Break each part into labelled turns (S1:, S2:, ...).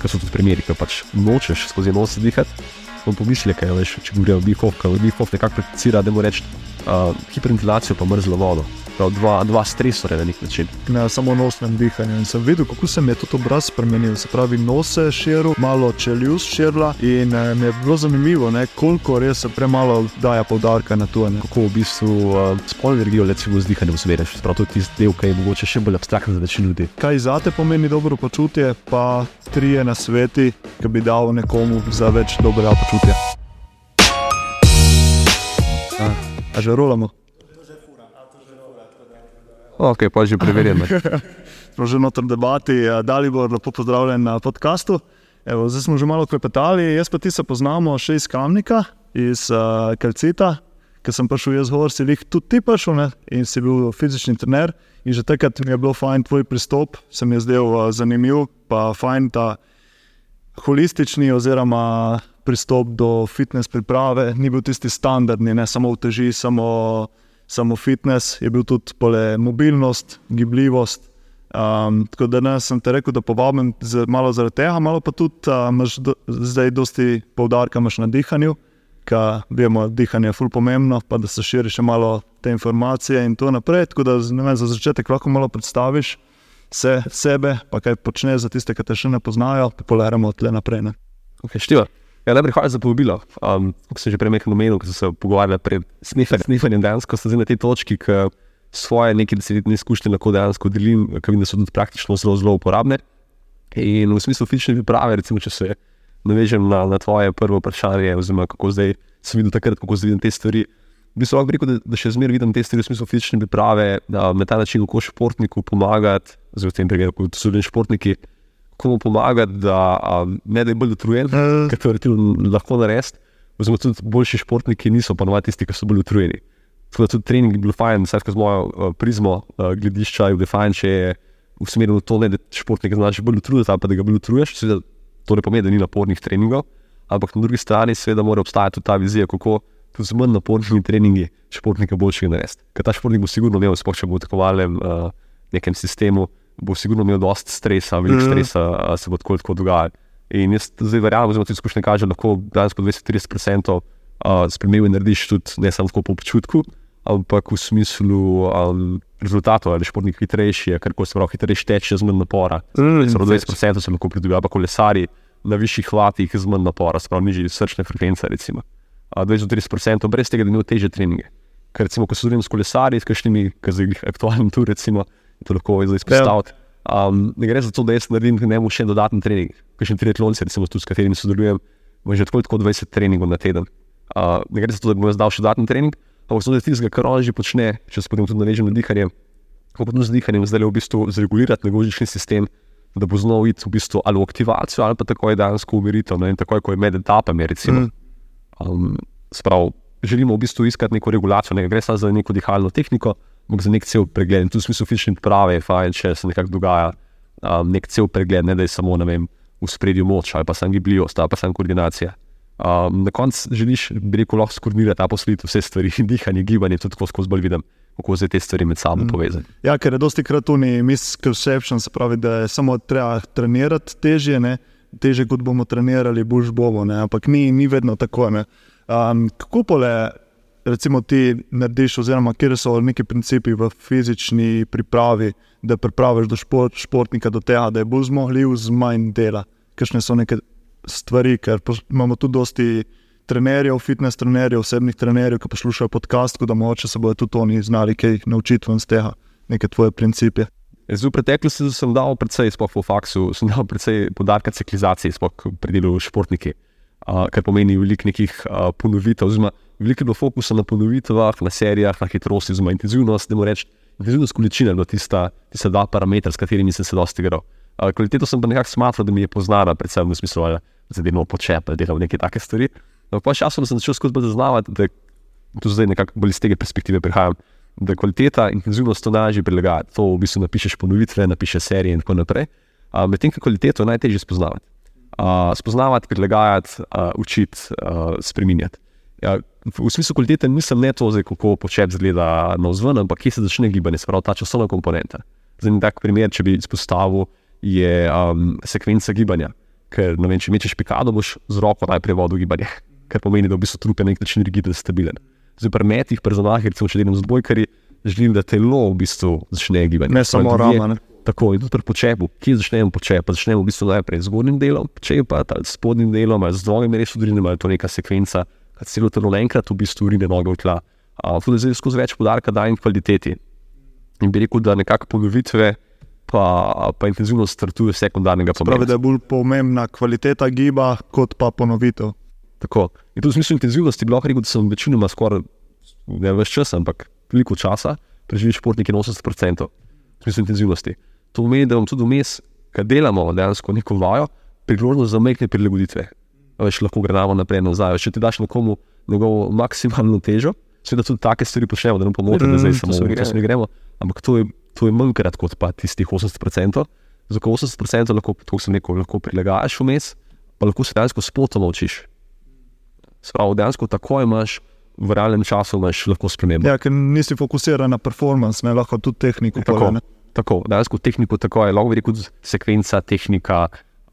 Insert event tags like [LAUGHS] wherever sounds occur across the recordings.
S1: ker so tudi primeri, ki pač nočeš skozi nos dihati. Smo pomislili, kaj veš, če govorijo o bihovkah, bihov nekako prakticira, da mu reče uh, hiperventilacijo, pa mrzlo vodo dva, dva stresorja na nek način.
S2: Ne, samo nosnem dihanju. In sem videl, kako se mi je tudi obraz spremenil. Se pravi, nos se je širil, malo čeljus širila. In eh, mi je bilo zanimivo, ne, koliko res se premalo daje poudarka na to. Ne.
S1: Kako v bistvu uh, spolno energijo z dihanjem usmerjaš. Prav to je tisti del, ki je mogoče še bolj abstraktno za večino ljudi.
S2: Kaj za te pomeni dobro počutje, pa trije na sveti, ki bi dal nekomu za več dobrega počutja. A že rolamo?
S1: Ok, pa že preverjeno. [LAUGHS]
S2: smo že noter debati, da li bo lepo pozdravljen na podkastu. Evo, zdaj smo že malo klepetali, jaz pa ti se poznamo še iz Kamnika, iz uh, Kalcita, ker sem prišel jaz gor, si jih tudi ti prišel ne? in si bil fizični trener. In že takrat mi je bilo fajn tvoj pristop, se mi je zdel uh, zanimiv, pa fajn ta holistični oziroma pristop do fitness priprave, ni bil tisti standardni, ne samo v teži, samo samo fitness, je bil tudi pole mobilnost, gibljivost. Um, tako da ne, sem te rekel, da povabim malo zaradi tega, malo pa tudi uh, imaš do, zdaj dosti poudarka na dihanju, ker vemo, da je dihanje ful pomembno, pa da se širi še malo te informacije in tako naprej. Tako da vem, za začetek lahko malo predstaviš se, sebe, pa kaj počneš za tiste, ki te še ne poznajo, pa poleramo tle naprej.
S1: Okay, Ja, najprej hvala za povabilo. Um, kot sem že prej omenil, ko sem se pogovarjal pred snifanjem, dejansko sem zdaj na tej točki, ki svoje nekaj desetletne izkušnje lahko dejansko delim, ki vidim, da so tudi praktično zelo, zelo uporabne. In v smislu fizične priprave, recimo, če se navežem na, na tvoje prvo vprašanje, oziroma kako zdaj sem videl takrat, kako zdaj vidim te stvari. Bi se lahko rekel, da, da še zmeraj vidim te stvari v smislu fizične priprave, da na ta način, kako športniku pomagati, zelo v tem primeru, kot so ljudje športniki komu pomagati, da um, ne da je bolj utrujen, uh. kar to lahko naredi. Oziroma, tudi boljši športniki niso pa novati tisti, ki so bolj utrujeni. Tako da tudi trening je bil fajn, vsaj skozi mojo uh, prizmo uh, gledišča je bil fajn, če je usmerjen v to, ne, da športnik znaš bolj utrujati, pa da ga bolj utruješ. Seveda, to ne pomeni, da ni napornih treningov, ampak na drugi strani seveda mora obstajati tudi ta vizija, kako tudi z manj napornimi treningi športnika boljšega narediti. Ker ta športnik bo sigurno imel, sploh če bo v takovalnem uh, nekem sistemu bo sigurno imel dosta stresa, veliko mm. stresa se bo tako, tako dogajalo. In jaz zdaj verjamem, da ti izkušnje kaže, da lahko danes po 20-30% uh, spremembe narediš tudi ne samo po občutku, ampak v smislu um, rezultatov, ali športnik hitrejši, ker ko se pravi hitrejši teče z manj napora. Mm. 20% se lahko pridobiva, pa kolesari na višjih vatih z manj napora, sprav nižji srčne frekvence. Recimo. 20-30% brez tega, da imajo teže treninge. Ker recimo, ko zunaj s kolesari, s kakšnimi, ki zdaj aktualni tu recimo to lahko zdaj izpostaviti. Um, ne gre za to, da jaz naredim nekaj še dodatni trening, kot še triatlonci, recimo, tu, s katerimi sodelujem, že tako, tako 20 treningov na teden. Uh, ne gre za to, da bom jaz dal še dodatni trening, ampak zato, da tistega, kar on že počne, če se potem tudi navežem na dihanje, kako pa z dihanjem zdaj v bistvu zregulirati negožični sistem, da bo znal iti v bistvu ali v aktivacijo, ali pa tako je dejansko umiritev, no, in tako je, ko je med etapami. Recimo, mm. um, sprav, želimo v bistvu iskati neko regulacijo, ne gre samo za neko dihalno tehniko ampak za nek cel pregled. In tu smo fizični pravi, fajn, če se nekaj dogaja, um, nek cel pregled, ne da je samo vem, v spredju moč ali pa samo gibljivost, ali pa samo koordinacija. Um, na koncu želiš, bi rekel, lahko skoordinirati ta poslitev, vse stvari, [LAUGHS] dihanje, gibanje, tudi tako skozi bolj vidim. Kako se te stvari med sabo mm. povezujejo?
S2: Ja, ker je dosti krat tu ni misconception, se pravi, da je samo treba trenirati težje, ne? težje kot bomo trenirali, boš bomo, ne? ampak ni, ni vedno tako. Um, kako pole recimo, ti narediš, oziroma kje so neki principi v fizični pripravi, da pripraviš do šport, športnika do tega, da je bolj zmogljiv z manj dela. Kakšne so neke stvari, ker imamo tudi dosti trenerjev, fitness trenerjev, osebnih trenerjev, ki poslušajo podcast, da moče se bodo tudi oni znali kaj naučiti iz tega, neke tvoje principe.
S1: Zdaj, v preteklosti sem dal precej, sploh v faksu, sem dal precej podarka ciklizacije, sploh pri delu športniki, uh, kar pomeni veliko nekih uh, ponovitev veliko je bilo fokusa na ponovitvah, na serijah, na hitrosti, zelo intenzivnost, da moramo reči, intenzivnost količine, da tista, tista dva parametra, s katerimi sem se dosti igral. Kvaliteto sem pa nekako smatral, da mi je poznana, predvsem v smislu, da se delamo počep, da delamo neke take stvari. No, pa časom sem začel skozi zaznavati, da tu zdaj nekako bolj iz tega perspektive prihajam. Da kvaliteta in intenzivnost to najlažje prilagajati. To v bistvu napišeš ponovitve, napišeš serije in tako naprej. Medtem ko kvaliteto je najtežje spoznavati. Uh, spoznavati, prilagajati, uh, učiti, uh, spremenjati. Ja, v smislu kvalitete nisem ne to, zdaj, kako počep zgleda na vzven, ampak kje se začne gibanje, se pravi ta časovna komponenta. Za en tak primer, če bi izpostavil, je um, sekvenca gibanja. Ker vem, če mečeš pikado, boš z roko najprej vodil gibanje, [LAUGHS] kar pomeni, da v bistvu trup je na nek način rigiden, stabilen. Zdaj, pri metih, pri zonah, recimo, če delam z bojkari, želim, da telo v bistvu začne gibati.
S2: Ne samo rama. Ne?
S1: Tako in tudi pri počepu, kje začnemo počep, začnemo v bistvu najprej z zgornjim delom, počepa, s spodnjim delom, ali z drugim res udrinjem, ali to neka sekvenca, ki celo telo naenkrat v bistvu urine noge v tla. Uh, tudi zdaj skozi več podarka dajem kvaliteti. In bi rekel, da nekako ponovitve pa, pa intenzivnost startuje sekundarnega pomena.
S2: Pravi, da je bolj pomembna kvaliteta giba, kot pa ponovitev.
S1: Tako. In tudi v smislu intenzivnosti bi lahko rekel, da sem večinoma skoraj ne več časa, ampak veliko časa preživel športnike na 80% v smislu intenzivnosti. To pomeni, da vam tudi vmes, kaj delamo, dejansko neko vajo, priložnost za majhne prilagoditve. Veš, lahko gremo naprej in nazaj. Če ti daš nekomu njegovo maksimalno težo, seveda tudi take stvari počnemo, da ne pomočemo, da zdaj samo v gremo. Ampak to je to je manjkrat kot pa tistih 80%. Za 80% lahko, rekel, lahko prilagajaš vmes, pa lahko se dejansko spotoma učiš. Spravo, dejansko tako imaš. V realnem času imaš lahko spremembe.
S2: Ja, ker nisi fokusiran na performance, ne lahko tudi tehniko.
S1: Tako, tako, dejansko tehniko tako je, lahko rekel, sekvenca, tehnika,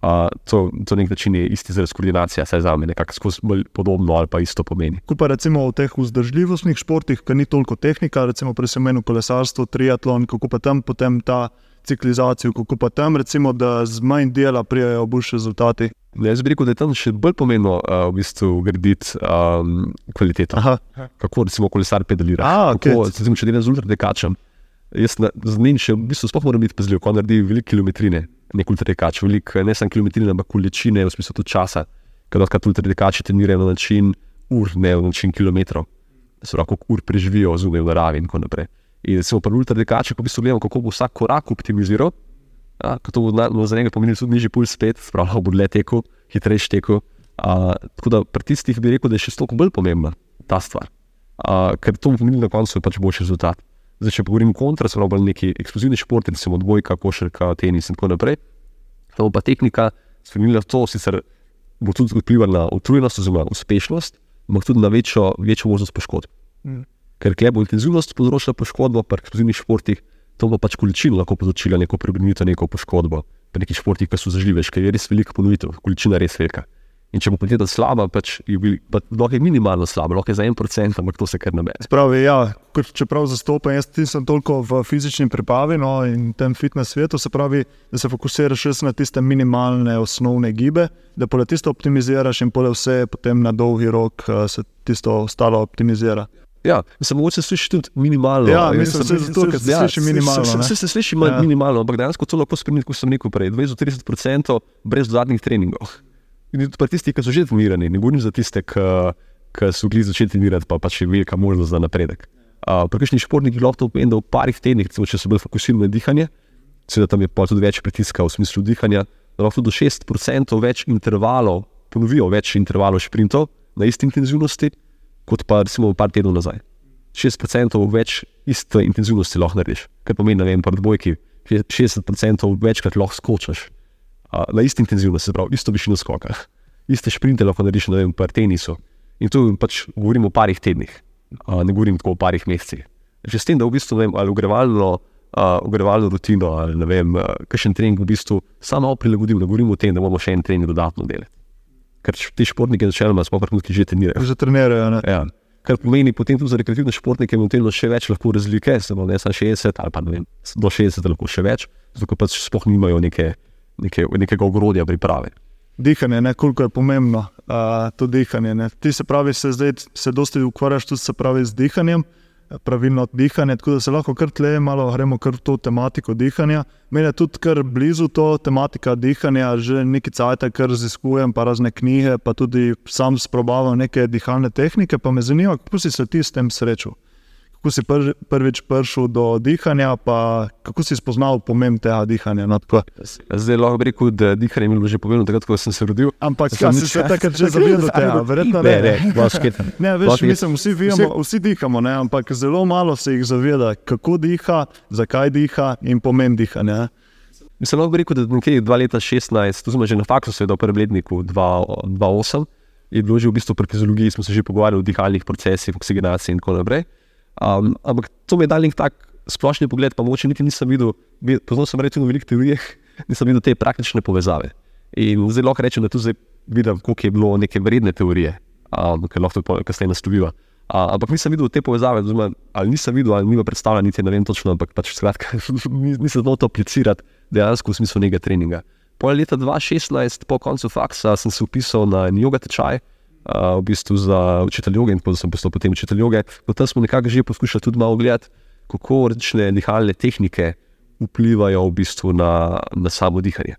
S1: Uh, to, to nek način je isti za koordinacijo, saj za me nekako podobno ali pa isto pomeni.
S2: Ko pa recimo v teh vzdržljivostnih športih, ki ni toliko tehnika, recimo pri semenu kolesarstvo, triatlon, kako pa tam potem ta ciklizacija, kako pa tam recimo, da z manj dela prijajo boljši rezultati.
S1: Ne, jaz bi rekel, da je tam še bolj pomembno uh, v bistvu graditi um, kvaliteto. Aha. Kako recimo kolesar pedalira.
S2: A,
S1: kako, okay. recimo, če delam z ultradekačem. Jaz z njim še v bistvu sploh moram biti pazljiv, ko naredi velike kilometrine nek ultradekač, velik, ne samo kilometrine, ampak količine, v smislu tudi časa. Ker lahko ultradekači trenirajo na način ur, ne na način kilometrov, se lahko ur preživijo zunaj v naravi in tako naprej. In se pa ultradekači, ko bi se gledali, kako bo vsak korak optimiziral, ja, to bo na, no, za njega pomenilo tudi nižji puls spet, spravno bo le tekel, hitrejši tekel. Uh, tako da pri tistih bi rekel, da je še toliko bolj pomembna ta stvar, uh, ker to bo pomenilo na koncu pač boljši rezultat. Zdaj, če govorim kontra, so bolj neki eksplozivni športi, recimo odbojka, košarka, tenis in tako naprej. Ta bo pa tehnika spremenila to, sicer bo tudi vplivala na utrujenost, oziroma uspešnost, ampak tudi na večjo, večjo možnost poškodb. Mm. Ker kje bo intenzivnost povzročila poškodbo, pri eksplozivnih športih, to bo pač količina lahko povzročila neko preobremenitev, neko poškodbo. Pri nekih športih, ki so zaživeli, ker je res velika ponovitev, količina je res velika. In če bo podjetje slabo, pač je lahko minimalno slabo, lahko je za en procent, ampak to se kar ne bere.
S2: Spravi, ja, čeprav zastopam, jaz nisem toliko v fizični pripravi no, in tem fitness svetu, se pravi, da se fokusiraš na tiste minimalne osnovne gibe, da pa tisto optimiziraš in pole vse potem na dolgi rok uh, se tisto ostalo optimizira.
S1: Ja, mislim, mogoče se sliši tudi minimalno.
S2: Ja, mislim, se, se, se, se sliši minimalno. Se,
S1: se, se sliši ja. minimalno, ampak dejansko to lahko spremeni, kot sem rekel prej, 20-30% brez dodatnih treningov. In tudi tisti, ki so že trenirani, ne govorim za tiste, ki so bili začeti trenirati, pa pač je velika možnost za napredek. Uh, Prejšnji športniki lahko to pomeni, da v parih tednih, recimo, če so bili fokusirani na dihanje, seveda tam je pa tudi več pritiska v smislu dihanja, da lahko do 6% več intervalov, ponovijo več intervalov sprintov na isti intenzivnosti, kot pa recimo par tednov nazaj. 6% več iste intenzivnosti lahko narediš, kar pomeni, da vem, pa dvojki, 60% večkrat lahko skočiš na isti intenzivnosti, se pravi, isto višino skoka, iste šprinte lahko narediš na enem tenisu. In tu pač govorimo o parih tednih, a, ne govorim tako o parih mesecih. Že s tem, da v bistvu vem, ali ogrevalno, ogrevalno rutino, ali ne vem, kakšen trening v bistvu samo prilagodim, da govorimo o tem, da moramo še en trening dodatno delati. Ker ti športniki začeloma smo tudi že trenirali.
S2: Že trenirajo.
S1: Ja. Kar pomeni potem tudi za rekreativne športnike, da imamo še več lahko razlike, samo ne samo 60 ali pa vem, do 60 lahko še več, zato pač sploh nimajo neke neke, nekega ogrodja priprave.
S2: Dihanje, ne, koliko je pomembno uh, to dihanje. Ne. Ti se pravi, se zdaj se dosti ukvarjaš tudi pravi z dihanjem, pravilno dihanje, tako da se lahko kar tle malo gremo kar v to tematiko dihanja. Meni je tudi kar blizu to tematika dihanja, že nekaj cajt, kar raziskujem, pa razne knjige, pa tudi sam sprobavam neke dihalne tehnike, pa me zanima, kako si se ti s tem srečal kako si prvi, prvič prišel do dihanja, pa kako si spoznal pomen tega dihanja. No,
S1: Zdaj lahko rekel, da dihanje mi je že povedal, takrat, ko sem se rodil.
S2: Ampak ja, si se takrat že zavedal [LAUGHS] tega, verjetno
S1: ne. Ne, ne,
S2: ne veš, mislim, vsi, vijamo, vsi dihamo, ne, ampak zelo malo se jih zaveda, kako diha, zakaj diha in pomen dihanja.
S1: Mislim, lahko rekel, da je 2016, tu smo že na faksu, seveda v prvem letniku 2008. Je bilo že v bistvu pri fiziologiji, smo se že pogovarjali o dihalnih procesih, oksigenaciji in tako naprej. Um, ampak to mi je dal nek tak splošni pogled, pa moče niti nisem videl. Poznal sem rečeno veliko teorij, [LAUGHS] nisem videl te praktične povezave. In zdaj lahko rečem, da tu zdaj vidim, koliko je bilo neke vredne teorije, um, ki lahko to kasneje nastoviva. Uh, ampak nisem videl te povezave, zelo, ali nisem videl, ali nima predstavljanja, niti ne vem točno, ampak pač skratka, [LAUGHS] nisem znal to aplicirati dejansko v smislu nekega treninga. Po leta 2016, po koncu faksa, sem se upisal na jogo tečaj, uh, v bistvu za učitelj joge in sem postal potem učitelj joge. Potem smo nekako že poskušali tudi malo gledati, kako različne dihalne tehnike vplivajo v bistvu na, na samo dihanje.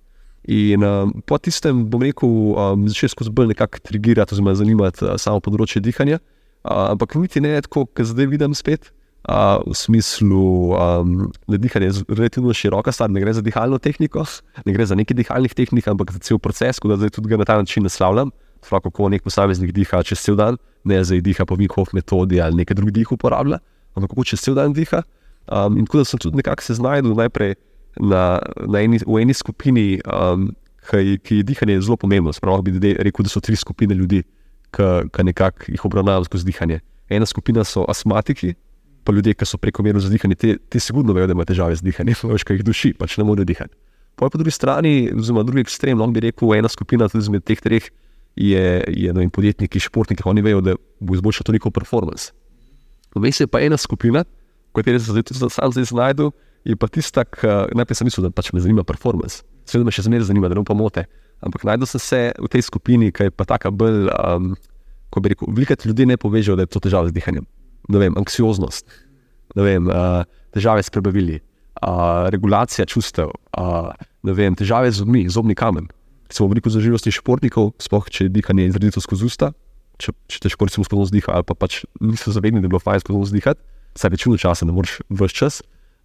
S1: In um, po tistem, bom rekel, um, začel skozi bolj nekako trigirati, oziroma zanimati uh, samo področje dihanja. Uh, ampak niti ne tako, kot zdaj vidim spet, uh, v smislu, um, da dihanje je relativno široka stvar, ne gre za dihalno tehniko, ne gre za neki dihalnih tehnik, ampak za cel proces, da zdaj tudi na ta način naslavljam. Kako nek posameznik diha čez cel dan, ne za diha po Vinkoff metodi ali nekaj drugih uporablja, ampak kako čez cel dan diha. Um, in tako da sem tudi nekako se znašel najprej na, na eni, v eni skupini, um, ki, ki je dihanje zelo pomembno. Spravo bi rekel, da so tri skupine ljudi, ki nekako jih obravnavajo skozi dihanje. Ena skupina so astmatiki, pa ljudje, ki so prekomerno zadihani, ti, ti sigurno vejo, da imajo težave z dihanjem, [LAUGHS] veš, kaj jih duši, pač ne morejo dihati. Po drugi strani, oziroma drugi ekstrem, lahko bi rekel, ena skupina tudi izmed teh treh je, je vem, podjetniki, športniki, oni vejo, da bo izboljšal to njihov performance. Vmes je pa ena skupina, v kateri se zdaj sam zdaj znajdu je pa tista, ki najprej sem mislil, da pač me zanima performance. Seveda me še zmeraj zanima, da ne pomote. Ampak najdel sem se v tej skupini, ki je pa tako bolj, um, ko bi rekel, veliko ljudi ne poveže, da je to težava z dihanjem. Ne vem, anksioznost, ne vem, uh, težave s prebavili, uh, regulacija čustev, uh, vem, težave z zobmi, zobni kamen. Recimo, veliko zaživosti športnikov, sploh če je dihanje izredno skozi usta, če, če težko recimo skozi nos diha, ali pa pač niso zavedni, da je bilo fajn skozi nos dihati, saj večino časa ne moreš vse čas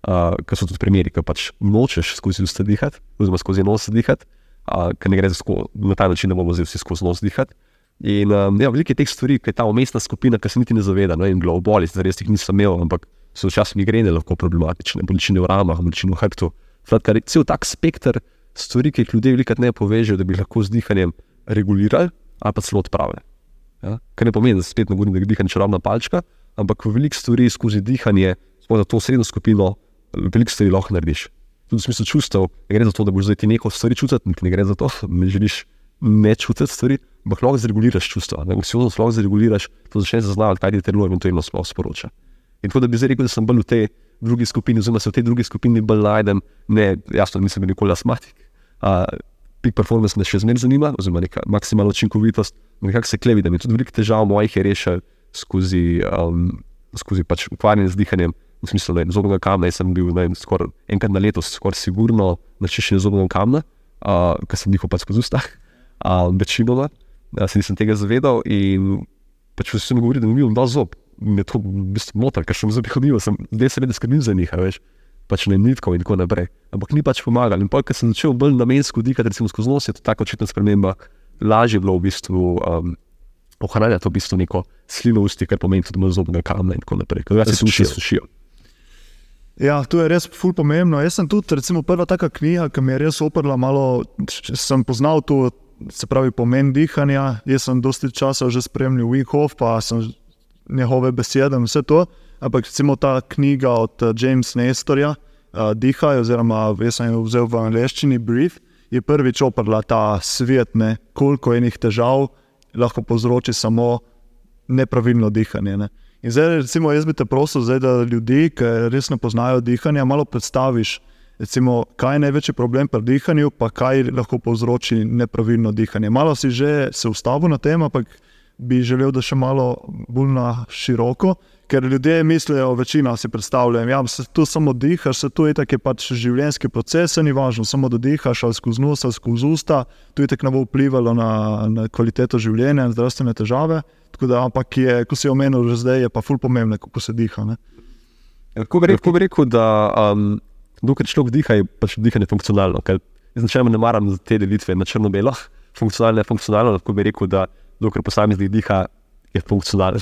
S1: uh, ker so tudi primeri, ki pač nočeš skozi usta dihati, oziroma skozi nos dihati, uh, ker ne gre sko, na ta način, da bomo vsi skozi nos dihati. In um, ja, veliko je teh stvari, ki je ta umestna skupina, ki se niti ne zaveda, no, in globoli, zdaj res jih nisem imel, ampak so včasih migrene lahko problematične, bolečine v ramah, bolečine v hrbtu. Skratka, cel tak spekter stvari, ki jih ljudje veliko ne povežejo, da bi lahko z dihanjem regulirali ali pa celo odpravili. Ja? Kar ne pomeni, da spet ne govorim, da je dihanje čarobna palčka, ampak veliko stvari skozi dihanje, smo za to srednjo skupino veliko stvari lahko narediš. Tudi v smislu čustev, ne gre za to, da boš zdaj ti neko stvari čutil, ne gre za to, [LAUGHS] da želiš ne čutiti stvari, ampak lahko zreguliraš čustva. Si lahko zreguliraš, to začneš zaznavati, kaj ti telo eventualno sploh sporoča. In tako da bi zdaj rekel, da sem bolj v tej drugi skupini, oziroma se v tej drugi skupini bolj najdem, ne, jasno, nisem nikoli astmatik. Uh, Peak performance me še zmeraj zanima, oziroma neka maksimalna učinkovitost. Nekako se klevi, da mi tudi veliko težav mojih je rešil skozi, um, skozi pač ukvarjanje z dihanjem, v smislu, da zobnega kamna. Jaz sem bil skoraj enkrat na leto, skoraj sigurno na čiščenju zobnega kamna, uh, ker sem njihov pač skozi usta, večinoma, uh, se nisem tega zavedal pač vsi so mi govorili, da mi imam dva zob. Me to v bistvu moti, ker sem sem zdaj seveda skrbim za njih, veš. Pač ne nitko in tako naprej. Ampak ni pač pomagal. In pojk, ker sem začel bolj namensko dihati, recimo skozi nos, je to tako očitna sprememba, lažje bilo v bistvu um, ohranjati v bistvu neko slino usti, kar pomeni tudi zobnega kamna in tako naprej. Ker se sušijo. sušijo.
S2: Ja, to je res ful pomembno. Jaz sem tudi, recimo, prva taka knjiga, ki mi je res oprla malo, sem poznal to, se pravi, pomen dihanja. Jaz sem dosti časa že spremljal Wikov, pa sem njegove besede in vse to. Ampak recimo ta knjiga od uh, Jamesa Nestorja, uh, Dihaj, oziroma jaz sem jo vzel v angleščini, Brief, je prvič oprla ta svet, ne, koliko enih težav lahko povzroči samo nepravilno dihanje. Ne. In zdaj, recimo, jaz bi te prosil, zdaj, da ljudi, ki res ne poznajo dihanja, malo predstaviš, recimo, kaj je največji problem pri dihanju, pa kaj lahko povzroči nepravilno dihanje. Malo si že se ustavil na tem, ampak bi želel, da še malo bolj na široko. Ker ljudje mislijo, večina si predstavlja, da ja, se tu samo dihaš, se tu je tako pač življenjski proces, ni važno, samo da dihaš ali skozi nos ali skozi usta, tu je tako ne bo vplivalo na, na kvaliteto življenja in zdravstvene težave. Da, ampak, je, ko si omenil, že zdaj je pa ful pomembno, kako se diha.
S1: Lahko bi, bi rekel, da um, dokaj človek diha, je pač dihanje funkcionalno. Jaz načeloma ne maram te delitve na črno-belo, funkcionalno je funkcionalno. Lahko bi rekel, da dokaj posameznik diha, je funkcionalen.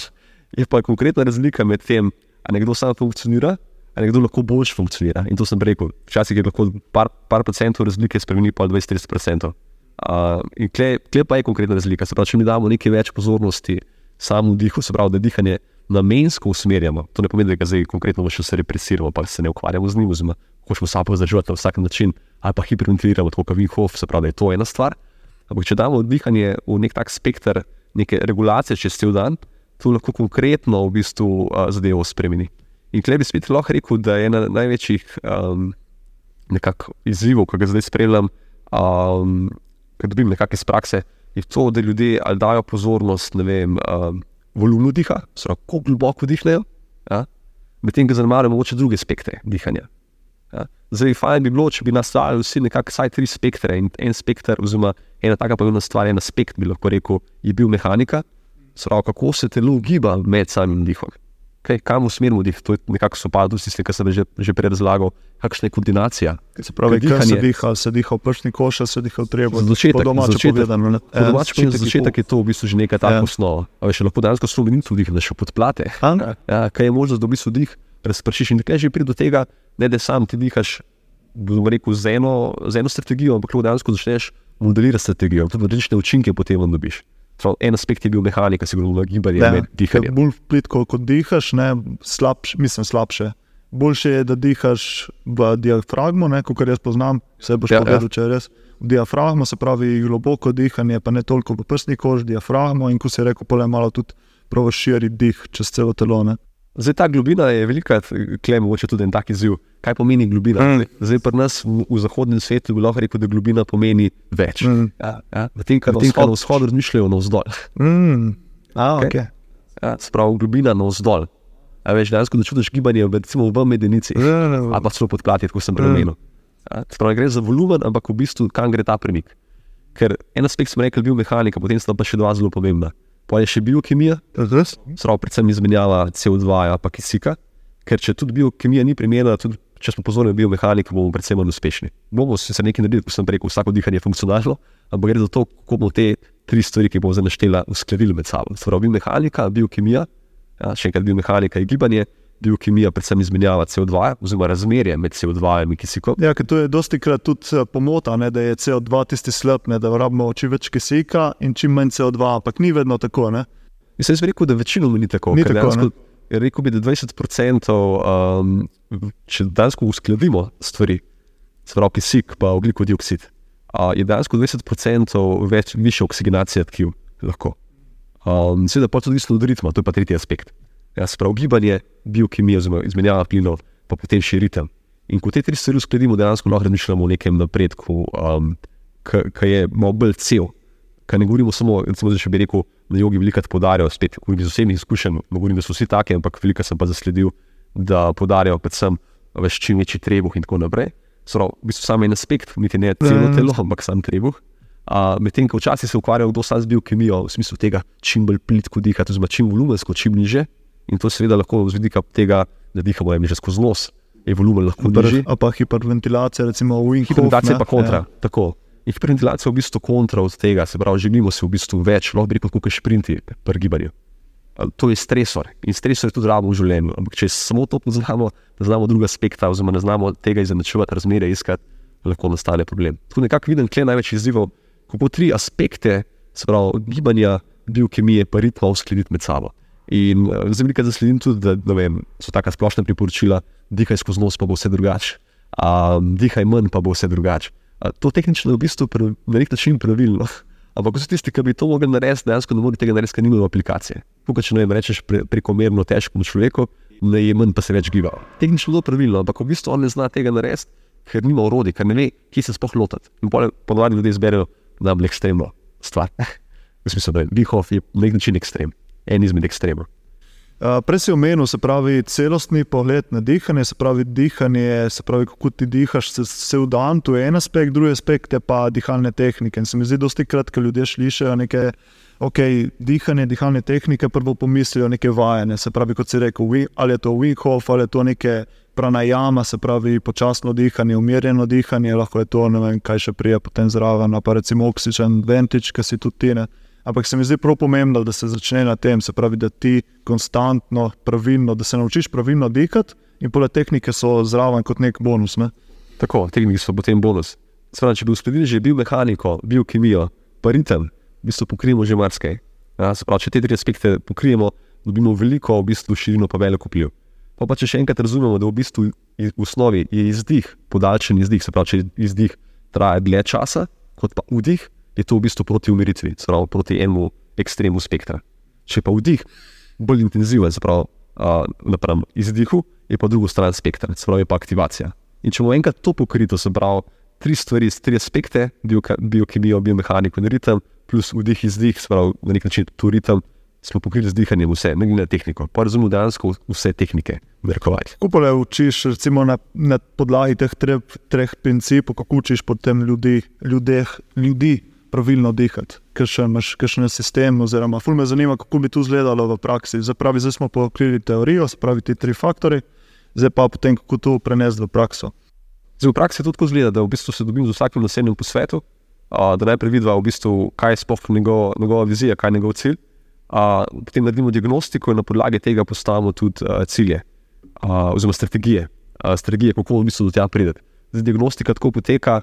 S1: Je pa konkretna razlika med tem, ali nekdo samo funkcionira, ali nekdo lahko boljše funkcionira. In to sem rekel. Včasih je lahko par, par procentov razlike, spremeni pa 20-30 procentov. Uh, in kle pa je konkretna razlika. Se pravi, če mi damo nekaj več pozornosti, samo dihu, se pravi, da dihanje namensko usmerjamo, to ne pomeni, da ga zdaj konkretno še se represiramo, pa se ne ukvarjamo z njim, oziroma hočemo samo vzdrževati na vsak način, ali pa hiperventiliramo, kot Vinhof, se pravi, da je to ena stvar. Ampak če damo dihanje v nek tak spektr, neke regulacije čez cel dan, to lahko konkretno v bistvu uh, zadevo spremeni. In klej bi spet lahko rekel, da je ena največjih um, izzivov, ki ga zdaj spremljam, um, ki dobim nekaj iz prakse, je to, da ljudje ali dajo pozornost vem, um, volumnu diha, zelo globoko dihnejo, ja? medtem ko zanemarjajo morda druge spektre dihanja. Ja? Zdaj, fajn bi bilo, če bi nastavili vsi nekako vsaj tri spektre in en spekter, oziroma ena taka pomembna stvar, en aspekt, bi lahko rekel, je bil mehanika, zelo kako se telo giba med samim dihom kaj, kam usmerimo dih. To je nekako sopadlo s tistim, kar sem že, že prej razlagal, kakšna je koordinacija.
S2: Se pravi, dihanje. Se diha, se diha v pršni koš, se diha v trebu.
S1: Začetek,
S2: domače
S1: začetek,
S2: povedano.
S1: Po domače povedano, začetek je to v bistvu že neka taka ja. osnova. Veš, lahko dejansko slovi ni tudi, da še podplate. Ja, kaj je možnost, da v bistvu dih razpršiš in kaj že pride do tega, ne da sam ti dihaš. Bom rekel z eno, z eno strategijo, ampak lahko dejansko začneš modelirati strategijo, tudi različne učinke potem dobiš. Prav, en aspekt je bil mehanika, se pravi, gibanje med dihanjem.
S2: Bolj plitko, kot dihaš, ne, slabš, mislim, slabše. Boljše je, da dihaš v diafragmo, kot jaz poznam, vse boš ja, ja. povedal, ja. če res. V diafragmo se pravi globoko dihanje, pa ne toliko v prsni kož, diafragmo in ko se rekel, pole malo tudi prav širi dih čez celo telo. Ne.
S1: Zdaj, ta globina je velika, klem, moče tudi en tak izziv. Kaj pomeni globina? Mm. Zdaj, pri nas v, v zahodnem svetu bi lahko rekel, da globina pomeni več. Mm. Ja, ja. V tem, kar na vzhodu razmišljajo navzdol.
S2: Mm. Okay.
S1: Ja, Spravo globina navzdol. A veš, dejansko čutiš gibanje, recimo v medenici. Mm. Ja, Ali pa celo podplati, kot sem premenil. Mm. Ja, gre za volumen, ampak v bistvu kam gre ta premik. Ker en aspekt smo rekli, bil mehanika, potem sta pa še dva zelo pomembna pa je še biokemija, zelo predvsem izmenjava CO2 in ja, kisika. Ker če tudi biokemija ni primerna, tudi če smo pozorni na biomehaniko, bomo predvsem manj uspešni. Bomo se nekaj naredili, kot sem rekel, vsako dihanje je funkcionalno, ampak gre za to, kako bomo te tri stvari, ki bomo zdaj našteli, uskladili med sabo. Sprav biomehanika, biokemija, ja, še enkrat biomehanika in gibanje biokemija, predvsem izmenjava CO2, oziroma razmerje med CO2 in kisikom.
S2: Ja, to je dosti krat tudi eh, pomota, ne, da je CO2 tisti slab, ne, da rabimo čim več kisika in čim manj CO2, ampak ni vedno tako. Ne.
S1: Jaz sem rekel, da večino ni tako.
S2: Ni tako dejansko,
S1: rekel bi, da 20%, um, če dejansko uskladimo stvari, se pravi kisik, pa oglikov dioksid, uh, je dejansko 20% več, više oksigenacije tkiv. Um, Seveda pa tudi odvisno od ritma, to je pa tretji aspekt. Ja, Spravo gibanje, biokemija, izmenjava plinov, pa potem še ritem. In ko te tri stvari uskladimo, dejansko lahko razmišljamo o nekem napredku, um, ki je malo bolj cel. Kaj ne govorimo samo, recimo, če bi rekel, da jogi veliko podarijo, spet iz osebnih izkušenj, ne govorim, da so vsi taki, ampak veliko sem pa zasledil, da podarijo predvsem več čim večji trebuh in tako naprej. Sprav, v bistvu samo en aspekt, niti ne celo mm. telo, ampak sam trebuh. Uh, Medtem ko včasih se ukvarjajo, kdo sam z biokemijo, v smislu tega, čim bolj plitko dihati, oziroma čim volumensko, čim niže, In to seveda lahko z vidika tega, da dihamo že skozi nos, je volumen lahko
S2: nižji. Pa hiperventilacija, recimo v Inhofu.
S1: Hiperventilacija pa kontra. Ja. In hiperventilacija je v bistvu kontra od tega, se pravi, želimo si v bistvu več, lahko bi rekel, kot šprinti pri gibanju. To je stresor in stresor je tudi rabo v življenju. Ampak če samo to poznamo, da znamo druga aspekta, oziroma ne znamo tega izenačevati, razmere iskati, lahko nastane problem. Tako nekako vidim, kje je največ izzivov, kako tri aspekte, se pravi, gibanja, biokemije, pa ritma uskladiti med sabo. In uh, zdaj nekaj zasledim tudi, da, vem, so tako splošna priporočila, dihaj skozi nos, pa bo vse drugače, um, dihaj manj, pa bo vse drugače. To tehnično je v bistvu na nek način pravilno. Ampak vsi tisti, ki bi to mogli narediti, dejansko ne morejo tega narediti, ker nimajo aplikacije. Tukaj, če ne vem, rečeš pre, prekomerno težkemu človeku, ne je manj, pa se več giba. Tehnično je to pravilno, ampak v bistvu on ne zna tega narediti, ker nima orodja, ker ne ve, kje se sploh lotiti. In ponovadi ljudje izberejo najbolj ekstremno stvar. [LAUGHS] v smislu, da je Vihov na nek način ekstrem en izmed ekstremov.
S2: Uh, prej si omenil, se pravi, celostni pogled na dihanje, se pravi, dihanje, se pravi, kako ti dihaš se, se v dan, to je en aspekt, drugi aspekt je pa dihalne tehnike. In se mi zdi, da dosti krat, ko ljudje slišijo nekaj, ok, dihanje, dihalne tehnike, prvo pomislijo neke vajene, se pravi, kot si rekel, ali je to Winghoff, ali je to neke pranajama, se pravi, počasno dihanje, umirjeno dihanje, lahko je to, ne vem, kaj še prije potem zraven, pa recimo oksigen, ventič, ki si tudi ti ne. Ampak se mi zdi prav pomembno, da se začne na tem, se pravi, da ti konstantno, pravilno, da se naučiš pravilno dihati, in pole tehnike so zraven kot nek bonus. Ne?
S1: Tako, tehnike so potem bonus. Sveda, če bi uskladili že biomehaniko, biokemijo, pa ritem, v bistvu pokrijemo že marsikaj. Če te tri aspekte pokrijemo, dobimo veliko, v bistvu širino pa veliko vpliv. Pa, pa če še enkrat razumemo, da v bistvu v osnovi je izdih, podaljšan izdih, se pravi, če izdih traja dlje časa, kot pa vdih, je to v bistvu proti umiritvi, pravi proti enemu ekstremu spektra. Če pa vdih bolj intenziven, pravi uh, napram izdihu, je pa druga stran spektra, se pravi pa aktivacija. In če bomo enkrat to pokrito, se pravi tri stvari, tri aspekte, biokemijo, biomehaniko in ritem, plus vdih, izdih, se pravi na nek način tu ritem. Smo pokrili z dihanjem vse, ne glede na tehniko, pa razumemo dejansko vse tehnike.
S2: Kako le učiš, recimo na, na podlagi teh treh, treh principov, kako učiš potem ljudi, ljudeh, ljudi pravilno dihati, ker še imaš kakšen sistem. Oziroma, ful me zanima, kako bi to izgledalo v praksi. Zdaj, pravi, zdaj smo pokrili teorijo, spravi ti tri faktori, zdaj pa potem, kako to prenesti v prakso.
S1: Zdaj, v praksi je to tako zgleda, da v bistvu se dobim z vsakim naslednjim po svetu, da najprej vidiva, v bistvu, kaj je sploh njegova, njegova vizija, kaj je njegov cilj. Potem naredimo diagnostiko in na podlagi tega postavimo tudi cilje, oziroma strategije, strategije, kako v bistvu do tega prideti. Zdaj, diagnostika tako poteka,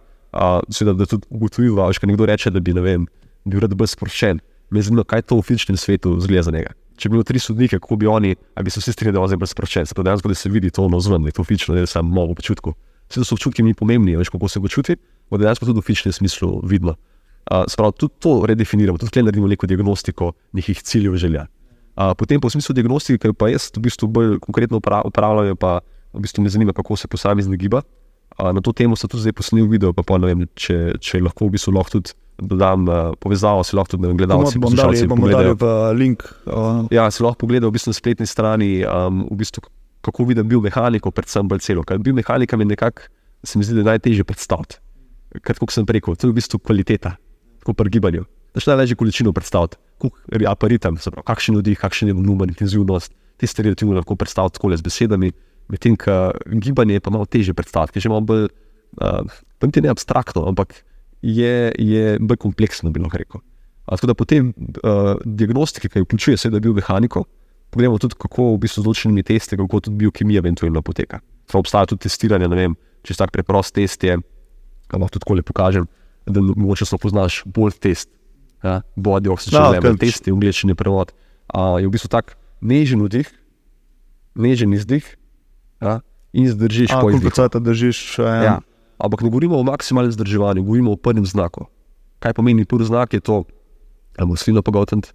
S1: seveda, da tudi ugotoviva, če nekdo reče, da bi vem, bil rad bolj sproščen. Me zanima, kaj to v fizičnem svetu zgleda za njega. Če bi bilo tri sodnike, kako bi oni, ali bi se vsi strinjali, da je bolj sproščen, se pravi, da se vidi to na zven, da je to fizično, ne samo malo počutku. Vse so občutki mi pomembni, veš, kako se počuti, v dejansko tudi v fizičnem smislu vidno. Uh, Spravo, tudi to redefiniramo, tudi tukaj naredimo neko diagnostiko nekih ciljev želja. Uh, potem pa v smislu diagnostike, ki pa jaz v bistvu bolj konkretno upravljam, pa v bistvu me zanima, kako se posameznik giba. Na to temo sem tudi zdaj posnel video, pa, pa ne vem, če, če lahko v bistvu lahko tudi dodam uh, povezavo, si lahko tudi gledalci
S2: poslušalci pogledajo. V link.
S1: Uh. Ja, si lahko pogledal v bistvu na spletni strani, um, v bistvu, kako vidim biomehaniko, predvsem bolj celo. Ker biomehanika mi nekako, se mi zdi, da je najtežje predstaviti. Ker kot sem rekel, to je v bistvu kvaliteta, tako pri gibanju. Da še najlažje količino predstaviti, kako je ritem, kakšen ljudi, kakšen je volumen, intenzivnost, te stvari lahko predstaviti skole z besedami medtem ko gibanje je pa malo teže predstaviti, že malo bolj, uh, ne abstraktno, ampak je, je bolj kompleksno, bi lahko rekel. Tako da potem uh, diagnostike, ki vključuje seveda biomehaniko, pogledamo tudi, kako v bistvu z določenimi testi, kako tudi biokemija eventualno poteka. Prav obstaja tudi testiranje, ne vem, če je tak preprost test, je, lahko tudi tako pokažem, da mogoče samo poznaš bolj test. Ja, body oxygen no, level test, v angleščini prevod. Uh, je v bistvu tak nežen vdih, nežen izdih, ja, in zdržiš
S2: po izdihu. Kot da držiš še en. Ja.
S1: Ampak ne govorimo o maksimalnem zdrževanju, govorimo o prvem znaku. Kaj pomeni prvi znak? Je to, da imaš slino pogotent,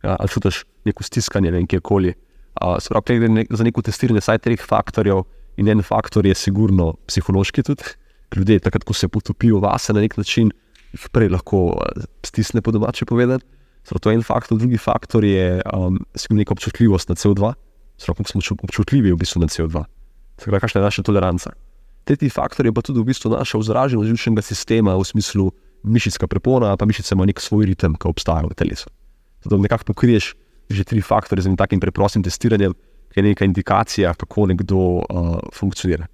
S1: ja, ali čutiš neko stiskanje, ne vem, kjerkoli. Spravi, ne, za neko testiranje vsaj treh faktorjev, in en faktor je sigurno psihološki tudi. Ljudje, takrat, ko se potopijo vase na nek način, jih prej lahko stisne po domače povedati. Spravi, to je en faktor, drugi faktor je um, neka občutljivost na CO2, spravi, kako smo občutljivi v bistvu na CO2 tako kakšna je naša toleranca. Tretji faktor je pa tudi v bistvu naša vzraženost živčnega sistema v smislu mišička prepona, pa mišice ima nek svoj ritem, ki obstaja v telesu. Zato nekako pokriješ že tri faktore z enim takim preprostim testiranjem, ki je neka indikacija, kako nekdo uh, funkcionira.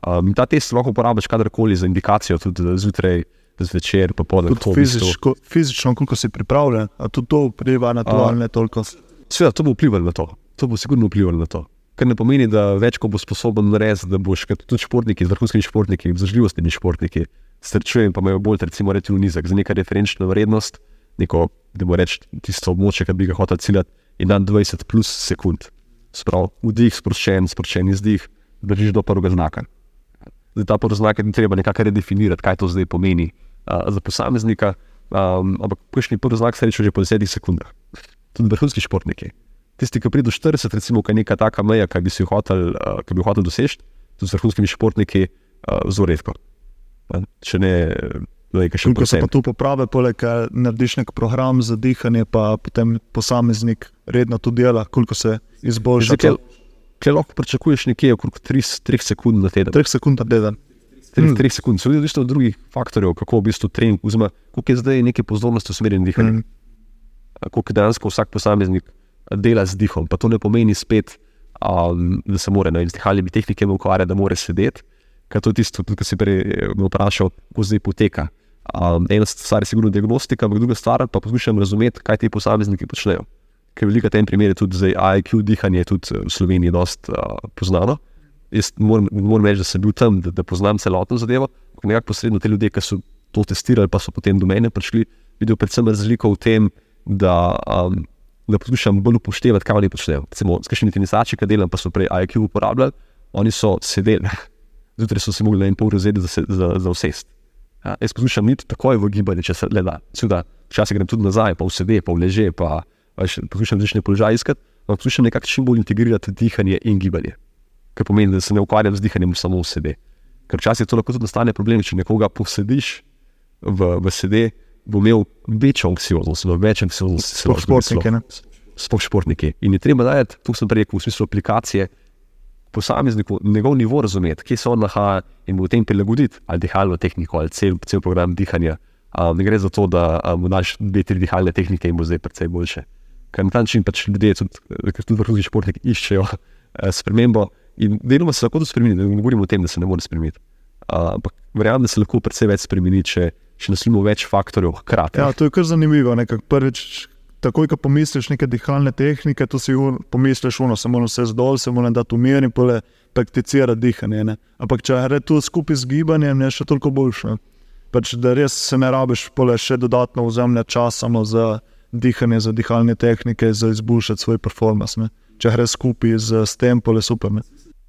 S1: Um, ta test lahko uporabiš kadarkoli za indikacijo, tudi zjutraj, zvečer, popoldne.
S2: Tudi fizično, fizično, koliko si pripravljen, a tudi to vpliva na to, uh, ali ne toliko.
S1: Sveda, to bo vplivalo na to. To bo sigurno vplivalo na to kar ne pomeni, da več ko bo sposoben narediti, da boš tudi športniki, vrhunski športniki, zažljivostni športniki, srčujem pa imajo bolj, recimo, relativno nizek, za neka referenčna vrednost, neko, da bo reč tisto območje, ki bi ga hotel ciljati, in dan 20 plus sekund. Sprav, vdih, sproščen, sproščen izdih, držiš do prvega znaka. Zdaj, ta prvi znak je treba nekako redefinirati, kaj to zdaj pomeni uh, za posameznika. Um, ampak, kakšni prvi znak se reče že po 10 sekundah. Tudi vrhunski športniki tisti, ki pride do 40, recimo, je neka taka meja, ki bi si jo hotel, uh, bi hotel doseči, tudi z vrhunskimi športniki, uh, zelo redko. Če ne, da je še nekaj.
S2: Ko se pa tu popravi, poleg tega narediš nek program za dihanje, pa potem posameznik redno to dela, koliko se izboljša.
S1: Kaj lahko pričakuješ nekje okrog 3 sekund na teden?
S2: 3 sekund na teden.
S1: 3 hmm. sekund, so videli od drugih faktorjev, kako v bistvu trening, oziroma koliko je zdaj neke pozornosti usmerjene dihanje. Hmm. Koliko dejansko vsak posameznik dela z dihom. Pa to ne pomeni spet, um, da se mora z dihalnimi tehnikami ukvarjati, da mora sedeti. Ker to je tisto, kar si prej eh, vprašal, kako zdaj poteka. Um, ena stvar je sigurno diagnostika, ampak druga stvar pa poskušam razumeti, kaj ti posamezniki počnejo. Ker veliko tem primerov tudi za IQ dihanje, tudi v Sloveniji, dosta uh, poznano. Jaz moram, moram reči, da sem bil tam, da, da poznam celotno zadevo. Nekako posredno te ljudje, ki so to testirali, pa so potem do mene prišli, vidijo predvsem razliko v tem, da um, da poskušam bolj upoštevati, kaj oni počnejo. Recimo, s kakšnimi tenisači, ki delam, pa so prej IQ uporabljali, oni so sedeli, [LAUGHS] zjutraj so se mogli en pol razreda za, za, za vse. Ja, jaz poskušam iti takoj v gibanje, če se le da. Včasih grem tudi nazaj, pa v sede, pa v leže, pa veš, poskušam različne položaje iskati, ampak poskušam nekako čim bolj integrirati dihanje in gibanje. Kar pomeni, da se ne ukvarjam z dihanjem samo v sede. Ker včasih to lahko tudi nastane problem, če nekoga posediš v, v sede, bo imel večjo anksioznost, več anksioznosti. se
S2: Sploh ne?
S1: sploh športniki. In je treba najti, tu sem prej rekel, v smislu aplikacije, posamezniku njegov nivo razumeti, kje se on nahaja in mu v tem prilagoditi, ali dihalno tehniko, ali cel, cel program dihanja. Um, ne gre za to, da um, mu daš dve, tri dihalne tehnike in bo zdaj precej boljše. Ker na ta način pač ljudje, tudi, eh, tudi vrhunski športniki, iščejo uh, spremembo in deloma se lahko tudi spremeni. Ne govorim o tem, da se ne more spremeniti. Uh, ampak verjamem, da se lahko precej več spremeni, če, če naslovimo več faktorjev hkrati.
S2: Ja, to je kar zanimivo. Nekak prvič, takoj, ko pomisliš neke dihalne tehnike, to si un, pomisliš, uno, se moram vse zdol, se moram dati umir in pole prakticirati dihanje. Ne? Ampak če gre tu skupaj z gibanjem, je še toliko boljše. Pač, da res se ne rabiš pole še dodatno vzemljati čas samo za dihanje, za dihalne tehnike, za izboljšati svoj performance. Ne? Če gre skupaj z, s tem, pole super. Ne?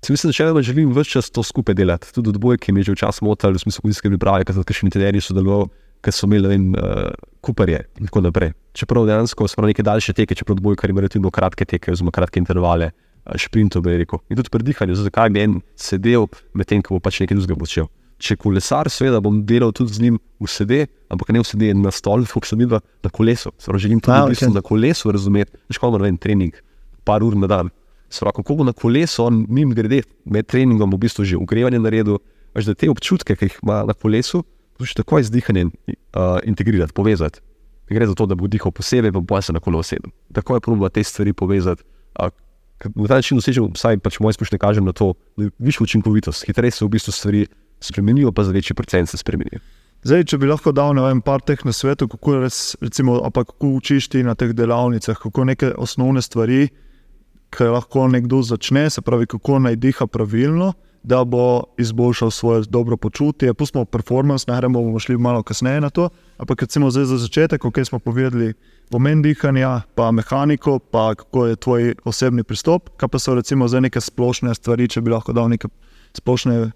S1: Mislim, da če želim več čas to skupaj delati, tudi odbojke mi je že včasih motili, v smislu kondijske priprave, ker so kakšni trenerji sodelovali, ker so imeli vem, uh, kuparje in tako naprej. Čeprav dejansko so neke daljše teke, čeprav odbojkari imajo relativno kratke teke, oziroma kratke intervale, uh, šprintov bi rekel. In tudi zato zakaj bi en sedel, medtem ko bo pač nekaj drugega počel. Če kolesar, seveda bom delal tudi z njim v sede, ampak ne v sede na stolu, kot sem videl na kolesu. Sprav, želim tudi
S2: A,
S1: v bistvu
S2: okej.
S1: na kolesu razumeti, veš, kako ima en trening, par ur na dan. Sprav, kako bo na kolesu, on mim grede, med treningom v bistvu že ugrevanje naredil, veš, da te občutke, ki jih ima na kolesu, poskuša takoj z dihanjem uh, integrirati, povezati. Ne gre za to, da bo dihal posebej, pa bo se na kolo usedel. Tako je problem te stvari povezati. Uh, na ta način dosežemo, vsaj pač moje izkušnje kaže na to, da je višja učinkovitost, hitreje se v bistvu stvari spremenijo, pa za večji procent se spremenijo.
S2: Zdaj, če bi lahko dal ne vem, par teh na svetu, kako, res, recimo, kako učiš ti na teh delavnicah, kako neke osnovne stvari, ki lahko nekdo začne, se pravi, kako naj diha pravilno, da bo izboljšal svoje dobro počutje. Pustimo performance, ne gremo, bomo šli malo kasneje na to. Ampak recimo zdaj za začetek, ok, smo povedali pomen dihanja, pa mehaniko, pa kako je tvoj osebni pristop, kaj pa so recimo zdaj neke splošne stvari, če bi lahko dal neke splošne uh,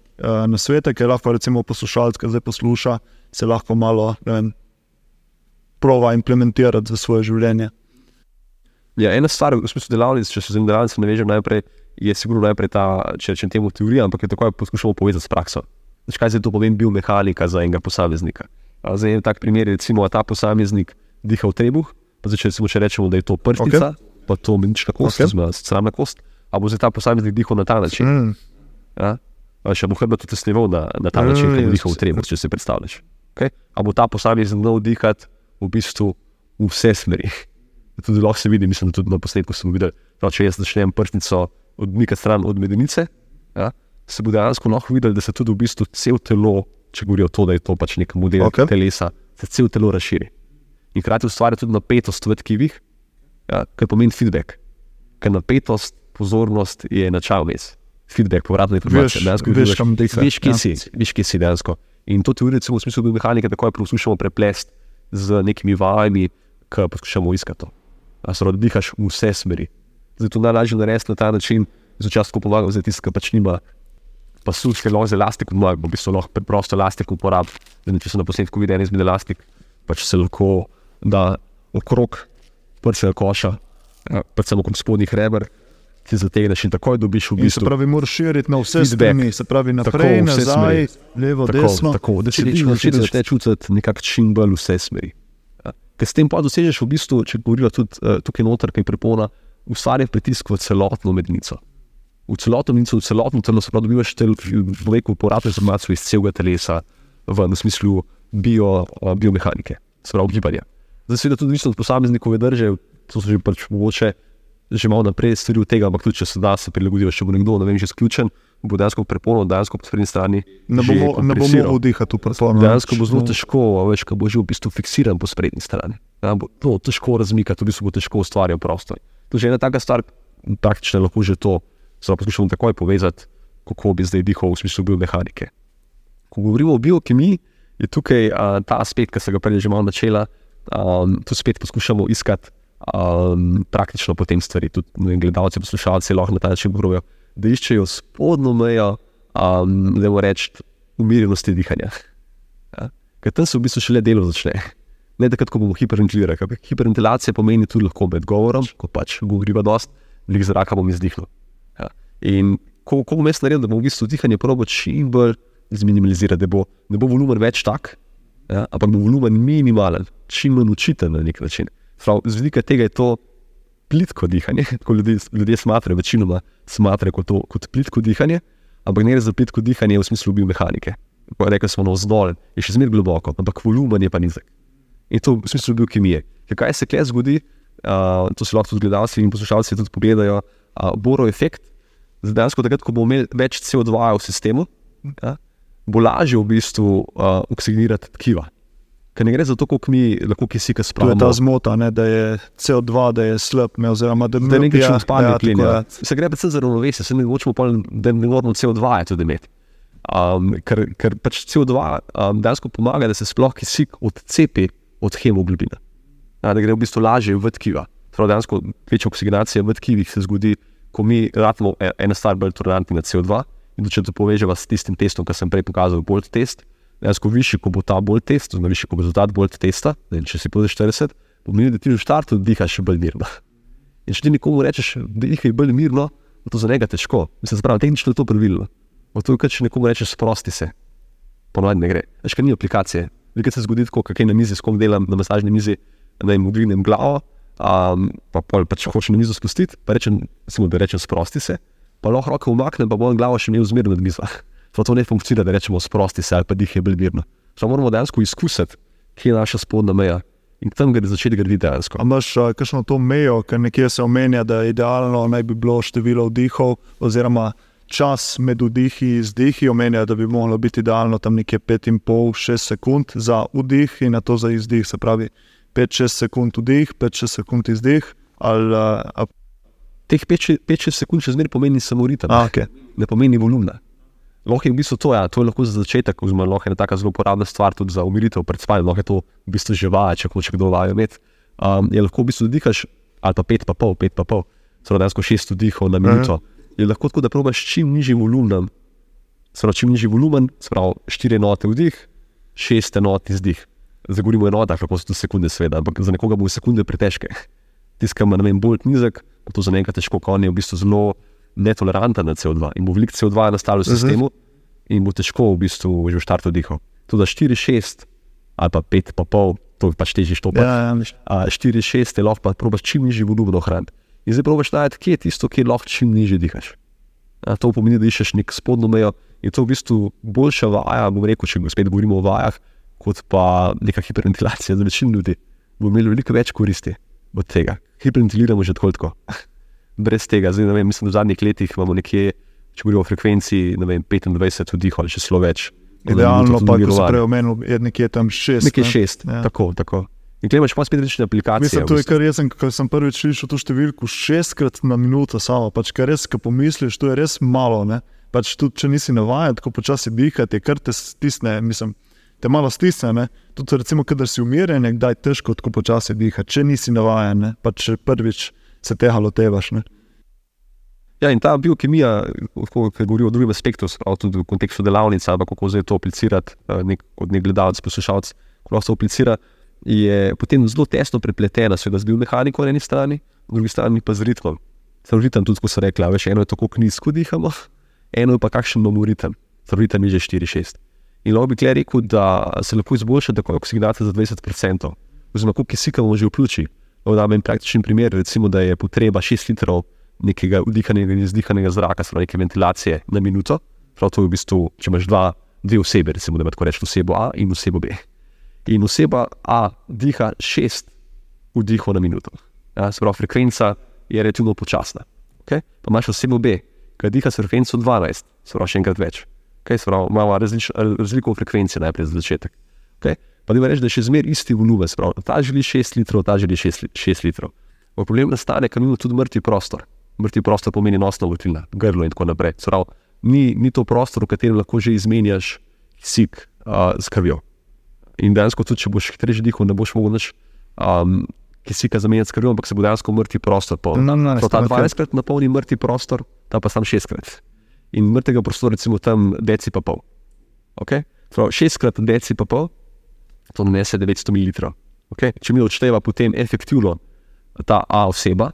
S2: nasvete, ki lahko recimo poslušalec, ki zdaj posluša, se lahko malo ne vem, prova implementirati v svoje življenje.
S1: Ja, ena stvar, v smislu delavnic, če se z delavnico navežem najprej, je sigurno najprej ta, če rečem temu teorija, ampak je tako poskušamo povezati s prakso. Znači, kaj se to pomeni biomehanika za enega posameznika? A Zdaj je tak primer, recimo, ta posameznik diha v trebuh, pa zdaj, če, recimo, če rečemo, da je to prstica, okay. pa to menična kost,
S2: Okej.
S1: okay. sramna kost, a bo zdaj ta posameznik dihal na ta način?
S2: Mm.
S1: Ja? A Še bo hrbet tesnival na, na ta način,
S2: Mm,
S1: kot bo
S2: jaz
S1: dihal v trebuh, če si predstavljaš. Okay? A bo ta posameznik znal dihati v bistvu v vse smeri. Tudi lahko se vidi, mislim, tudi na posnetku smo videli, da če jaz začnem prstnico odmikati stran od medenice, ja, se bo dejansko lahko videl, da se tudi v bistvu cel telo, če govorijo to, da je to pač nek model okay. telesa, se cel telo razširi. In hkrati ustvarja tudi napetost v tkivih, ja, kar pomeni feedback. Ker napetost, pozornost je načal vmes. Feedback, povratna informacija.
S2: Veš- veš, diha,
S1: Veš, kje
S2: ja.
S1: si, veš, kje si dejansko. In to teorijo, recimo, v smislu biomehanike, tako poskušamo preplesti z nekimi vajami, ki poskušamo iskati to. A se rodi dihaš v vse smeri. Zato najlažje narediti na ta način, začasno ko pomagam za tiste, ki pač nima pasu, ki lahko z elastiko, no, v bistvu lahko preprosto elastiko uporabim. Če se na posnetku vidi en izmed elastik, pač se lahko da okrog prstnega koša, ja, predvsem okrog spodnjih reber, ti zategneš in takoj dobiš v
S2: In se
S1: bistvu
S2: pravi, moraš širiti na vse strani, se pravi naprej,
S1: Tako,
S2: nazaj,
S1: smeri.
S2: levo,
S1: tako,
S2: desno.
S1: tako, da ti
S2: čutiš.
S1: začneš čutiti nekako čim bolj vse smeri. Ker s tem pa dosežeš v bistvu, če govorimo tudi uh, tukaj noter, kaj prepona, ustvarja pritisk v celotno mednico. V celotno mednico, v celotno telo, se pravi, dobivaš veliko uporabno informacijo iz celega telesa, v, v smislu bio, uh, biomehanike, se pravi gibanja. Zdaj, seveda, tudi odvisno od posameznikove drže, to so že pač mogoče že malo naprej stvari od tega, ampak tudi če se da, se prilagodijo, če bo nekdo, ne vem, že sključen, bo dejansko prepono, dejansko po sprednji strani.
S2: Ne bo, ne bo mogel dihati v performance.
S1: Dejansko bo zelo težko, a veš, ko bo že v bistvu fiksiran po sprednji strani. Ja, bo to težko razmikati, v bistvu bo težko ustvarjati prostor. To je že ena taka stvar, praktično lahko že to, zelo poskušamo takoj povezati, kako bi zdaj dihal v smislu biomehanike. Ko govorimo o biokemiji, je tukaj a, ta aspekt, ki se ga prej že malo načela, um, tu spet poskušamo iskati um, praktično potem stvari. Tudi gledalci, poslušalci lahko na ta način pravijo, da iščejo spodnjo mejo, um, da moramo reči, umirjenosti dihanja. Ja? Ker tam se v bistvu šele delo začne. Ne takrat, ko bomo hiperventilirali. Hiperventilacija pomeni tudi lahko med govorom, ko pač govoriva dost, veliko zraka bom izdihnil. Ja? In ko, ko bom jaz naredil, da bom v bistvu dihanje probo čim bolj zminimalizirati, da bo, ne bo volumen več tak, ja? ampak bo volumen minimalen, čim manj učiten na nek način. Prav, z vidika tega je to plitko dihanje, [LAUGHS] kot ljudje, ljudje smatrajo, večinoma smatrajo kot, to, kot plitko dihanje, ampak ne gre za plitko dihanje v smislu biomehanike. Rekli smo navzdol, je še zmeraj globoko, ampak volumen je pa nizek. In to v smislu biokemije. Kaj se kje zgodi, uh, to si lahko tudi gledalci in poslušalci tudi pogledajo, uh, borov efekt. Zdaj, takrat, ko bomo imeli več CO2 v sistemu, ja, bo lažje v bistvu uh, oksigenirati tkiva. Ker ne gre za to, koliko mi lahko kisika spravimo.
S2: To je ta zmota, ne, da je CO2, da je slab, oziroma da,
S1: da nekaj čemu spadne
S2: ja,
S1: Ja.
S2: je.
S1: Se gre predvsem za ravnovesje, se ne hočemo, pol, da ne moramo CO2 tudi imeti. Um, ker, ker pač CO2 um, dejansko pomaga, da se sploh kisik odcepi od hemoglobina. Ja, da gre v bistvu lažje v tkiva. Prav dejansko večja oksigenacija v tkivih se zgodi, ko mi ratimo e- ena stvar bolj tolerantni na CO2. In če to povežemo s tistim testom, ki sem prej pokazal, Bolt test, dejansko višji, ko bo ta Bolt test, oziroma višji, ko bo rezultat Bolt testa, vem, če si podeš 40, pomeni, da ti v štartu dihaš še bolj mirno. [LAUGHS] In če ti nekomu rečeš, da dihaj bolj mirno, bo to za njega težko. Mislim, tehnično je to pravilno. Zato, ker če nekomu rečeš, sprosti se, ponovadi ne gre. Veš, ker ni aplikacije. Nekaj se zgodi, tako, kaj na mizi, s kom delam, na masažni mizi, da jim dvignem glavo, um, pa, pol, pa če hočeš na mizo spustiti, pa rečem, samo da rečem, sprosti se, pa lahko roke umaknem, pa bom glavo še imel zmerno nad mizo. [LAUGHS] Zato to ne funkcionira, da rečemo, sprosti se ali pa dih je bolj mirno. Samo moramo dejansko izkusiti, kje je naša spodnja meja in tam gre začeti graditi dejansko.
S2: Imaš uh, kakšno to mejo, ker nekje se omenja, da je idealno naj bi bilo število vdihov, oziroma čas med vdihi in izdihi. Omenja, da bi moralo biti idealno tam nekje 5,5-6 sekund za vdih in na to za izdih. Se pravi, 5-6 sekund vdih, 5-6 sekund izdih. Ali, a,
S1: Teh 5-6 sekund še zmeraj pomeni samo ritem,
S2: a, okay.
S1: ne pomeni volumna. Lahko je v bistvu to, ja, to je lahko za začetek, oziroma lahko je ena tako zelo uporabna stvar tudi za umiritev pred spanjem, lahko je to v bistvu že vaja, če hoče kdo vajo imeti. Um, je lahko v bistvu dihaš, ali pa pet, pa pol, pet, pa pol, zelo dejansko šest vdihov na minuto. Je lahko tako, da probaš čim nižji volumen, zelo čim nižji volumen, sprav štiri enote vdih, šest enot izdih. Zdaj govorimo o enotah, lahko so to sekunde, seveda, ampak za nekoga bo sekunde pretežke. Tiskam, ne vem, bolj nizek, to za njega težko, ko on je v bistvu zelo netoleranten na CO2 in bo veliko CO2 nastalo v sistemu in bo težko v bistvu že v štartu dihal. To da 4, 6 ali pa 5, pa pol, to je pač težje štopati.
S2: ja, ja, miš-
S1: A 4, 6 je lahko pa probaš čim nižji volumen ohraniti. In zdaj probaš najti, kje je tisto, kjer lahko čim nižje dihaš. A, to pomeni, da iščeš nek spodnjo mejo in to je v bistvu boljša vaja, bom rekel, če spet govorimo o vajah, kot pa neka hiperventilacija za večino ljudi. Bomo imeli veliko več koristi od tega. Hiperventiliramo že tako. tako. Brez tega, zdaj, ne vem, mislim, da v zadnjih letih imamo nekje, če govorimo o frekvenci, ne vem, 25 vdihov ali še celo več.
S2: Idealno pa, kot
S1: mirovanja.
S2: prej omenil, je nekje tam 6.
S1: Nekje šest, ja. tako, tako. In klej imaš pa spet različne aplikacije.
S2: Mislim, to je kar jaz, sem, ko sem prvič slišal to številko, šestkrat na minuto samo. Pač, kar res, ko pomisliš, to je res malo. Ne? Pač tudi, če nisi navaden, tako počasi dihati, kar te stisne, mislim, te malo stisne. Ne? Tudi, recimo, kadar si umirjen, je kdaj težko tako počasi dihati, če nisi navaden, ne? pač prvič se tega lotevaš. Ne?
S1: Ja, in ta biokemija, ko govori o drugem aspektu, prav tudi v kontekstu delavnice, pa kako zdaj to aplicirati, eh, nek, kot nek gledalec, poslušalec, ko lahko to aplicira, je potem zelo tesno prepletena, seveda z biomehaniko na eni strani, na drugi strani pa z ritmom. Sam ritem, tudi ko so rekli, a veš, eno je tako nizko dihamo, [LAUGHS] eno je pa kakšen imamo ritem. Sam ritem je že 4-6. In lahko bi tukaj rekel, da se lahko izboljša tako oksigenacija za 20%, oziroma koliko kisika bomo že v pljuči. Lahko dam en praktičen primer, recimo, da je potreba 6 litrov nekega vdihanega in izdihanega zraka, se pravi neke ventilacije na minuto. Prav to je v bistvu, če imaš dva, dve osebe, recimo, da imaš reči osebo A in osebo B. In oseba A diha 6 vdihov na minuto. Ja, se pravi, frekvenca je relativno počasna. Okay? Pa imaš osebo B, ki diha s frekvenco 12, se pravi, še enkrat več. Okay? Se pravi, imamo različ, razliko v frekvenci najprej za začetek. Okay? Pa da reči, da je še zmeraj isti pravi, ta želi 6 litrov, ta želi 6, li- 6 litrov. Pa problem nastane, ker imamo tudi mrtvi prostor. Mrtvi prostor pomeni nosna votlina, grlo in tako naprej. Se Pravi, ni, ni to prostor, v katerem lahko že izmenjaš kisik uh, z krvjo. In dejansko, tudi če boš hitreje dihal, ne boš mogel nič um, kisika zamenjati s krvjo, ampak se bo dejansko mrtvi prostor polnil.
S2: No, no, ne,
S1: So ta
S2: stavim, kaj-
S1: 12krat napolni mrtvi prostor, ta pa sam 6krat. In mrtvega prostora, recimo tam deci pa pol. Okay? Prav, 6krat deci pa pol, to nanese 900 ml. Okay? Če mi odšteva potem efektivno ta A oseba,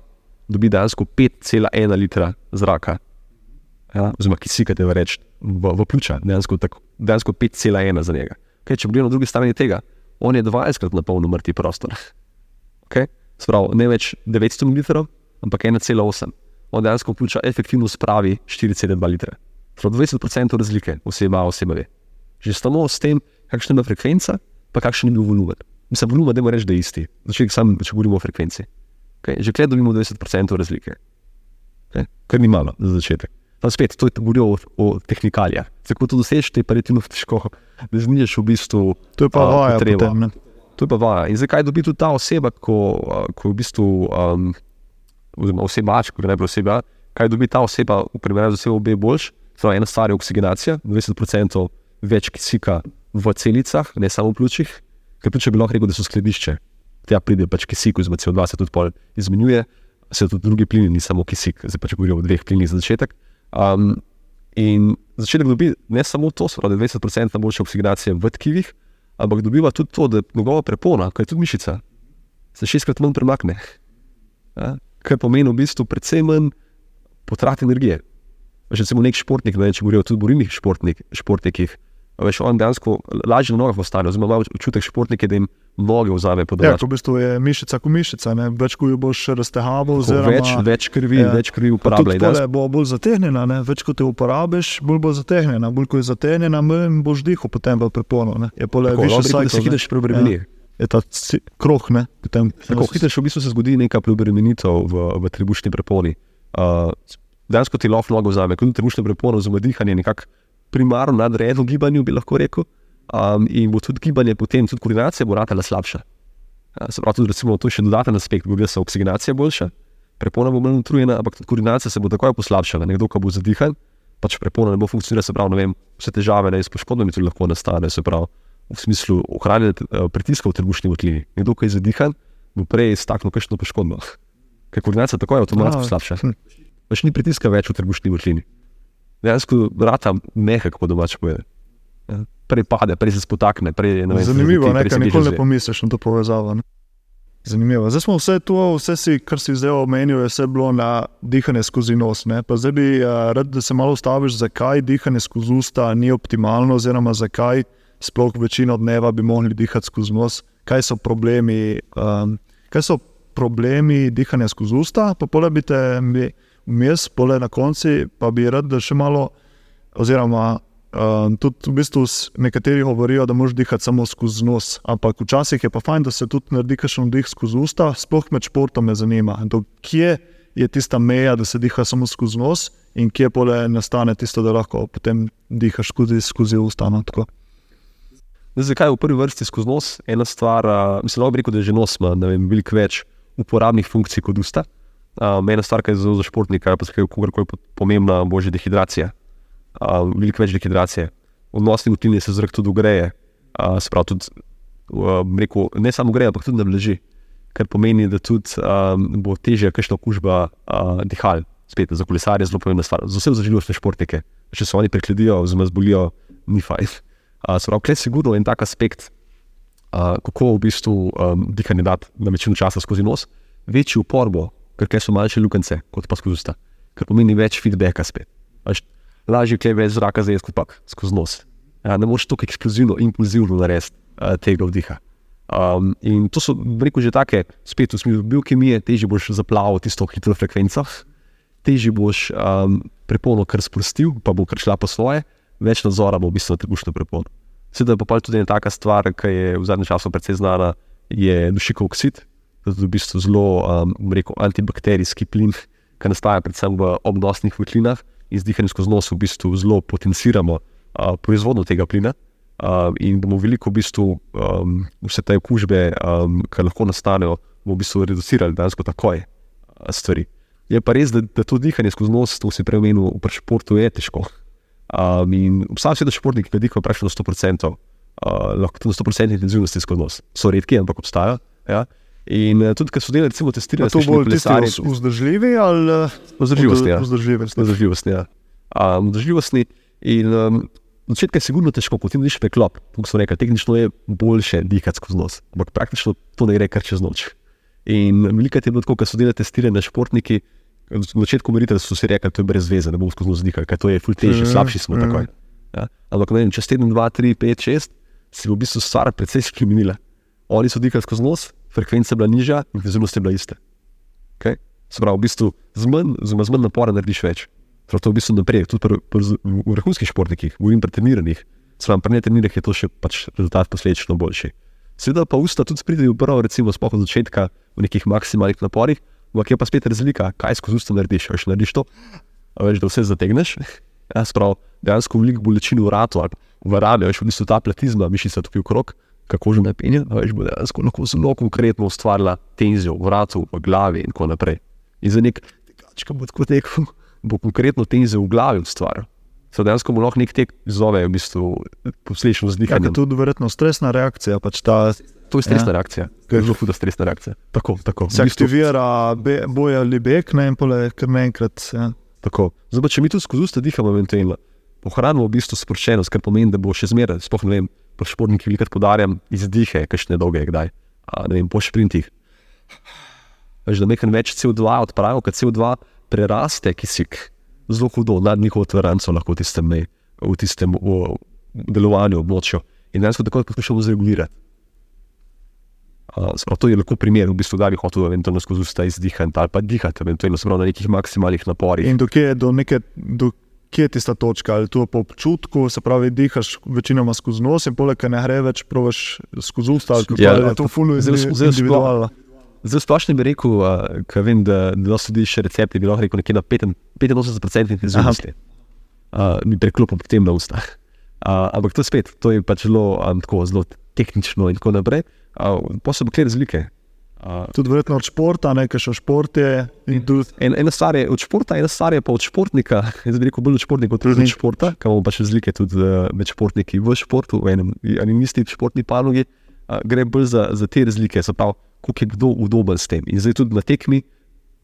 S1: dobi dejansko 5,1 litra zraka, ja? oziroma kisika, te reč, v, v pljuča, dejansko, dejansko 5,1 za njega. Okay? Če pogledamo na drugi strani tega, on je 20krat napolnil mrtvi prostor. Okay? Sprav, ne več 900 ml, ampak 1,8. On dejansko pljuča efektivno spravi 4,2 litra. Prav 20% razlike oseba A oseba ve. Že samo s tem, kakšna je frekvenca, pa kakšen je bil volumen. Mislim, volumen, da reči, da je isti. Začetek sam, če govorimo o frekvenci. Okay? Že klej dobimo 20% razlike. Okay? Kar ni malo za začetek. Tam spet, to je govorijo o, o tehnikalijah. Tako to dosežeš, te pa je relativno težko, da znižaš v bistvu.
S2: To je pa
S1: a,
S2: vaja
S1: potrebo.
S2: potem, ne.
S1: To je pa vaja. In zakaj dobi tudi ta oseba, ko, ko v bistvu, um, oziroma oseba, če ne bi oseba, kaj dobi ta oseba v primerjavi z osebo B boljš? Ena stvar je oksigenacija, 20% več kisika v celicah, ne samo v pljučih, ker pljuča bi lahko rekel, da so skladišče. Tja pride pač kisik, oziroma CO2 se tudi pol izmenjuje, se tudi drugi plini, ni samo kisik, zdaj pač govorimo o dveh plinih za začetek. Um, in začetek dobi ne samo to, se pravi 20% boljše oksigenacije v tkivih, ampak dobiva tudi to, da njegova prepona, ki je tudi mišica, se šestkrat manj premakne. Ja? Kar pomeni v bistvu predvsem manj potrati energije. Veš, recimo nek športnik, ne če govorijo tudi borilnih športnik, športnikih, a veš, on dejansko lažje na nogah ostane, oziroma občutek športnike, da jim noge vzame pod
S2: Ja,
S1: roke.
S2: ko v bistvu je mišica kot mišica, ne? več ko jo boš raztehaval,
S1: Več, več krvi,
S2: Ja.
S1: ja. več krvi
S2: Pa
S1: uporablja.
S2: tudi tole bo bolj zategnjena, ne? več kot jo uporabiš, bolj bo zategnjena. Bolj ko je zategnjena, manj boš dihal potem v prepono. Ne? Je pole
S1: Tako, bi rekel, da se
S2: cycle,
S1: hitreje preobremeni.
S2: Ja. Je ta krog, ne? Potem,
S1: Tako hitro v bistvu se zgodi neka preobremenitev v, v trebušni preponi. Uh, dejansko ti lahko nogo vzame, kot trebušne prepone, oziroma dihanje, nekako primarno nadrejeno gibanju, bi lahko rekel. Um, in bo tudi gibanje, potem tudi koordinacija bo ratala slabša. Uh, se pravi, tudi recimo, to je še dodaten aspekt, bo se oksigenacija boljša, prepona bo manj utrujena, ampak tudi koordinacija se bo takoj poslabšala. Nekdo, ki bo zadihan, pač prepona ne bo funkcionirala, se pravi, vem, vse težave ne, s poškodbami tudi lahko nastane, se pravi, v smislu ohranjanja eh, pritiska v trebušni votlini. Nekdo, ki je zadihan, bo prej staknil kakšno poškodbo. Ker koordinacija takoj avtomatsko
S2: Ah,
S1: slabša. Pač ni pritiska več v trebušni votlini. Dejansko vrata mehak, po domač povedano. Ja, Prej pade, prej se spotakne. Prej, ne vem,
S2: Zanimivo,
S1: zvrti,
S2: ne,
S1: prej se
S2: ker
S1: bliže
S2: nikoli ne pomisliš na to povezavo. Ne? Zanimivo. Zdaj smo vse to, vse si, kar si zdaj omenil, je vse bilo na dihanje skozi nos. Zdaj bi uh, rad, da se malo ustaviš, zakaj dihanje skozi usta ni optimalno, oziroma zakaj sploh večino dneva bi mogli dihati skozi nos, kaj so problemi, um, kaj so problemi dihanja skozi usta, pa pole bi te vmes, pole na konci, pa bi rad, da še malo, oziroma Um, tudi v bistvu nekateri govorijo, da moraš dihati samo skozi nos, ampak včasih je pa fajn, da se tudi naredi kakšen dih skozi usta, sploh med športom me zanima. To, kje je tista meja, da se diha samo skozi nos in kje pole nastane tisto, da lahko potem dihaš skozi, skozi usta. No, tako.
S1: Zdaj, zakaj v prvi vrsti skozi nos? Ena stvar, uh, mislim, lahko bi rekel, da že nos ima veliko več uporabnih funkcij kot usta. Um, ena stvar, ki je zelo za športnika, pa se kogarkoli po- pomembna, bo že dehidracija. Um, veliko več dehidracije. V nosni utlini se zrak tudi ugreje, uh, se pravi, tudi, uh, rekel, ne samo ugreje, ampak tudi nableži. Kar pomeni, da tudi um, bo težje kakšna okužba uh, dihal. Spet za kolesarje je zelo pomembna stvar. Za vse zaželjivostne športnike, če se oni prekledijo, oziroma zbolijo, ni fajn. Uh, Sprav, klej sigurno en tak aspekt, uh, kako v bistvu um, dihanje dati na večino časa skozi nos, večji upor bo, ker klej so manjše lukence kot pa skozi usta, kar pomeni več feedbacka spet. Až, lažje klej več zraka zajeti kot pa skozi nos. Ja, ne moreš tako eksplozivno, impulzivno narediti uh, tega vdiha. Um, in to so, rekel, že take, spet v smislu biokemije, težje boš zaplavil tisto hitro frekvenco, težje boš um, prepono kar sprostil, pa bo kar šla po svoje, več nadzora bo v bistvu na trebušno prepono. Sedaj pa pol tudi ena taka stvar, ki je v zadnjem času precej znana, je dušikov oksid, to je v bistvu zelo um, rekel, antibakterijski plin, ki nastaja predvsem v obnosnih votlinah in z dihanjem skozi nos v bistvu zelo potenciramo uh, proizvodnjo tega plina. Uh, in bomo veliko v bistvu um, vse te okužbe, um, ki lahko nastanejo, bomo v bistvu reducirali dejansko takoj uh, stvari. Je pa res, da, da to dihanje skozi nos, to si prej omenil, v športu je težko. Um, in obstajajo seveda športniki, ki dihajo praktično 100%, uh, lahko tudi na 100% intenzivnosti skozi nos. So redki, ampak obstajajo. Ja? In uh, tudi, ker so delali, recimo, testirali,
S2: A to bolj tisti
S1: kolesarji,
S2: vz- vzdržljivi ali eh,
S1: vzdržljivostni. Ja.
S2: vzdržljivosti?
S1: Vzdržljivostni. Ja. Um, vzdržljivostni. In um, na začetku je sigurno težko, ko ti vidiš preklop. Kot so rekli, tehnično je boljše dihati skozi nos, ampak praktično to ne gre kar čez noč. In veliko je bilo tako, ko so delali testiranje športniki. Na začetku meritev so si rekli, da je brez veze, da bomo skozi nos dihali, ker to je ful težje,
S2: Ja,
S1: slabši smo
S2: ja.
S1: takoj. Ja. Ampak ne vem, čez teden, dva, tri, pet, šest, si bo v bistvu stvar precej spremenila. Oni so dihali skozi nos, frekvenca je bila nižja in vizivnost je bila ista. Okay? Se pravi, v bistvu z manj, z manj napora narediš več. Prav to je v bistvu naprej, tudi pri, pri, v vrhunskih športnikih, govorim pri treniranih. Pravi, pri netreniranih je to še pač rezultat posledično boljši. Seveda pa usta tudi pridejo prav, recimo, sploh od začetka v nekih maksimalnih naporih, ampak je pa spet razlika, kaj skozi usta narediš. Veš, narediš to, veš, da vse zategneš. [LAUGHS] Ja, sprav, dejansko veliko bolečin v vratu ali v rami, veš, v bistvu ta platizma, mišica tukaj okrog, kako že napenja, veš, bo dejansko lahko zelo konkretno ustvarila tenzijo v vratu, v glavi in tako naprej. In za nek tekač, ki bo tako tekel, [LAUGHS] bo konkretno tenzijo v glavi ustvaril. Se dejansko mu lahko nek tek izzove, v bistvu posledično
S2: Ja,
S1: zdihanje.
S2: ker tudi verjetno stresna reakcija. Pač ta,
S1: To je stresna
S2: Ja.
S1: reakcija, to je zelo huda stresna reakcija. Tako, tako.
S2: se
S1: v bistvu-
S2: aktivira be, boj ali beg, ne in pole kar naenkrat. Ja.
S1: Tako. Zdaj, če mi tudi skozi usta dihamo, eventualno, ohranimo v bistvu sproščenost, kar pomeni, da bo še zmeraj, sploh ne vem, pri športnikih velikrat podarjam izdihe, kakšne dolge je kdaj, a, ne vem, po sprintih. Veš, da nekaj več CO2 odpravijo, ker CO2 preraste kisik zelo hudo nad njihovo toleranco, lahko v tistem, ne, v tistem v, v delovanju, območju. In dejansko tako poskušamo zregulirati. Uh, to je lahko primer, v bistvu, da bi hotel eventualno skozi usta izdihati ali pa dihati, eventualno na nekih maksimalnih naporih.
S2: In do kje, do neke, do kje je tista točka, ali to po občutku, se pravi, dihaš večinoma skozi nos in poleg tega ne gre več, provaš skozi usta. ali kako,
S1: Ja,
S2: ali je to fulno
S1: zelo- zelo
S2: individualno.
S1: Zelo splošno bi rekel, uh, ker vem, da, dosti ljudi še recepti, bi lahko rekel nekje na 85% intenzivnosti. Uh, mi preklopim potem na usta. Uh, ampak to spet, to je pač zelo, um, tako, zelo tehnično in tako naprej. Uh, pa kje razlike. Uh,
S2: Tudi verjetno od športa, nekaj še šport je. tudi-
S1: En, ena stvar je od športa, ena stvar je pa od športnika. [LAUGHS] Jaz bi rekel bolj od športnika kot od športa, ker imamo pač razlike tudi uh, med športniki v športu, v enem ali isti športni panogi. Uh, gre bolj za, za te razlike, se pravi, koliko je kdo udoben s tem. In zdaj tudi na tekmi,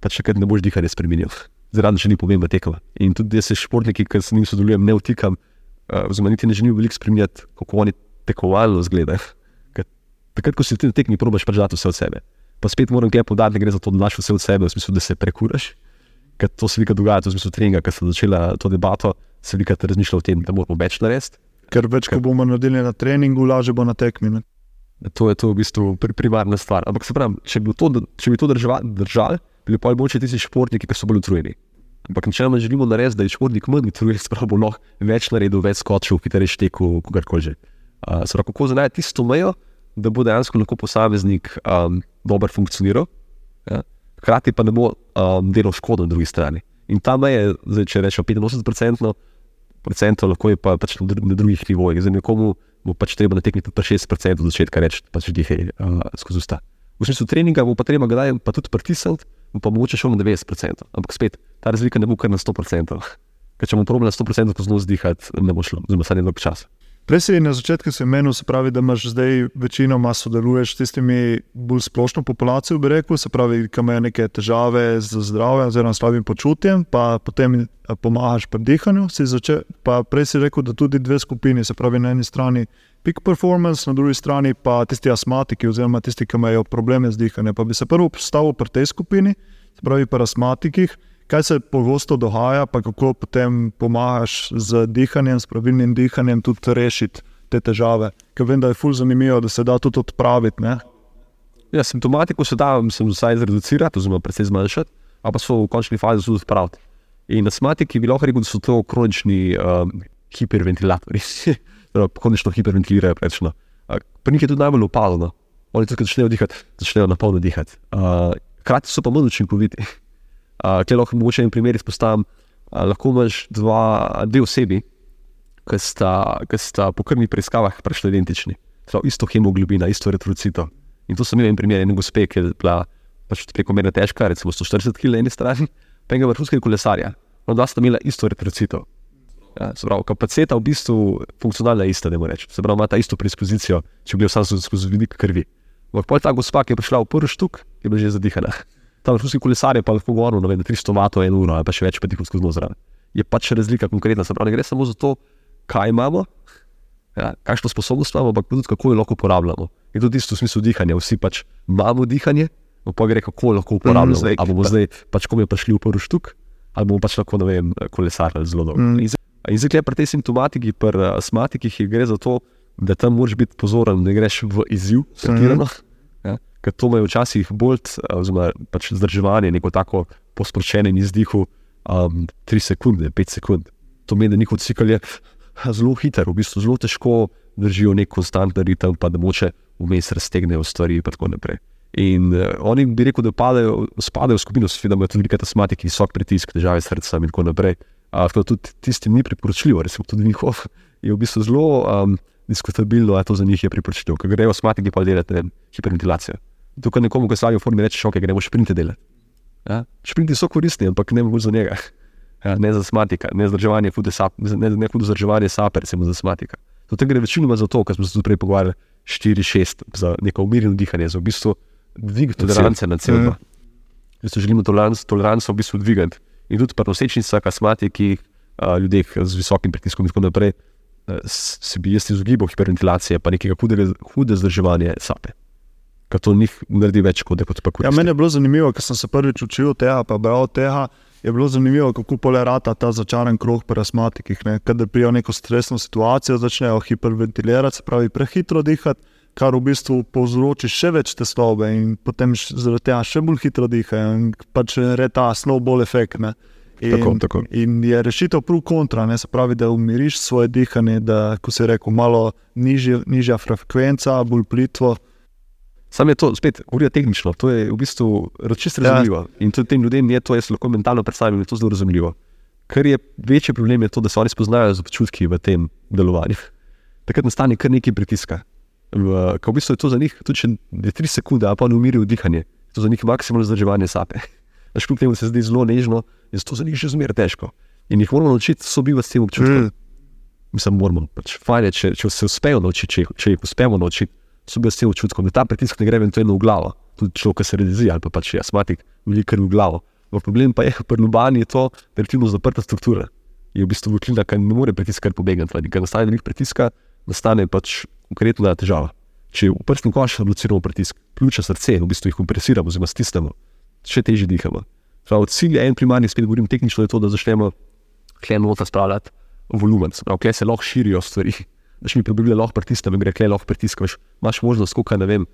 S1: pač takrat ne boš dihanje spremenil. [LAUGHS] Zaradi tega ni pomembna tekma. In tudi jaz se športniki, ki se njim sodelujem, ne vtikam, uh, oziroma niti ne želim veliko spremenjati, kako oni tekmovalno izgledajo. [LAUGHS] Ker Takrat, ko si ti na tekmi, probaš pač dati vse od sebe. Pa spet moram tukaj povedati, da gre za to, da daš vse od sebe, v smislu, da se prekuraš. Ker to se veliko dogaja, to je v smislu treninga, ker sem začela to debato, se veliko razmišljala o tem, da moramo več narediti.
S2: Ker več, ko bomo naredili na treningu, lažje bo na tekmi. Ne?
S1: To je to v bistvu pri, primarna stvar. Ampak se pravi, če bi to, če bi to država, držali, bi bili pa boljši tisti športniki, ki so bolj utrujeni. Ampak načeloma želimo narediti, da je športnik manj utrujen, [LAUGHS] sprav bo lahko več naredil, več skočil, hitreje štekel, kogarkoli že. Uh, se pravi, kako zanaj tisto mejo, da bo dejansko lahko posameznik um, dobro funkcioniral, ja? hkrati pa ne bo um, delal škodo na drugi strani. In ta meja, če rečemo 85%, procentov, lahko je pa pač na, dru na drugih nivojih. Za nekomu bo pač treba natekniti pa 60% od začetka reči, pač dihaj uh, skozi usta. V smislu treninga bo pa treba kdaj pa tudi pritisniti, bo pa mogoče šel na 90%. Ampak spet, ta razlika ne bo kar na 100%. Ker če bomo probali na 100% skozi nos dihati, ne bo šlo, zelo sanje dolg čas.
S2: Prej si na začetku se menil, se pravi, da imaš zdaj večinoma sodeluješ s tistimi bolj splošno populacijo, bi rekel, se pravi, ki imajo neke težave z zdravjem oziroma slabim počutjem, pa potem eh, pomagaš pri dihanju. Začel, pa prej si rekel, da tudi dve skupini, se pravi, na eni strani peak performance, na drugi strani pa tisti astmatiki oziroma tisti, ki imajo probleme z dihanjem. Pa bi se prvo postavil pri tej skupini, se pravi, pri astmatikih. Kaj se pogosto dogaja, pa kako potem pomagaš z dihanjem, s pravilnim dihanjem, tudi rešiti te težave? Ker vem, da je fully zanimivo, da se da tudi odpraviti. Ne?
S1: Ja, simptomatiko se da sem vsaj zreducirati, oziroma precej zmanjšati, a pa so v končni fazi tudi odpraviti. In astmatiki bi lahko rekel, da so to kronični um, hiperventilatorji, [LAUGHS] Torej, kronično hiperventilirajo prečno. Uh, pri njih je tudi najbolj opazno. Oni tudi, ko začnejo dihati, začnejo na polno dihati. Uh, Hkrati so pa manj učinkoviti. Če lahko mogoče en primer izpostavim, lahko imaš dva, dve osebi, ki sta, ki sta po krvnih preiskavah prišli identični. Prav, isto hemoglobina, isto retrocito. In to sem imel en primer ene gospe, ki je bila pač prekomerno težka, recimo 140 kg na eni strani, pa enega vrhunskega kolesarja. No, dva sta imela isto retrocito. Ja, pravi, kapaciteta v bistvu funkcionalna je ista, da moramo reči. Se pravi, ima ta isto predispozicijo, če gledajo samo skozi vidik krvi. Ampak pol ta gospa, ki je prišla v prvi štuk, je bila že zadihana. Tam ruski kolesar je pa lahko govoril, ne vem, 300 vatov eno uro ali pa še več, pa ti skozi noč zraven. Je pač razlika konkretna, se pravi, ne gre samo za to, kaj imamo, ja, kakšno sposobnost imamo, ampak tudi kako jo lahko uporabljamo. In tudi isto v smislu dihanja. Vsi pač imamo dihanje, pa gre kako lahko uporabljamo.
S2: Mm, zdaj,
S1: ali bomo
S2: pa-
S1: zdaj pač, ko bomo prišli v prvi štuk, ali bomo pač lahko, ne vem, kolesarili zelo dolgo.
S2: Mm.
S1: In zdaj- pri tej simptomatiki, pri astmatikih, gre za to, da tam moraš biti pozoren, da greš v izziv, pretirano. Ja, ker to imajo včasih bolj, uh, oziroma pač zdrževanje, neko tako posproščenje izdihu, um, 3 sekunde, 5 sekund. To pomeni, da njihov cikl je zelo hiter, v bistvu zelo težko držijo nek konstantni ritem, pa da moče vmes raztegnejo stvari in tako naprej. In uh, oni bi rekel, da padajo, spadajo v skupino, da imajo tudi velike astmatiki, visok pritisk, težave s srcem in tako naprej. Uh, to tudi tistim ni priporočljivo, recimo tudi njihov je v bistvu zelo um, diskutabilno, ali to za njih je priporočljivo. Ker grejo astmatiki pa delati hiperventilacijo. Tukaj nekomu, ki stavi v formi, reče, ok, gremo šprinte delati. Ja? Šprinti so koristni, ampak ne bolj za njega. [LAUGHS] Ja, ne za astmatika, ne za vzdrževanje hude sape, ne, hudo vzdrževanje sape, recimo za astmatika. To gre večinoma za to, kar smo se tudi prej pogovarjali, 4-6, za neko umirjeno dihanje, za v bistvu dvig tolerance na CO2.
S2: Mhm.
S1: Če se želimo toleranc, toleranco v bistvu dvigati. In tudi pri nosečnicah, astmatikih, a, ljudeh z visokim pritiskom in tako naprej, se bi jaz izogibal hiperventilacije, pa nekega hudega, hude vzdrževanja sape. Ker to njih naredi več kot kot pa
S2: Ja,
S1: koristi.
S2: meni je bilo zanimivo, ker sem se prvič učil tega, pa bral tega. Je bilo zanimivo, kako polerata ta začaran krog pri astmatikih. ne. Kadar prijo neko stresno situacijo, začnejo hiperventilirati, se pravi prehitro dihati, kar v bistvu povzroči še več tesnobe in potem zaradi tega še bolj hitro dihajo. In pač je ta snowball efekt. Ne. In,
S1: Tako, tako.
S2: in je rešitev prav kontra, ne? se pravi, da umiriš svoje dihanje, da, ko se reče, malo nižje, nižja frekvenca, bolj plitvo.
S1: Sam je to spet, govorijo tehnično, to je v bistvu čisto
S2: Ja.
S1: razumljivo. In tudi tem ljudem je to, jaz lahko mentalno predstavljam, da je to zelo razumljivo. Kar je večji problem, je to, da se oni spoznajo z občutki v tem delovanju. Takrat nastane kar nekaj pritiska. V, v bistvu je to za njih, tudi če je tri sekunde, a pa ne umirijo dihanje, je to za njih maksimalno zdrževanje sape. Až kljub temu se zdi zelo nežno, je to za njih še zmeraj težko. In jih moramo naučiti sobivati s tem občutkom.
S2: Mm.
S1: Mislim, moramo. Pač, fajn je, če, če se uspejo naučiti, če, če jih uspemo naučiti, so bili s tem občutkom, da ta pritisk ne gre eventualno v glavo. Tudi človek, se redi, ali pa pač je astmatik, veliko krvi v glavo. Ampak problem pa je, [LAUGHS] pri lubani je to relativno zaprta struktura. Je v bistvu votlina, ki ne more pritiskati pobegati. Ker nastane veliko pritiska, nastane pač konkretna težava. Če v prstni koš reduciramo pritisk, pljuča srce, v bistvu jih kompresiramo, oziroma stisnemo, še težje dihamo. Prav, cilj je en primarni, spet govorim tehnično, je to, da začnemo kle nota spravljati volumen. Se pravi, kle se lahko širijo stvari. Veš mi prebili lahko pritisnem, gre kle lahko pritiskaš. Imaš možnost, koliko ne vem,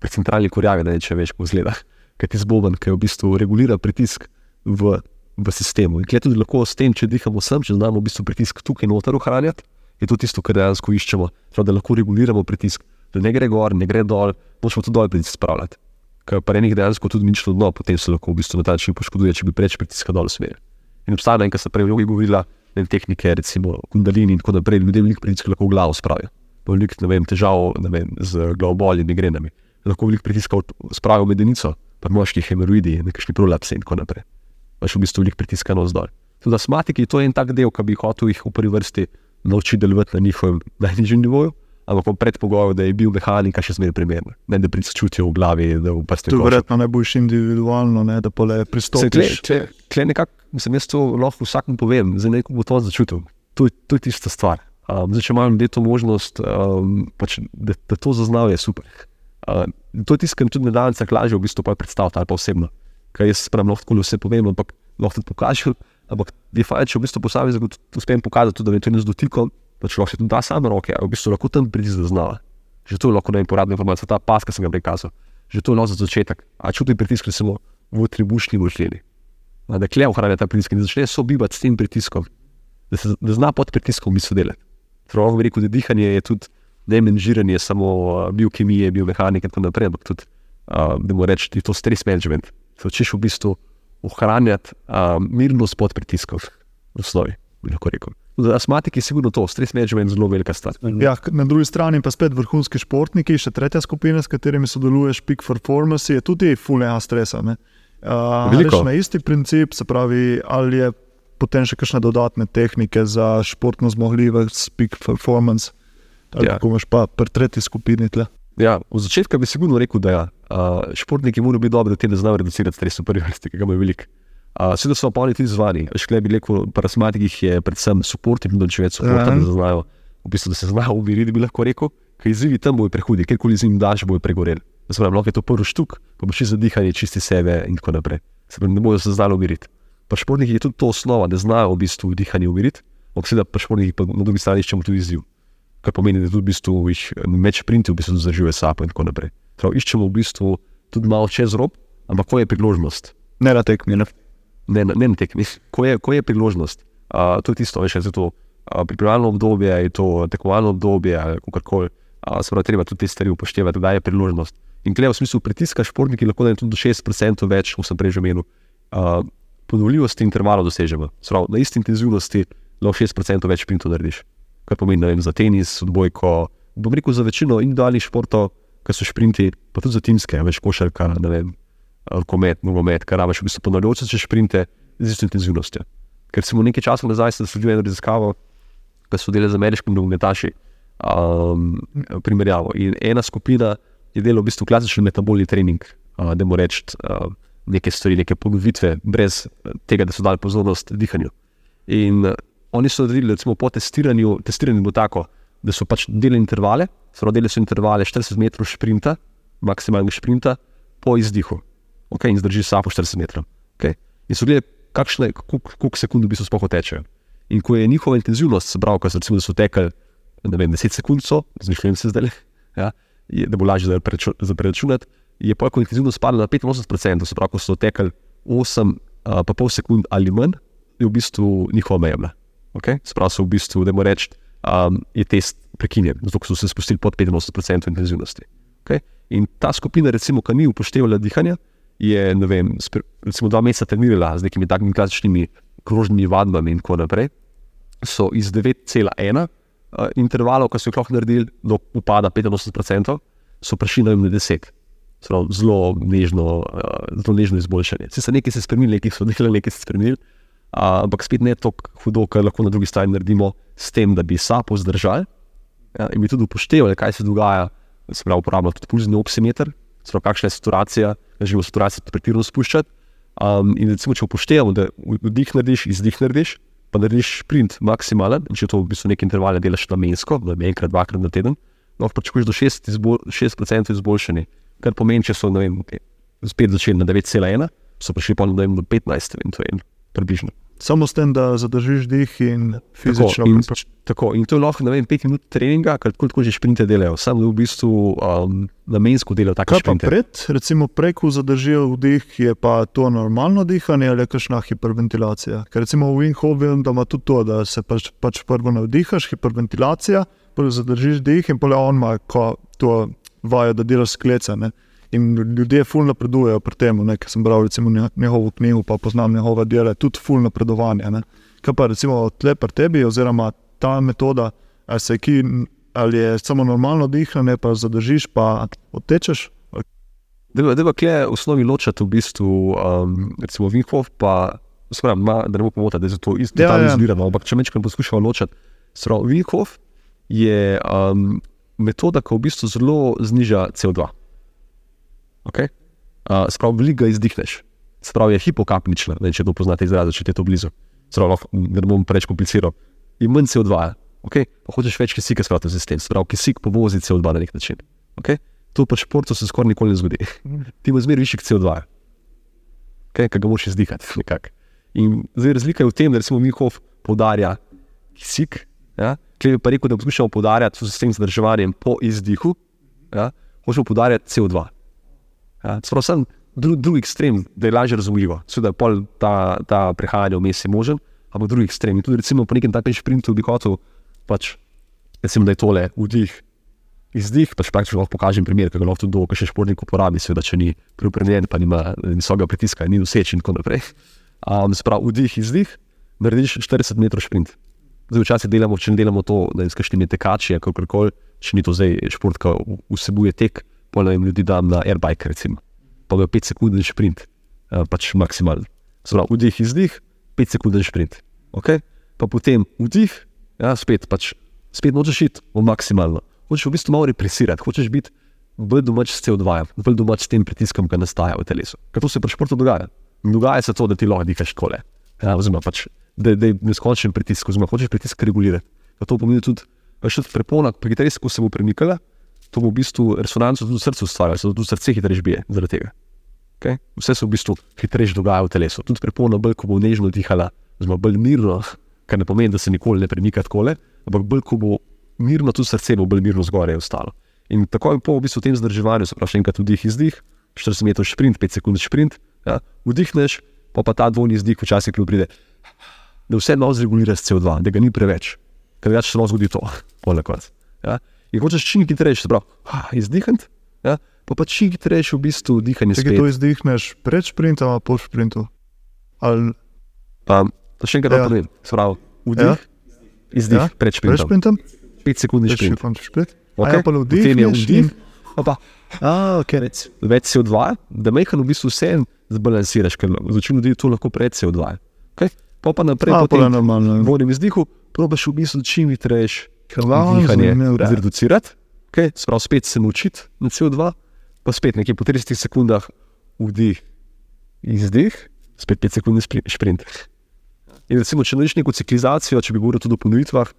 S1: pri centralni korjavi, ne vem, če veš, kako zgleda. [LAUGHS] Ker ti zboben, ki v bistvu regulira pritisk v, v sistemu. In kle tudi lahko s tem, če dihamo sem, če znamo v bistvu pritisk tukaj noter ohranjati, je to tisto, kar dejansko iščemo. Prav, da lahko reguliramo pritisk, da ne gre gor, ne gre dol, močemo tudi dol pritisk spravljati. Ker pa enih dejansko tudi nič dno, potem se lahko v bistvu na ta način poškoduje, če bi preveč pritiska dol usmerili. In obstaja, ne, kar sem prej v vlogi govorila, vem, tehnike, recimo kundalini in tako naprej, ljudem veliko pritiska lahko v glavo spravijo. Veliko vem, težav vem, z glavoboli in migrenami. Lahko veliko pritiska spravijo v medenico, pa moški hemeroidi, nekakšni prolapsi in tako naprej. Pač v bistvu veliko pritiska na vzdolj. Tudi astmatiki, to je en tak del, ki bi hotel jih v prvi vrsti naučiti delovati na njihovem [LAUGHS] najnižjem nivoju, ampak po predpogoju, da je bil mehanika še zmeraj primerna. Ne da pritisk čutijo v glavi, da v prsti
S2: To je verjetno najboljš individualno, ne, da pole pristopiš.
S1: Če nekako, mislim, jaz to lahko vsakmu povem, za neko bo to začutil. To, to je tista stvar. Um, zdaj, če imajo ljudje to možnost, um, pač, da, da to zaznajo, je super. Uh, to je tisto, kar mi tudi na daljnicah lažje v bistvu pol predstaviti ali pa osebno. Ker jaz pravim, lahko tako vse povem, ampak lahko tudi pokažem. Ampak je fajn, če v bistvu posameznik uspem pokazati, tudi, da je to ne z dotikom, pač lahko se tudi da samo roke, a v bistvu lahko tam pritisk zaznava. Že to je lahko neuporabna informacija, ta pas, ki sem ga prikazal. Že to je lahko za začetek. A čuti pritisk recimo v tribušni vošljeni. Da kle ohranja ta pritisk in začne sobivati s tem pritiskom, da, se, da zna pod pritiskom misli delati. Pravno bi rekel, da dihanje je tudi ne menžiranje samo uh, biokemije, biomehanike in tako naprej, ampak tudi, uh, da moramo reči, da je to stres management. Se učиш v bistvu ohranjati uh, mirnost pod pritiskom v osnovi, bi lahko rekel. Za astmatike je sigurno to, stres management zelo velika stvar.
S2: Ja, na drugi strani pa spet vrhunski športniki, še tretja skupina, s katerimi sodeluješ, Peak Performance, je tudi fulejna stresa. ne. Uh, Na isti princip, se pravi, ali je potem še kakšne dodatne tehnike za športno zmogljivost, Peak Performance, ali
S1: Ja.
S2: kako imaš pa pri tretji skupini tle.
S1: Ja, v začetku bi sigurno rekel, da ja. uh, športniki morajo biti dobri v tem, da znajo reducirati stres superiornosti, ki ga imajo veliko. Uh, Seveda so pa oni tudi zvani. Škle bi rekel, parasmatikih je predvsem support in tudi več supporta,
S2: Ja.
S1: da, znajo, v bistvu, da se znajo umiriti, bi lahko rekel. Ker izzivi tam bojo prehudi, kjerkoli z njim daš, bojo pregoreli. Se pravi, lahko je to prvi štuk, pa še za dihanje čisti sebe in tako naprej. Se pravi, ne bojo se znali umiriti. Pa športniki je tudi to osnova, da znajo v bistvu dihanje umiriti, ampak seveda pa športniki pa na drugi strani iščemo tudi izziv. Kar pomeni, da tudi v bistvu jih med sprinti v bistvu zdržijo sapo in tako naprej. Prav, iščemo v bistvu tudi malo čez rob, ampak ko je priložnost,
S2: Ne na tekmi. Ne.
S1: ne, na- ne na tekmi, ko je, ko je priložnost. Uh, to je tisto, veš, za to uh, pripravljalno obdobje, je to tekmovalno obdobje, ali kakorkoli. Uh, se pravi, treba tudi te stvari upoštevati, da je priložnost. In glede v smislu pritiska, športniki lahko dajo tudi do 6% več, kot sem prej že omenil. Uh, ponovljivosti intervalov dosežemo. Se Pravi, na isti intenzivnosti lahko 6% več sprintov narediš. Kar pomeni, ne vem, za tenis, odbojko, bom rekel za večino individualnih športov, ki so šprinti, pa tudi za timske, več košarka, ne vem, rokomet, nogomet, kar rabiš v bistvu ponavljajoče se šprinte z isto intenzivnostjo. Ker smo nekaj časa nazaj sledili eno raziskavo, ki so delali z ameriškimi nogometaši, um, primerjavo. In ena skupina je delala v bistvu klasičen metabolni trening, uh, da moramo reči uh, neke stvari, neke ponovitve, brez eh, tega, da so dali pozornost dihanju. In uh, oni so naredili, recimo po testiranju, testiranje bo tako, da so pač delali intervale, zelo delali so intervale 40 metrov šprinta, maksimalnega šprinta, po izdihu. Okay, in zdrži sapo 40 metrov. Okay. In so gledali, kakšne, koliko sekund v bistvu sploh tečejo. In ko je njihova intenzivnost, se pravi, recimo, da so tekli vem, 10 sekund, so, zmišljujem se zdaj, ja, je, da bo lažje za preraču- za preračunati, je pa ko intenzivnost spadla na 85%, se pravi, ko so tekli 8, uh, sekund ali manj, je v bistvu njihova meja. bila, Okay? Se pravi, so v bistvu, da moramo reči, um, je test prekinjen, zato so se spustili pod 85% intenzivnosti. Okay? In ta skupina, recimo, ki ni upoštevala dihanja, je vem, recimo dva meseca trenirala z nekimi takimi klasičnimi krožnimi vadbami in tako naprej, so iz 9,1 uh, intervalov, ki so jih lahko naredili, do upada 85%, so prišli na, vem, na 10. Se pravi, Zelo nežno, uh, zelo nežno izboljšanje. Sicer nekaj se je spremenilo, nekaj so delali, nekaj se je spremenilo, uh, ampak spet ne tako hudo, kar lahko na drugi strani naredimo s tem, da bi sapo zdržali ja, in bi tudi upoštevali, kaj se dogaja. Se pravi, uporabljamo tudi pulzni oksimeter, se pravi, kakšna je saturacija, da želimo saturacijo pretirano spuščati. Um, in recimo, če upoštevamo, da vdih narediš, izdih narediš, pa narediš sprint maksimalen, in če to v bistvu neke intervale delaš namensko, da bi enkrat, dvakrat na teden, lahko pričakuješ do 6%, izbol, 6 izboljšanje. Kar pomeni, če so ne vem, spet začeli na 9,1, so prišli pa na ne vem, do 15, eventualno, približno.
S2: Samo s tem, da zadržiš dih in fizično.
S1: Tako, in, tako, in to je lahko ne vem, 5 minut treninga, kar tako, tako že šprinte delajo, samo v bistvu um, namensko delajo
S2: Kaj pa
S1: šprinte.
S2: pred, recimo preko zadržijo vdih, je pa to normalno dihanje ali kakšna hiperventilacija? Ker recimo v Winhofu vem, da ima tudi to, da se pač, pač prvo navdihaš, hiperventilacija, prvo zadržiš dih in pole on ima to vajo, da delaš sklece. Ne? In ljudje ful napredujejo pri tem, ker sem bral recimo nje- njegovo knjigo, pa poznam njegove dele, tudi ful napredovanje. Ne? Kaj pa recimo tle pri tebi, oziroma ta metoda, ali, se ki, ali je samo normalno dihanje, pa zadržiš, pa odtečeš?
S1: Da pa kje v osnovi ločati v bistvu, um, recimo Vinhof, pa skoraj, ma, da ne bo pomota, da je zato isto
S2: Ja,
S1: ja,
S2: ja.
S1: ja. izbirano, ampak če mečkam poskušamo ločati. Skratka, Vinhof je um, metoda, ki v bistvu zelo zniža CO2. Okay? Uh, Sprav, veliko izdihneš. Sprav je hipokapnična, ne, če to poznate izraz, če je to blizu. Sprav, da ne bom preveč kompliciral. In manj CO2. Okay? Pa hočeš več kisika spraviti v sistem. Sprav, kisik povozi CO2 na nek način. Okay? To pa športu se skoraj nikoli ne zgodi. [LAUGHS] Ti imaš zmeraj višji CO2, okay? ki ga moraš izdihati. nekako. In zdaj razlika je v tem, da recimo Mihov poudarja kisik, ja? Klej bi pa rekel, da poskušamo poudarjati s tem zadrževanjem po izdihu, ja? hočemo poudarjati CO2. Ja? Sprav sem dru, drugi ekstrem, da je lažje razumljivo. Seveda pol ta, ta prehajanje vmes je možen, ampak drugi ekstrem. In tudi recimo po nekem takem sprintu bi hotel, pač, recimo, da je tole vdih, izdih, pač praktično lahko pokažem primer, ki ga lahko tudi dolgo še športnik uporabi, seveda, če ni preopremljen, pa nima visokega pritiska, ni noseč in tako naprej. Um, Sprav vdih, izdih, narediš 40 metrov sprint. Zdaj včasih delamo, če ne delamo to, da je s kakšnimi tekači, kakorkoli, če ni to zdaj šport, ki vsebuje tek, ne vem, ljudi dam na airbike, recimo. Pa ga 5 sekund sprint, uh, pač maksimalen. Sprav vdih, izdih, 5 sekund sprint. Okay? Pa potem vdih, ja, spet, pač, spet nočeš iti v maksimalno. Hočeš v bistvu malo represirati, hočeš biti bolj domač s CO2, bolj domač s tem pritiskom, ki nastaja v telesu. Ker to se pri športu dogaja. Dogaja se to, da ti lahko dihaš kole. Ja, oziroma, pač, da, da je neskončen pritisk, oziroma hočeš pritisk regulirati. To pomeni tudi, da je prepona, pri kateri se bo premikala, to bo v bistvu resonanco tudi v srcu ustvarjalo, zato tudi srce hitreje bije zaradi tega. Okay? Vse se v bistvu hitreje dogaja v telesu. Tudi prepona, bolj ko bo nežno dihala, oziroma bolj mirno, kar ne pomeni, da se nikoli ne premika kole, ampak bolj ko bo mirno, tudi srce bo bolj mirno zgoraj ostalo. In tako je po v bistvu tem zdrževanju, se pravi, enkrat vdih izdih, 40 metrov sprint, 5 sekund sprint, ja, vdihneš, pa pa ta dvojni izdih včasih pride. Da vse malo zreguliraš CO2, da ga ni preveč, ker več se lahko zgodi to, polekvat. Ja. In hočeš čim hitreje, se pravi, izdihniti, ja, pa pa čim hitreje v bistvu dihanje.
S2: Če to izdihneš pred sprintom ali po sprintu? Ali...
S1: Um, to še enkrat ja. povem, se pravi, vdih, ja. izdih ja. pred sprintom.
S2: Pred sprintom?
S1: 5 sekund sprint.
S2: sprint. Okay. Ja, pa vdih,
S1: vdih.
S2: Ah, okay.
S1: Več se odvaja, da mehan v bistvu vse zbalansiraš, ker začne ljudi to lahko pred se odvaja. Okay? Pa pa naprej,
S2: pa pa normalno.
S1: V vodim izdihu, probaš v bistvu čim dihanje zreducirati, okay? sprav spet se naučiti na CO2, pa spet nekje po 30 sekundah vdih, izdih, spet 5 sekund sprint. In recimo, če narediš neko ciklizacijo, če bi govoril tudi o ponovitvah,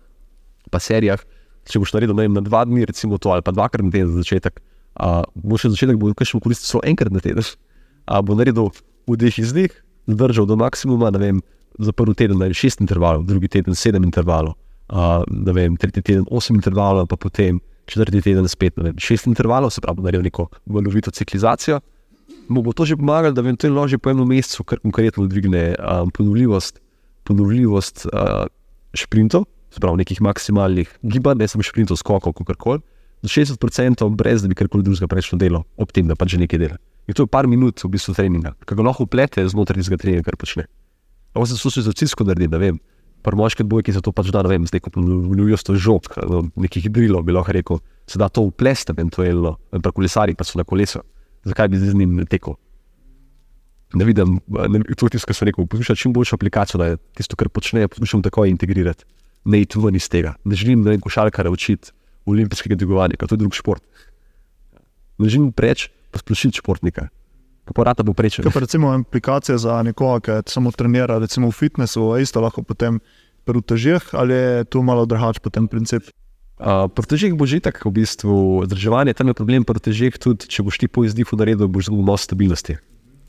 S1: pa serijah, če boš naredil vem, na dva dni, recimo to ali pa dvakrat na teden za začetek, uh, bo še začetek, bo še koristil samo enkrat na teden, uh, bo naredil vdih iz njih, zdržal do maksimuma, vem, za prvi teden naredil šest intervalov, drugi teden sedem intervalov, uh, vem, tretji teden osem intervalov, pa potem četrti teden spet vem, šest intervalov, se pravi, naredil neko valovito ciklizacijo. Mu bo to že pomagalo, da vem, to je loži po enem mesecu, kar konkretno dvigne um, ponovljivost, ponovljivost uh, šprintov se pravi, nekih maksimalnih gibanj, ne samo šprintov, skokov, kako koli, za 60% brez da bi karkoli drugega prejšlo delo, ob tem, da pač že nekaj dela. In to je par minut v bistvu treninga, ki ga lahko uplete znotraj tega treninga, kar počne. Ampak se to še za cisko naredi, da vem. Prvoške bojke se to pač da, ne vem, zdaj ko ponujajo to žog, nekih drilo bi lahko rekel, se da to upleste eventualno, pa kolesari pa so na kolesu. Zakaj bi z njim tekel? Ne vidim, ne, to je tisto, kar sem rekel, poslušaj čim boljšo aplikacijo, da je tisto, kar počne, poslušam tako integrirati ne iti ven iz tega. Ne želim, ne košarkare učiti olimpijskega dvigovanja, to je drug šport. Ne želim preč posplošiti športnika. Porata bo preč.
S2: Kaj pa recimo aplikacija za nekoga, ki samo trenira, recimo v fitnessu, isto lahko potem pri težjih, ali je tu malo drugačen potem princip?
S1: Uh, pri težjih bo že tako, v bistvu, zdrževanje, tam je problem pri težjih tudi, če boš ti po izdihu naredil, boš zgubil malo stabilnosti.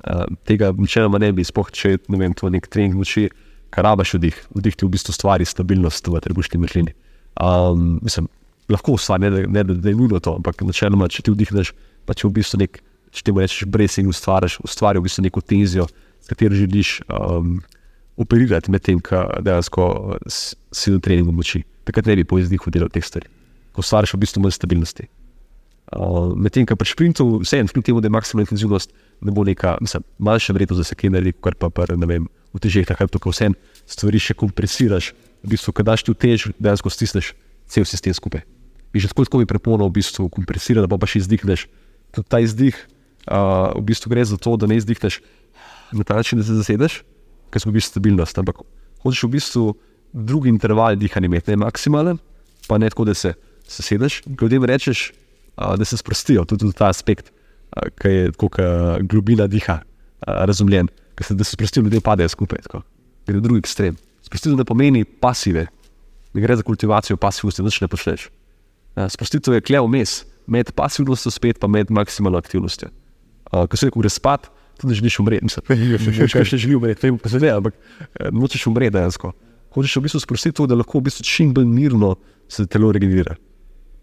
S1: Uh, tega načeloma ne bi, spoh če ne vem, to nek trening moči kar rabaš vdih, vdih ti v bistvu stvari stabilnost v trebušni mehlini. Um, mislim, lahko ustvari, ne, ne, ne da je nujno to, ampak načeloma, če ti vdihneš, pa če v bistvu nek, če ti rečeš brez in ustvariš, ustvari v bistvu neko tenzijo, s katero želiš um, operirati med tem, kar dejansko si na treningu moči. Takrat ne bi po izdihu delal teh stvari, ko ustvariš v bistvu manj stabilnosti. Uh, Medtem, kar pri šprintu, vseeno, kljub temu, da je maksimalna intenzivnost, ne bo neka, mislim, manjša vrednost, da se kaj naredi, kar pa, pa ne vem, v težjih, tako da vse stvari še kompresiraš. V bistvu, ko daš ti v tež, dejansko stisneš cel sistem skupaj. In že tako, tako bi prepono v bistvu kompresirati, da pa še izdihneš. Tudi ta izdih, uh, v bistvu gre za to, da ne izdihneš na ta način, da se zasedeš, ker smo bili stabilnost. Ampak hočeš v bistvu drugi interval dihanja imeti, ne maksimalen, pa ne tako, da se zasedeš. Ljudem rečeš, da se sprostijo, tudi ta aspekt, ki je tako globina diha, razumljen, se, da se sprostijo, ljudje padejo skupaj. Tako. Gre v drugi ekstrem. Sprostitev ne pomeni pasive, ne gre za kultivacijo pasivnosti, da ne počneš. Sprostitev je klev vmes, med pasivnostjo spet, pa med maksimalno aktivnostjo. Ko se neko gre spat, tudi želiš umreti, misliš, da še želiš umreti, ne pa se ne, ampak nočeš umreti dejansko. Hočeš v bistvu sprostiti to, da lahko v bistvu čim bolj mirno se telo regenerira.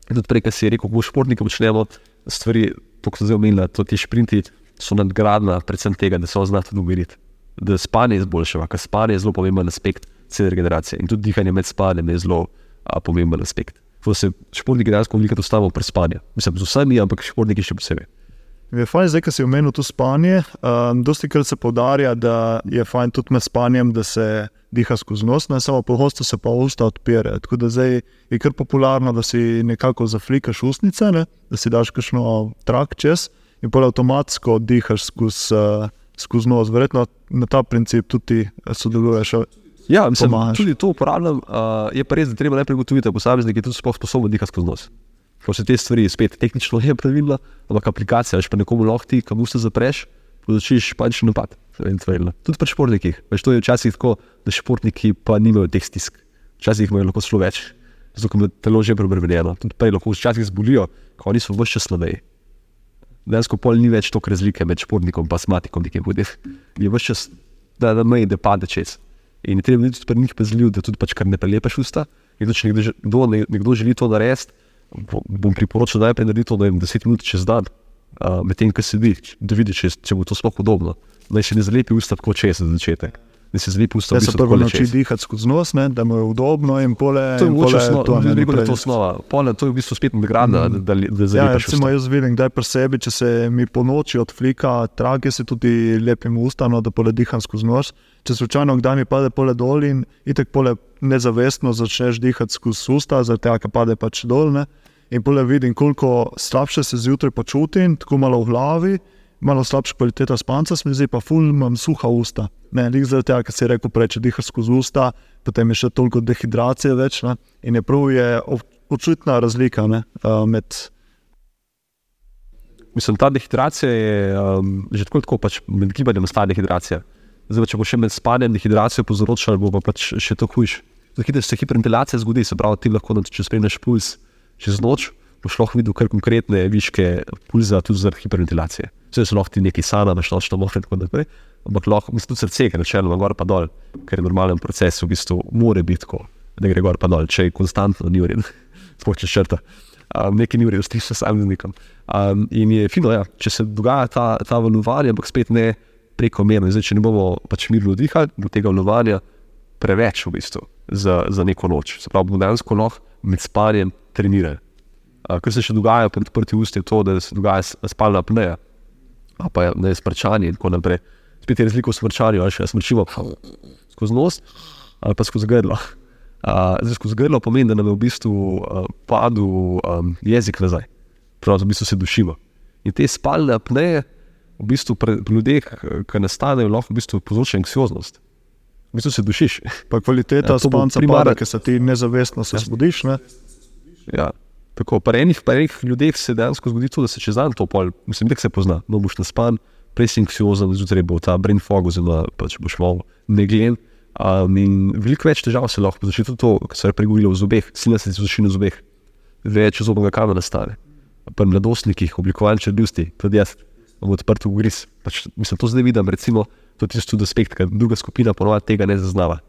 S1: In tudi prej, kar si rekel, ko športniki počnemo stvari, to, kar so zdaj omenili, to ti šprinti so nadgradna, predvsem tega, da se oznati umiriti. Da spanje izboljšava, ker spanje je zelo pomemben aspekt cele regeneracije in tudi dihanje med spanjem je zelo a, pomemben aspekt. Se športniki dejansko veliko dostavljajo pri spanju. Mislim, z vsemi, ampak športniki še posebej.
S2: Je fajn, zdaj, ko si omenil to spanje. Um, dosti krat se poudarja, da je fajn tudi med spanjem, da se diha skozi nos, ne samo pogosto se pa usta odpirajo. Tako da zdaj je kar popularno, da si nekako zaflikaš usnice, ne? da si daš kakšno trak čez in pa avtomatsko dihaš skozi uh, skoz nos. Verjetno na ta princip tudi sodeluješ.
S1: Ja, mislim, tudi to uporabljam. Uh, je pa res, da treba najprej ugotoviti, da posamezniki tudi sposobni dihati skozi nos. Ko se te stvari, spet tehnično [LAUGHS] je pravilno, ampak aplikacija, če pa nekomu lahko ti, kam usta zapreš, podočiš pač napad. Tudi pri športnikih. Veš, to je včasih tako, da športniki pa nimajo teh stisk. Včasih imajo lahko zelo več, zato ker je telo že prebrnjeno. Tudi prej lahko včasih zbolijo, ko oni so vse čas na meji. Dejansko pol ni več toliko razlike med športnikom in smatikom, ki je vodil. [LAUGHS] Je vse čas da na meji, da pade čez. In treba biti tudi pri njih pazljiv, da tudi pač kar ne prelepeš usta. In tudi, če nekdo, nekdo želi to narediti, bom priporočil najprej narediti to, da jim 10 minut čez dan, uh, medtem ko sedi, da vidi, če, če bo to sploh udobno. Naj se ne zalepi usta tako čez za začetek. Da se zalepi usta
S2: Da
S1: v
S2: se prvo nauči dihati skozi nos, ne, da mu je udobno in pole.
S1: To je mogoče
S2: pole
S1: osnova,
S2: to, ne,
S1: rekel, je to osnova. Pol, to je v bistvu spet nagrada, mm. da, da, da
S2: Ja,
S1: zalepiš
S2: recimo, jaz vidim, da je pri sebi, če se mi po noči odflika, trage se tudi lepim ustano, da pole diham skozi nos. Če slučajno kdaj mi pade pole dol in itek pole nezavestno začneš dihati skozi usta, zaradi tega, ker pade pač dol. Ne? In pole vidim, koliko slabše se zjutraj počutim, tako malo v glavi, malo slabša kvaliteta spanca, se mi zdi pa ful, imam suha usta. Ne, lik zaradi tega, ker si rekel prej, če dihaš skozi usta, potem je še toliko dehidracije več. Ne? In je prav je ob- občutna razlika ne, uh, med
S1: Mislim, ta dehidracija je um, že tako, tako pač med gibanjem nastane dehidracija. Zdaj, če bo še med spanjem dehidracijo povzročal, bo pa pač še to hujš. Zato se hiperventilacija zgodi, se pravi, ti lahko, če spremljaš puls čez noč, lahko videl kar konkretne viške pulza tudi zaradi hiperventilacije. Vse so lahko ti neki sana, imaš nočno mohre in tako naprej. Ampak lahko, tudi srce, ker načeloma gor pa dol, ker je normalen proces, v bistvu more biti tako, da gre gor pa dol, če je konstantno, ni uredno, [LAUGHS] sploh če črta. Um, nekaj ni v redu, s tem se samim znikom. Um, in je fino, ja, če se dogaja ta, ta valovanje, ampak spet ne prekomerno. Zdaj, če ne bomo pač mirno dihali, bo tega valovanja preveč v bistvu za, za neko noč. Se pravi, bomo dejansko lahko med spanjem trenirali. Uh, kar se še dogaja pri odprtih ustih, je to, da se dogaja spalna apneja, a pa je ne smrčanje in tako naprej. Spet je razlika v smrčanju, ali še smrčimo skozi nos ali pa skozi grlo. Uh, zdaj, skozi grlo pomeni, da nam je v bistvu uh, padel um, jezik nazaj, prav v bistvu se dušimo. In te spalne apneje, v bistvu pri pri ljudeh, eh, ki nastanejo, lahko v bistvu povzročajo anksioznost. V bistvu se dušiš.
S2: Pa kvaliteta
S1: Ja,
S2: ja, spanca pada, ker se ti nezavestno se zbudiš. Ne?
S1: Ja. Tako, pri enih, enih ljudeh se dejansko zgodi to, da se čez dan to pol, mislim, da se pozna, no boš naspan, prej si anksiozen, zjutraj bo ta brain fog, oziroma pač boš malo meglen. Um, in veliko več težav se lahko začne tudi to, kar se je pregovorilo v zobeh, silna se ti začne v zobeh, več zobnega kamna nastane. Pri mladostnikih, oblikovanje črljusti, tudi jaz imam odprt ugriz. Pač, mislim, to zdaj vidim, recimo, to je tisti aspekt, ker druga skupina ponovadi tega ne zaznava.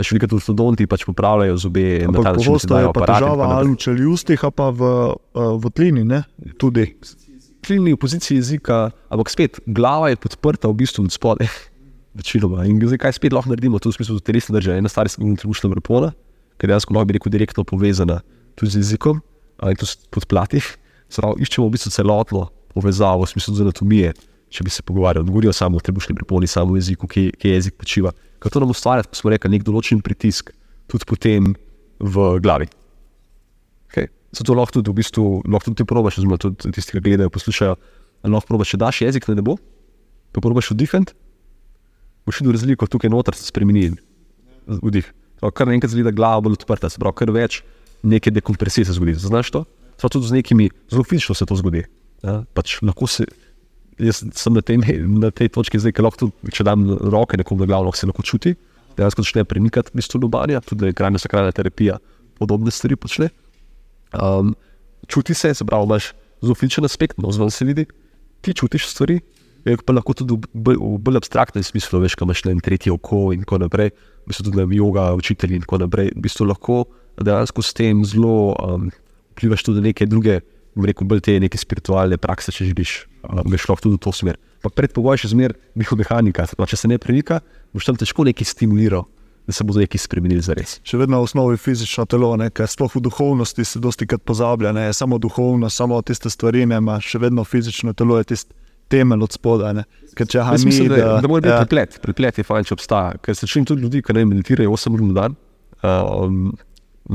S1: Veš, veliko tudi študenti pač popravljajo zobe
S2: pogosto je pa težava ali v čeljustih, ali pa v, uh, v tlini. Ne? Tudi.
S1: klini v poziciji jezika, ampak spet glava je podprta v bistvu od spodaj. [LAUGHS] Večinoma. In zdaj, kaj spet lahko naredimo, to v smislu telesne države, ena stvar je trebušna vrpona, ki je dejansko lahko bi rekel direktno povezana tudi z jezikom a, in to s podplati. Pravi, iščemo v bistvu celotno povezavo, v smislu anatomije, če bi se pogovarjali. Govorijo samo o trebušni vrponi, samo o jeziku, ki, ki jezik počiva. To nam ustvarja, kot smo rekli, nek določen pritisk tudi potem v glavi. Okay. Zato lahko tudi, v bistvu, lahko tudi ti probaš, oziroma tudi tisti, ki gledajo, poslušajo, lahko probaš, če daš jezik na nebo, pa probaš vdihati, boš videl razliko, tukaj noter se spremeni vdih. Kar naenkrat da je glava bolj odprta, se pravi, kar več neke dekompresije se zgodi. Znaš to? Prav tudi z nekimi, zelo fizično se to zgodi. Ja? Pač lahko se, jaz sem na tej, na tej točki zdaj, lahko tudi, če dam roke nekomu na glavo, lahko se lahko čuti, dejansko začne premikati v bistvu lubanja, tudi krajna sakralna terapija podobne stvari počne. Um, čuti se, se pravi, imaš zelo fizičen aspekt, no, zven se vidi, ti čutiš stvari, je pa lahko tudi v bolj, abstraktnem smislu, veš, kaj imaš na tretje oko in tako naprej, v bistvu tudi na yoga, učitelji in tako naprej. V bistvu lahko dejansko s tem zelo um, vplivaš tudi na neke druge, rekel, bolj te neke spiritualne prakse, če želiš, veš lahko tudi v to smer. Pa predpogoj še zmer biomehanika, se pravi, če se ne premika, boš tam težko nekaj stimuliral, da se bo nekaj spremenil za res.
S2: Še vedno v osnovi fizično telo, ne? ker sploh v duhovnosti se dosti krat pozablja, ne samo duhovno, samo tiste stvari, ne, ima še vedno fizično telo je tisti temelj od spodaj. Ker če ha
S1: Jaz
S2: mi,
S1: mislim, da, da, da mora biti
S2: ja,
S1: preplet. Preplet je fajn, če obstaja. Ker se čim tudi ljudi, ki ne meditirajo 8 ur na dan. Um,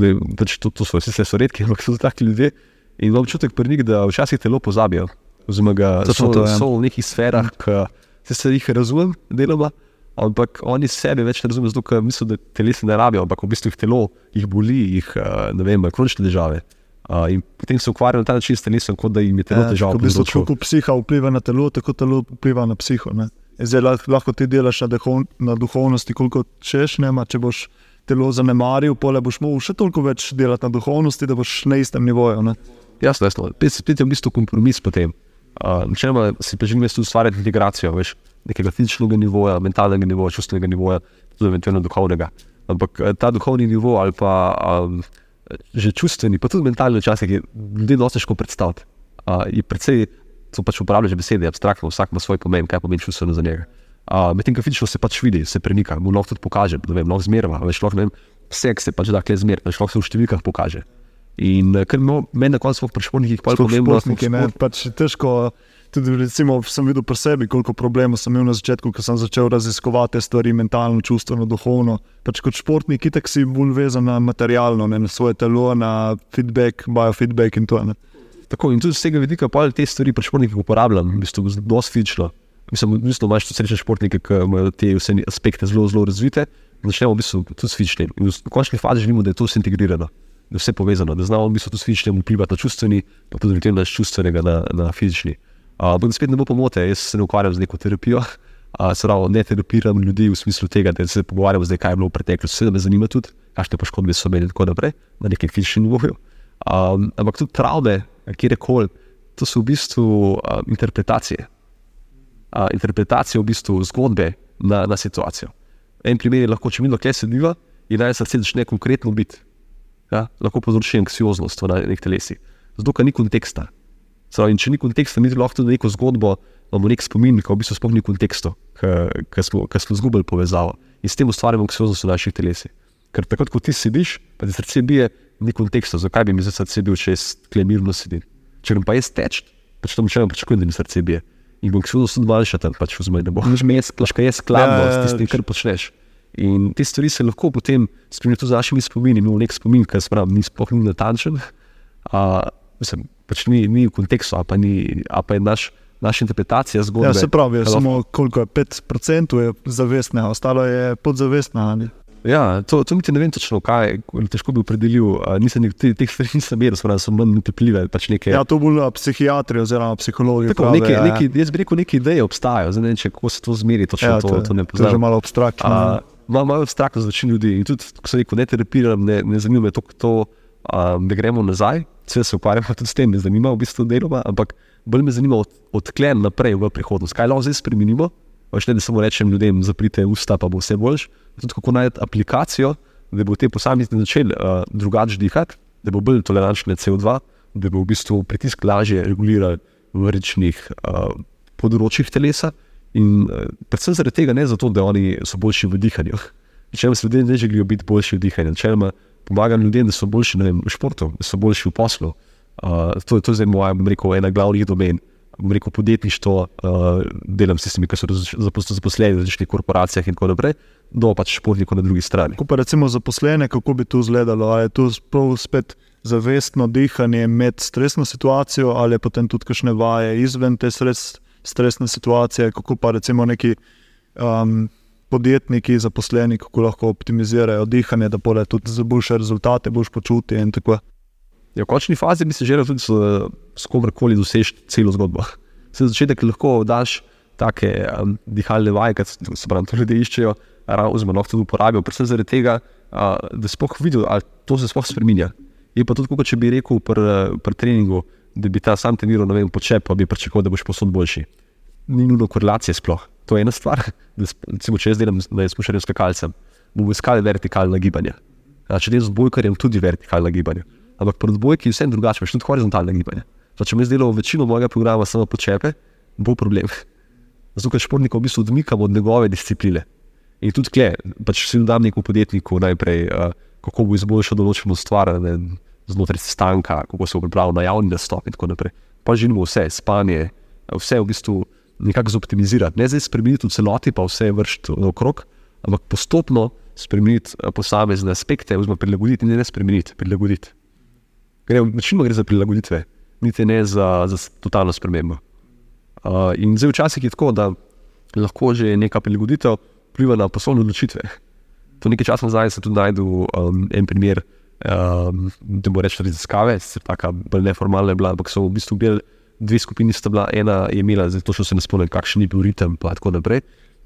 S1: ne, pač to, to so vsi so redki, ampak so taki ljudje. In imam občutek pri njih, da včasih telo pozabijo. Oziroma, ga, so,
S2: to, ja.
S1: so v nekih sferah, ki se, se jih razumem, deloma, ampak oni sebe več ne razumejo, ker mislijo, da telesa ne rabijo, ampak v bistvu jih telo jih boli, jih, eh, ne vem, kronične težave. Uh, in potem se ukvarjajo na ta način s telesom, kot da jim je telo
S2: Ja,
S1: težavo.
S2: tako v bistvu, kot psiha vpliva na telo, tako telo vpliva na psiho. Ne. Zdaj lahko, ti delaš na, duhov, na duhovnosti, koliko češ, ne, ma, če boš telo zanemaril, pole boš mogel še toliko več delati na duhovnosti, da boš na istem nivoju. Ne.
S1: Jasno, jasno. Spet je v bistvu kompromis potem. Uh, Načeloma si pa želim jaz tu ustvarjati integracijo, veš, nekega fizičnega nivoja, mentalnega nivoja, čustvenega nivoja, tudi eventualno duhovnega. Ampak eh, ta duhovni nivo ali pa um, že čustveni, pa tudi mentalni včasih je ljudem dosti težko predstaviti. Uh, je precej, to pač uporabljaš besede, abstraktno, vsak ima svoj pomen, kaj pomeni čustveno za njega. Uh, Medtem ko fizično se pač vidi, se premika, mu lahko tudi pokaže, da vem, lahko zmerva, veš, lahko ne vem, vse se pač da kle zmer, veš, lahko se v številkah pokaže. In eh, mo- meni na koncu sploh pri športnikih pa je
S2: Sploh
S1: pomembno,
S2: športniki, ne, pač težko. Tudi recimo, sem videl pri sebi, koliko problemov sem imel na začetku, ko sem začel raziskovati te stvari, mentalno, čustveno, duhovno. Pač kot športnik, itak si bolj vezan na materialno, ne, na svoje telo, na feedback, biofeedback in to. Ne.
S1: Tako in tudi z tega vidika pa te stvari pri športnikih uporabljam, v bistvu zelo fizično. Mislim, v bistvu imaš tudi srečne športnike, ki imajo te vse aspekte zelo, zelo razvite. Začnemo v bistvu tudi s fizičnim. In v končni fazi želimo, da je to vse integrirano, da je vse povezano, da znamo v bistvu tudi s fizičnim vplivati na čustveni, pa tudi na čustvenega na, na fizični. Ampak spet ne bo pomote, jaz se ne ukvarjam z neko terapijo. Se pravi, ne terapiram ljudi v smislu tega, da se pogovarjamo, zdaj, kaj je bilo v preteklosti. Seveda me zanima tudi, kakšne poškodbe so imeli in tako naprej, na nekem fizičnem nivoju. Ampak tudi travme, kjerkoli, to so v bistvu uh, interpretacije. Uh, interpretacije v bistvu zgodbe na, na situacijo. En primer je lahko, če mi lahko sediva in naj srce začne konkretno biti. Ja, lahko povzroči anksioznost v nekih telesih, zato ker ni konteksta. Pravi, če ni konteksta, mi lahko tudi neko zgodbo, imamo nek spomin, ki v bistvu sploh ni kontekstu, ki smo, izgubili povezavo in s tem ustvarjamo anksioznost v naših telesih. Ker takrat, ko ti sediš, pa ti srce bije, ni konteksta, zakaj bi mi za srce bil, če jaz tle mirno sedim. Če grem pa jaz teč, pač tam če pričakujem, da mi srce bije. In bom anksioznost tudi manjša tam, pač vzmej, da bo. Lahko je skladno
S2: Ja, ja, ja,
S1: s tistim, kar počneš. In te stvari se lahko potem spremenijo tudi z našimi spomini. Imamo nek spomin, ki je ni sploh ni natančen. Uh, mislim, pač ni, ni v kontekstu, ali pa, ni, ali pa je naš, naša interpretacija zgodbe.
S2: Ja, se pravi,
S1: lahko-
S2: samo koliko je 5% je zavestnega, ostalo je podzavestnega. ne.
S1: Ja, to, to niti ne vem točno, kaj težko bi opredelil. Nisem te, teh stvari nisem meril, spravo, so manj utepljive. Pač neke,
S2: Ja, to bolj psihiatri oziroma psihologi.
S1: tako,
S2: pravijo,
S1: neke,
S2: ja, ja.
S1: neke, jaz bi rekel, neke ideje obstajajo. Zdaj, ne vem, če kako se to zmeri, točno
S2: ja,
S1: to, to, to ne
S2: to je že
S1: poznam.
S2: malo abstraktno.
S1: Uh, Malo abstraktno za večino ljudi. In tudi, ko sem rekel, ne terapiram, ne, ne zanima me to, to um, da gremo nazaj. Vse se ukvarjamo tudi s tem, me zanima v bistvu deloma, ampak bolj me zanima od, odklen naprej v prihodnost. Kaj lahko zdaj spremenimo? Pač ne, da samo rečem ljudem, zaprite usta, pa bo vse boljš. Tudi kako najti aplikacijo, da bo te posamezniki začeli uh, drugače dihati, da bo bolj tolerančni na CO2, da bo v bistvu pritisk lažje reguliral v rečnih uh, področjih telesa. In uh, predvsem zaradi tega, ne zato, da oni so boljši v dihanju. Če se ljudje ne želijo biti boljši v dihanju, če jim pomagam ljudem, da so boljši vem, v športu, da so boljši v poslu. Uh, to, to je zdaj moja, bom rekel, ena glavnih domen. Rekel, podjetništvo, uh, delam s tistimi, ki so raz- zapos- zaposleni v različnih korporacijah in tako naprej, do pač športnikov na drugi strani.
S2: Ko pa recimo zaposlene, kako bi to izgledalo? Ali je to spet zavestno dihanje med stresno situacijo, ali je potem tudi kakšne vaje izven te stres, stresne situacije, kako pa recimo neki um, podjetniki, zaposleni, kako lahko optimizirajo dihanje, da bodo tudi za boljše rezultate, boljš počutje in tako.
S1: Ja, v končni fazi bi se želel tudi s, komorkoli doseči celo zgodbo. Se za začetek lahko daš take um, dihalne vaje, ki se pravi, ljudje iščejo, oziroma lahko tudi uporabijo, predvsem zaradi tega, uh, da sploh vidijo, ali to se sploh spremenja. Je pa tudi, kot če bi rekel pri, treningu, da bi ta sam treniral, ne vem, počep, pa bi pričakoval, da boš posod boljši. Ni nujno korelacije sploh. To je ena stvar. [LAUGHS] Da, recimo, če jaz delam z z smučarjem skakalcem, bomo iskali vertikalna gibanja. Ja, če delam z bojkarjem, tudi vertikalna gibanja. Ampak pri odbojki je vse drugače, imaš tudi horizontalne gibanja. Zdaj, če mi zdaj delamo večino mojega programa samo počepe, bo problem. [LAUGHS] Zato, ker športnika v bistvu odmikamo od njegove discipline. In tudi kle, pač si dam nekemu podjetniku najprej, uh, kako bo izboljšal določeno stvar ne, znotraj sestanka, kako se bo pripravil na javni nastop in tako naprej. Pa želimo vse, spanje, vse v bistvu nekako zoptimizirati. Ne zdaj spremeniti v celoti, pa vse vršiti okrog, ampak postopno spremeniti eh, posamezne aspekte, oziroma prilagoditi, ne, ne spremeniti, prilagoditi. Gre, večino gre za prilagoditve, niti ne za, za totalno spremembo. Uh, in zdaj včasih je tako, da lahko že neka prilagoditev vpliva na poslovne odločitve. To nekaj časa nazaj sem tudi najdel um, en primer um, da bo reči raziskave, sicer tako bolj neformalna je bila, ampak so v bistvu bili dve skupini, sta bila ena je imela, zato še se ne spomnim, kakšen je bil ritem in tako naprej.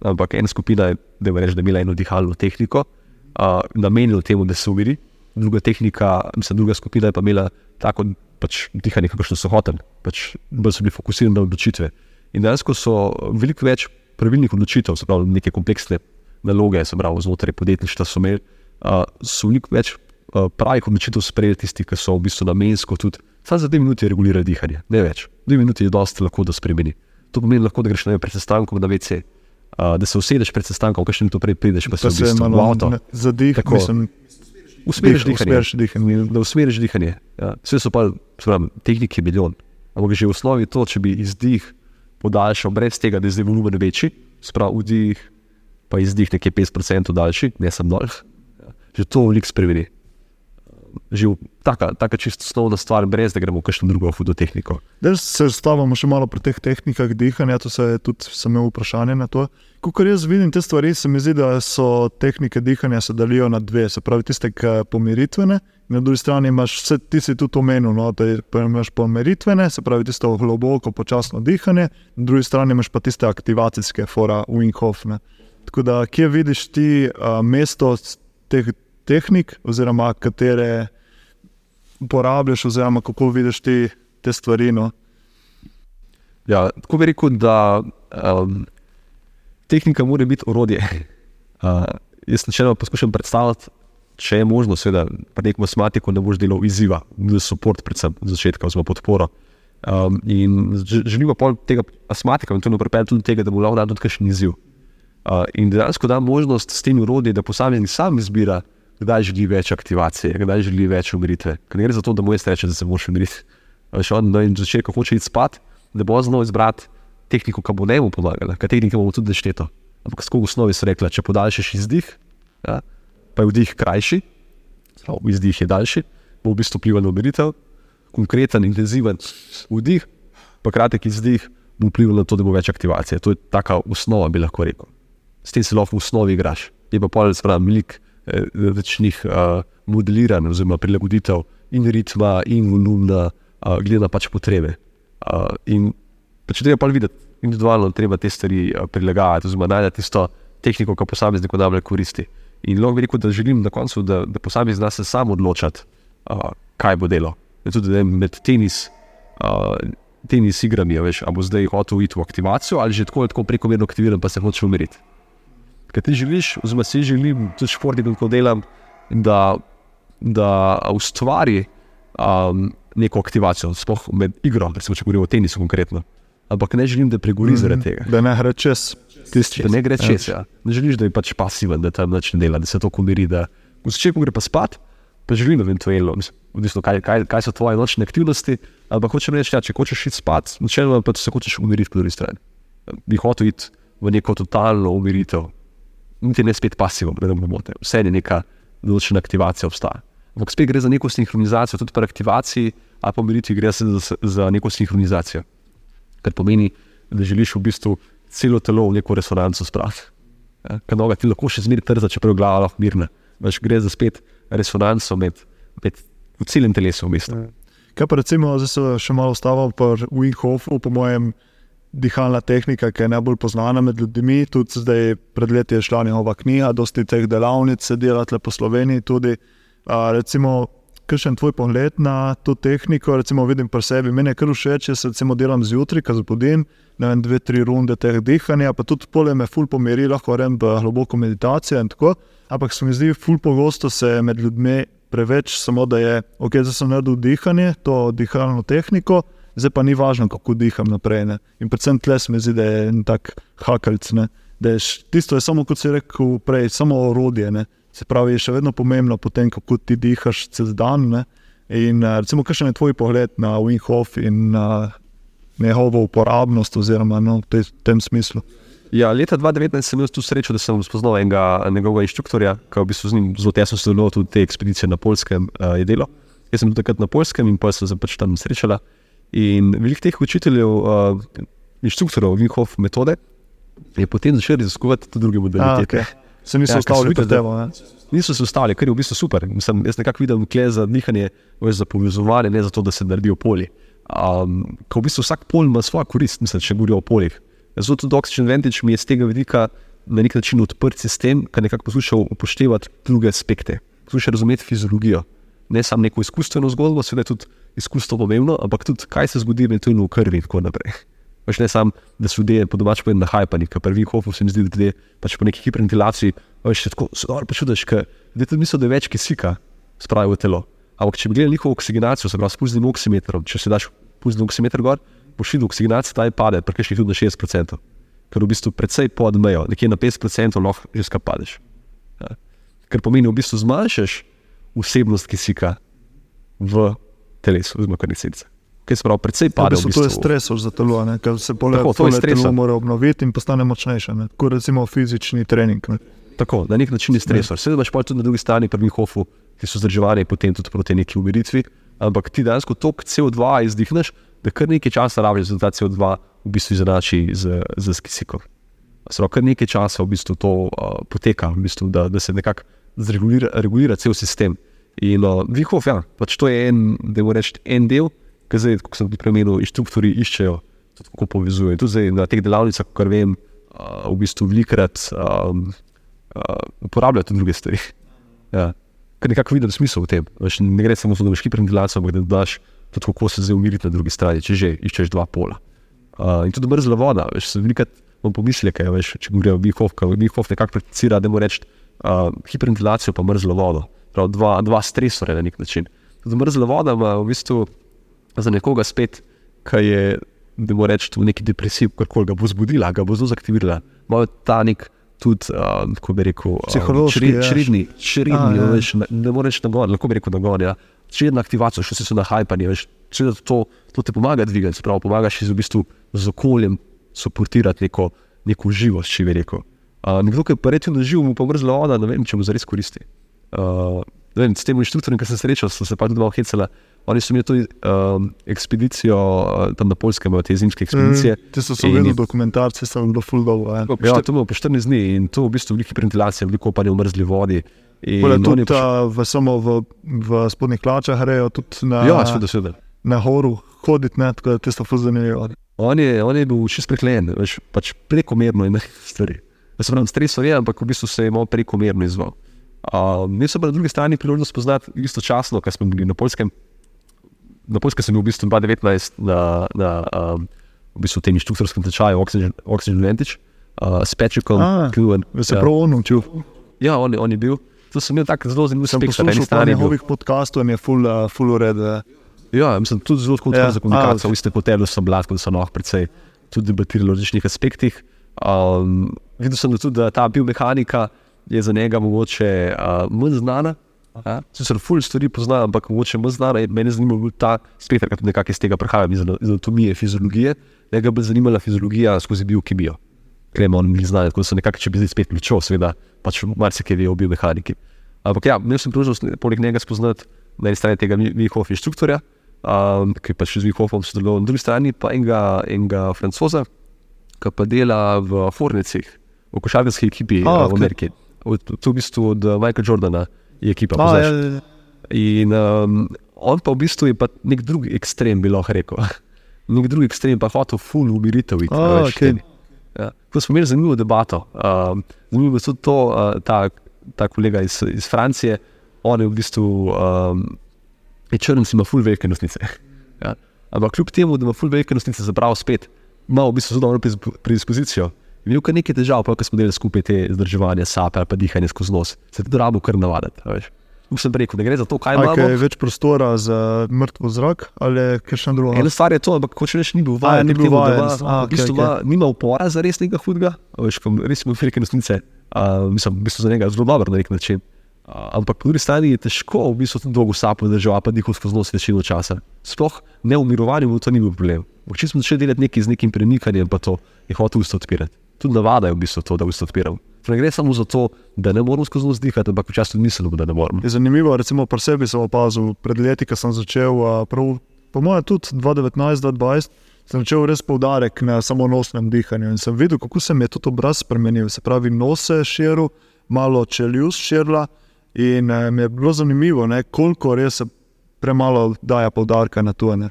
S1: Ampak ena skupina je, da je reči, da je imela eno dihalno tehniko, uh, namenjeno temu, da se umiri, druga tehnika, mislim, druga skupina je pa imela tako pač, dihanje, kakšno so hoteli, pač, bolj so bili fokusirani na odločitve. In dejansko so veliko več pravilnih odločitev, se pravi, neke kompleksne naloge, se pravi, znotraj podjetništva so imeli, uh, so veliko več pravih odločitev sprejeli tisti, ki so v bistvu namensko tudi. Sam za dve minuti regulira dihanje, ne več. Dve minuti je dosti lahko, da spremeni. To pomeni, lahko, da greš na pred sestankom na WC, uh, da se usedeš pred sestankom, kaj še to prej prideš, pa, pa se v bistvu v avto.
S2: Zadih, tako, mislim,
S1: usmeriš dihanje.
S2: dihanje.
S1: Da usmeriš dihanje. Ja. Vse so pa pravim, tehnike milijon. Ampak že v osnovi to, če bi izdih podaljšal brez tega, da je zdaj volumen večji, sprav vdih, pa izdih nekje 5% daljši, ne sem dol. Ja. Že to veliko spremeni že taka, taka čisto osnovna stvar, brez da gremo v kakšno drugo fototehniko.
S2: Da se stavimo še malo pri teh tehnikah dihanja, to se tudi samo vprašanje na to. Ko jaz vidim te stvari, se mi zdi, da so tehnike dihanja se delijo na dve. Se pravi, tiste pomiritvene, in na drugi strani imaš vse, ti si tudi omenil, no, da imaš pomiritvene, se pravi, tisto globoko, počasno dihanje, na drugi strani imaš pa tiste aktivacijske, fora, wing-off. Tako da, kje vidiš ti uh, mesto teh tehnik, oziroma katere uporabljaš, oziroma kako vidiš ti te stvari. No?
S1: Ja, tako bi rekel, da um, tehnika mora biti orodje. [LAUGHS] Uh, jaz načeloma poskušam predstavljati, če je možno, da pri nekem matematiku ne boš delal izziva, da je podpor, predvsem začetka, oziroma podporo. Um, in želimo pa tega astmatika, in to ne pripelje tudi tega, da bo lahko dal tudi kakšen izziv. Uh, in dejansko da možnost s tem urodjem, da posameznik sam izbira, kdaj želi več aktivacije, kdaj želi več umiritve. Ker ne gre za to, da mu je reče, da se moraš umiriti. Še on na začetku hoče iti spat, da bo znal izbrati tehniko, ki bo ne mu pomagala, ker tehnika bo tudi dešteto. Ampak skozi osnovi so rekli, če podaljšaš izdih, ja, pa je vdih krajši, pravi, izdih je daljši, bo v bistvu vplival na umiritev, konkreten, intenziven vdih, pa kratek izdih bo vplival na to, da bo več aktivacije. To je taka osnova, bi lahko rekel. S tem se lahko v osnovi igraš. Je pa pol, spravi, velik različnih uh, modeliranj, oziroma prilagoditev in ritma, in volumna, uh, glede na pač potrebe. Uh, in če treba pa videti, individualno treba te stvari uh, prilagajati, oziroma najti tisto tehniko, ki posamezniku najbolj koristi. In lahko bi rekel, da želim na koncu, da, da posameznik zna se sam odločati, uh, kaj bo delo. In tudi da med tenis. Uh, Tenis igrami, veš, ali bo zdaj hotel iti v aktivacijo, ali že tako, tako prekomerno aktiviran, pa se hoče umiriti kaj ti želiš, oziroma si želim, tudi športnik, ko delam, da, da ustvari um, neko aktivacijo, sploh med igro, recimo, če govorimo o tenisu konkretno. Ampak ne želim, da pregori mm zaradi tega.
S2: Da ne gre čez.
S1: Da ne gre čez. Ja. Ne želiš, da je pač pasiven, da tam neč ne dela, da se to kumiri. Da... V začetku gre pa spat, pa želim eventualno, mislim, kaj, kaj, kaj so tvoje nočne aktivnosti. Ampak hočem reči, ja, če hočeš iti spat, načeloma pa se hočeš umiriti po drugi strani. Bi hotel iti v neko totalno umiritev, niti ne spet pasivno, da ne bomo te. Vse je neka določena aktivacija obstaja. Ampak spet gre za neko sinhronizacijo, tudi pri aktivaciji, a po miritvi gre za, za neko sinhronizacijo. Kar pomeni, da želiš v bistvu celo telo v neko resonanco spraviti. Ja, Ker noga ti lahko še zmeraj trza, čeprav je glava lahko mirna. Veš, gre za spet resonanco med, med celem telesom. V bistvu.
S2: Ja. Kaj pa recimo, zdaj se še malo stavim pri Winghofu, po mojem dihalna tehnika, ki je najbolj znana med ljudmi. Tudi zdaj, pred leti je šla njihova knjiga, dosti teh delavnic se dela po Sloveniji. Tudi, a, recimo, kakšen tvoj pogled na to tehniko, recimo, vidim pri sebi, meni je kar všeč, če se recimo delam zjutraj, ko zbudim, ne vem, dve, tri runde teh dihanja, pa tudi pole me ful pomiri, lahko rečem, v globoko meditacijo in tako. Ampak se mi zdi, ful pogosto se med ljudmi preveč samo, da je, ok, zdaj sem naredil dihanje, to dihalno tehniko zdaj pa ni važno, kako diham naprej. Ne? In predvsem tle se mi zdi, da je en tak hakalc. Tisto je samo, kot si rekel prej, samo orodje. Ne? Se pravi, je še vedno pomembno, potem, kako ti dihaš čez dan. Ne? In eh, recimo, kakšen je tvoj pogled na Winghoff in na njegovo uporabnost, oziroma no, v tem smislu.
S1: Ja, leta 2019 sem imel tu srečo, da sem spoznal enega njegovega inštruktorja, ki je v bistvu z njim zelo tesno sodeloval tudi te ekspedicije na Polskem. Uh, Jaz sem bil takrat na Polskem in pa sem se pač tam srečala. In veliko teh učiteljev, uh, inštruktorjev, njihov metode, je potem začel raziskovati tudi druge modalitete. Okay.
S2: Se niso
S1: Ja,
S2: ustavili pri ne.
S1: Niso se ustavili, kar je v bistvu super. Mislim, jaz nekako vidim kle za dihanje, veš, za povezovanje, ne za to, da se naredijo polje. Um, ko v bistvu vsak pol ima svojo korist, mislim, če govorijo o poljih. Zato tudi Oxygen Vantage mi je z tega vidika na nek način odprt sistem, ki nekako poskuša upoštevati druge aspekte, poskuša razumeti fiziologijo. Ne samo neko izkustveno zgodbo, seveda je tudi izkustvo pomembno, ampak tudi kaj se zgodi eventualno v krvi in tako naprej. Pač ne samo, da so ljudje po domač povedano nahajpani, ker prvi hofu se mi zdi, da ljudje pač po neki hiperventilaciji, veš, tako dobro počutiš, ker ljudje tudi mislijo, da je več kisika spravijo v telo. Ampak če bi gledali njihovo oksigenacijo, se pravi s pulznim oksimetrom, če se daš pulzni oksimeter gor, boš videl, oksigenacija ta je pade, prekrški tudi na 60%, ker v bistvu precej pod mejo, nekje na 50% lahko že skapadeš. Ja. Ker pomeni, v bistvu zmanjšaš vsebnost kisika v telesu, oziroma krvnice. Kaj se pravi, precej
S2: Ja, v
S1: pade.
S2: bistvu to je stresor za telo, ne, ker se pole,
S1: Tako, to je
S2: pole telo
S1: stresor.
S2: mora obnoviti in postane močnejše. ne. Tako recimo fizični trening. ne.
S1: Tako, na nek način je stresor. Seveda imaš pa tudi na drugi strani pri Mihofu, ki so zdržovani potem tudi proti neki umiritvi, ampak ti dejansko tok CO2 izdihneš, da kar nekaj časa rabiš, da ta CO2 v bistvu izenači z, z kisikom. Pravi, kar nekaj časa v bistvu to uh, poteka, v bistvu, da, da se nekako zregulira regulira cel sistem. In uh, Vihov, ja, pač to je en, da moramo reči, en del, ki zdaj, kot sem tudi premenil, inštruktori iščejo, kako povezujejo. Tudi zdaj na teh delavnicah, kar vem, uh, v bistvu velikrat um, uh, uporabljajo tudi druge stvari. Ja. Ker nekako vidim smisel v tem. Veš, ne gre samo za to, da imaš hiperventilacijo, ampak da daš tudi kako se zdaj umiriti na drugi strani, če že iščeš dva pola. Uh, in tudi mrzla voda, veš, velikrat imam pomisleke, veš, če govorijo o Vihov, ker Vihov nekako prakticira, da mora reči uh, hiperventilacijo pa mrzlo vodo. Prav, dva, dva stresore na nek način. Tudi mrzla voda ima v bistvu za nekoga spet, ki je, da mora reči, v neki depresiji, karkoli ga bo zbudila, ga bo zelo zaktivirala. Imajo ta nek tudi, uh, kako bi rekel, uh,
S2: Psihološki, ja.
S1: čredni, čredni,
S2: A, ja.
S1: veš, ne, ne moreš nagon, lahko bi rekel nagon. Ja. Čredna aktivacija, še so nahajpani, veš, seveda to, to ti pomaga dvigati, se pravi, pomagaš iz v bistvu z okoljem suportirati neko, neko živost, če bi rekel. Uh, nekdo, ki je pa relativno živ, mu pa mrzla voda, ne vem, če mu zares koristi. Uh, ne vem, s tem inštruktorjem, ki sem se srečal, so se pa tudi malo hecala. Oni so imeli tudi um, ekspedicijo uh, tam na Poljskem, imajo te zimske ekspedicije.
S2: Mm, Ti so se
S1: je-
S2: dokumentarci, sem bilo full dobro. Ja.
S1: Ja, to je po 14 dni in to v bistvu velike ventilacije, veliko kopanja v mrzli vodi. Oni
S2: tudi uh, v, samo v, v spodnjih hlačah grejo, tudi na,
S1: Ja, seveda, seveda.
S2: na horu hoditi, ne, tako da ti so full zanimivo.
S1: On je, on je bil čist preklejen, veš, pač prekomerno in [LAUGHS] stvari. Jaz sem stresor je, ampak v bistvu se je malo prekomerno izval. Uh, mi smo pa na drugi strani priložnost spoznati istočasno, ker smo bili na Poljskem. Na Poljskem sem bil v bistvu 2019 na, na um, v bistvu tem inštruktorskem tečaju Oxygen, Oxygen Vantage uh, s Patrickom.
S2: Da se
S1: ja.
S2: prav on učil.
S1: ja, on, on je bil. To sem imel tako zelo zanimiv
S2: Sem
S1: na eni
S2: poslušal par njegovih podkastov in je full, uh, full ured. Uh,
S1: Ja, mislim, tudi zelo kot
S2: Ja,
S1: za komunikacijo. V istem hotelu sem bil, tako da so lahko precej tudi debatirali o različnih aspektih. Um, videl sem tudi, da ta biomehanika je za njega mogoče uh, manj znana. Sicer ful stvari pozna, ampak mogoče manj znana. Mene zanima bil ta spekter, ker tudi nekako iz tega prihajam, iz ana- iz anatomije, fiziologije. Njega bi zanimala fiziologija skozi biokemijo. Ker on ni znal, tako da so nekako, če bi zdaj spet pričel, seveda, pač marsikaj ve o biomehaniki. Ampak ja, imel sem priložnost poleg njega spoznati na eni strani tega Vihov inštruktorja, um, ki je pač z Vihovom sodeloval, na drugi strani pa enega, enega francoza, ki pa dela v Fornicih, v košarkarski ekipi
S2: a,
S1: v. Ameriki. V, to v bistvu od uh, Michaela Jordana je ekipa.
S2: ja, ja, ja.
S1: In um, on pa v bistvu je pa nek drug ekstrem, bi lahko rekel. [LAUGHS] nek drug ekstrem pa hotel full umiritev. iti,
S2: A,
S1: a veš,
S2: ok.
S1: tem. Ja. Ko smo imeli zanimivo debato, um, zanimivo je tudi to, uh, ta, ta kolega iz, iz Francije, on je v bistvu um, je črn, ima full velike nosnice. [LAUGHS] Ja. Ampak kljub temu, da ima full velike nosnice, zabral spet, ima v bistvu zelo dobro predispo- predispozicijo. Imel kar nekaj težav, pa ko smo delali skupaj te zdržovanja, sape ali pa dihanje skozi nos, se je tudi rabo kar navaditi. a sem rekel, ne gre za to, kaj
S2: A,
S1: imamo.
S2: kaj je več prostora za mrtvo zrak ali kaj še drugo.
S1: Ena stvar je to, ampak če rečeš, ni bil
S2: A,
S1: vajen,
S2: ni bil
S1: temu, da
S2: vajen,
S1: ima-
S2: a,
S1: v bistvu
S2: okej,
S1: ima- nima upora za res nekaj hudega, a veš, ko res ima velike nosnice, uh, mislim, v bistvu za njega zelo dober na nek način. Uh, ampak po drugi strani je težko v bistvu tudi dolgo sapo držati, pa dihal skozi nos večino časa. Sploh ne v mirovanju, mu to ni bil problem. Če smo začeli delati nekaj z nekim premikanjem, pa to je hotel usta odpirati. Tudi navada je v bistvu to, da usta odpiram. Ne gre samo za to, da ne moramo skozi nos dihati, ampak včasih tudi mislimo, da ne moramo.
S2: Je zanimivo, recimo pri sebi sem opazil, pred leti, ko sem začel, prav, po mojem tudi 2019-2020, sem začel res poudarek na samonosnem dihanju in sem videl, kako se mi je tudi obraz spremenil. Se pravi, nos je širil, malo čeljust širila. In eh, mi je bilo zanimivo, ne, koliko res se premalo daje poudarka na to. Ne.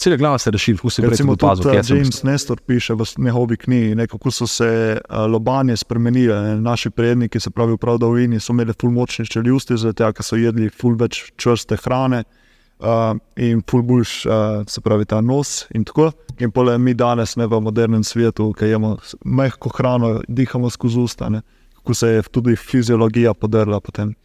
S1: Cela glava se reši, kako se
S2: Recimo,
S1: reče.
S2: tudi uh, James Nestor piše v njegovi knjigi, ne, kako so se uh, lobanje spremenile. Ne. Naši predniki, se pravi, prav dolini, so imeli ful močne čeljusti, zato ker so jedli ful več čvrste hrane uh, in ful boljš, uh, se pravi, ta nos. In, tako. in pole mi danes, ne v modernem svetu, ki jemo mehko hrano, dihamo skozi usta, ne. kako se je tudi fiziologija podrla potem.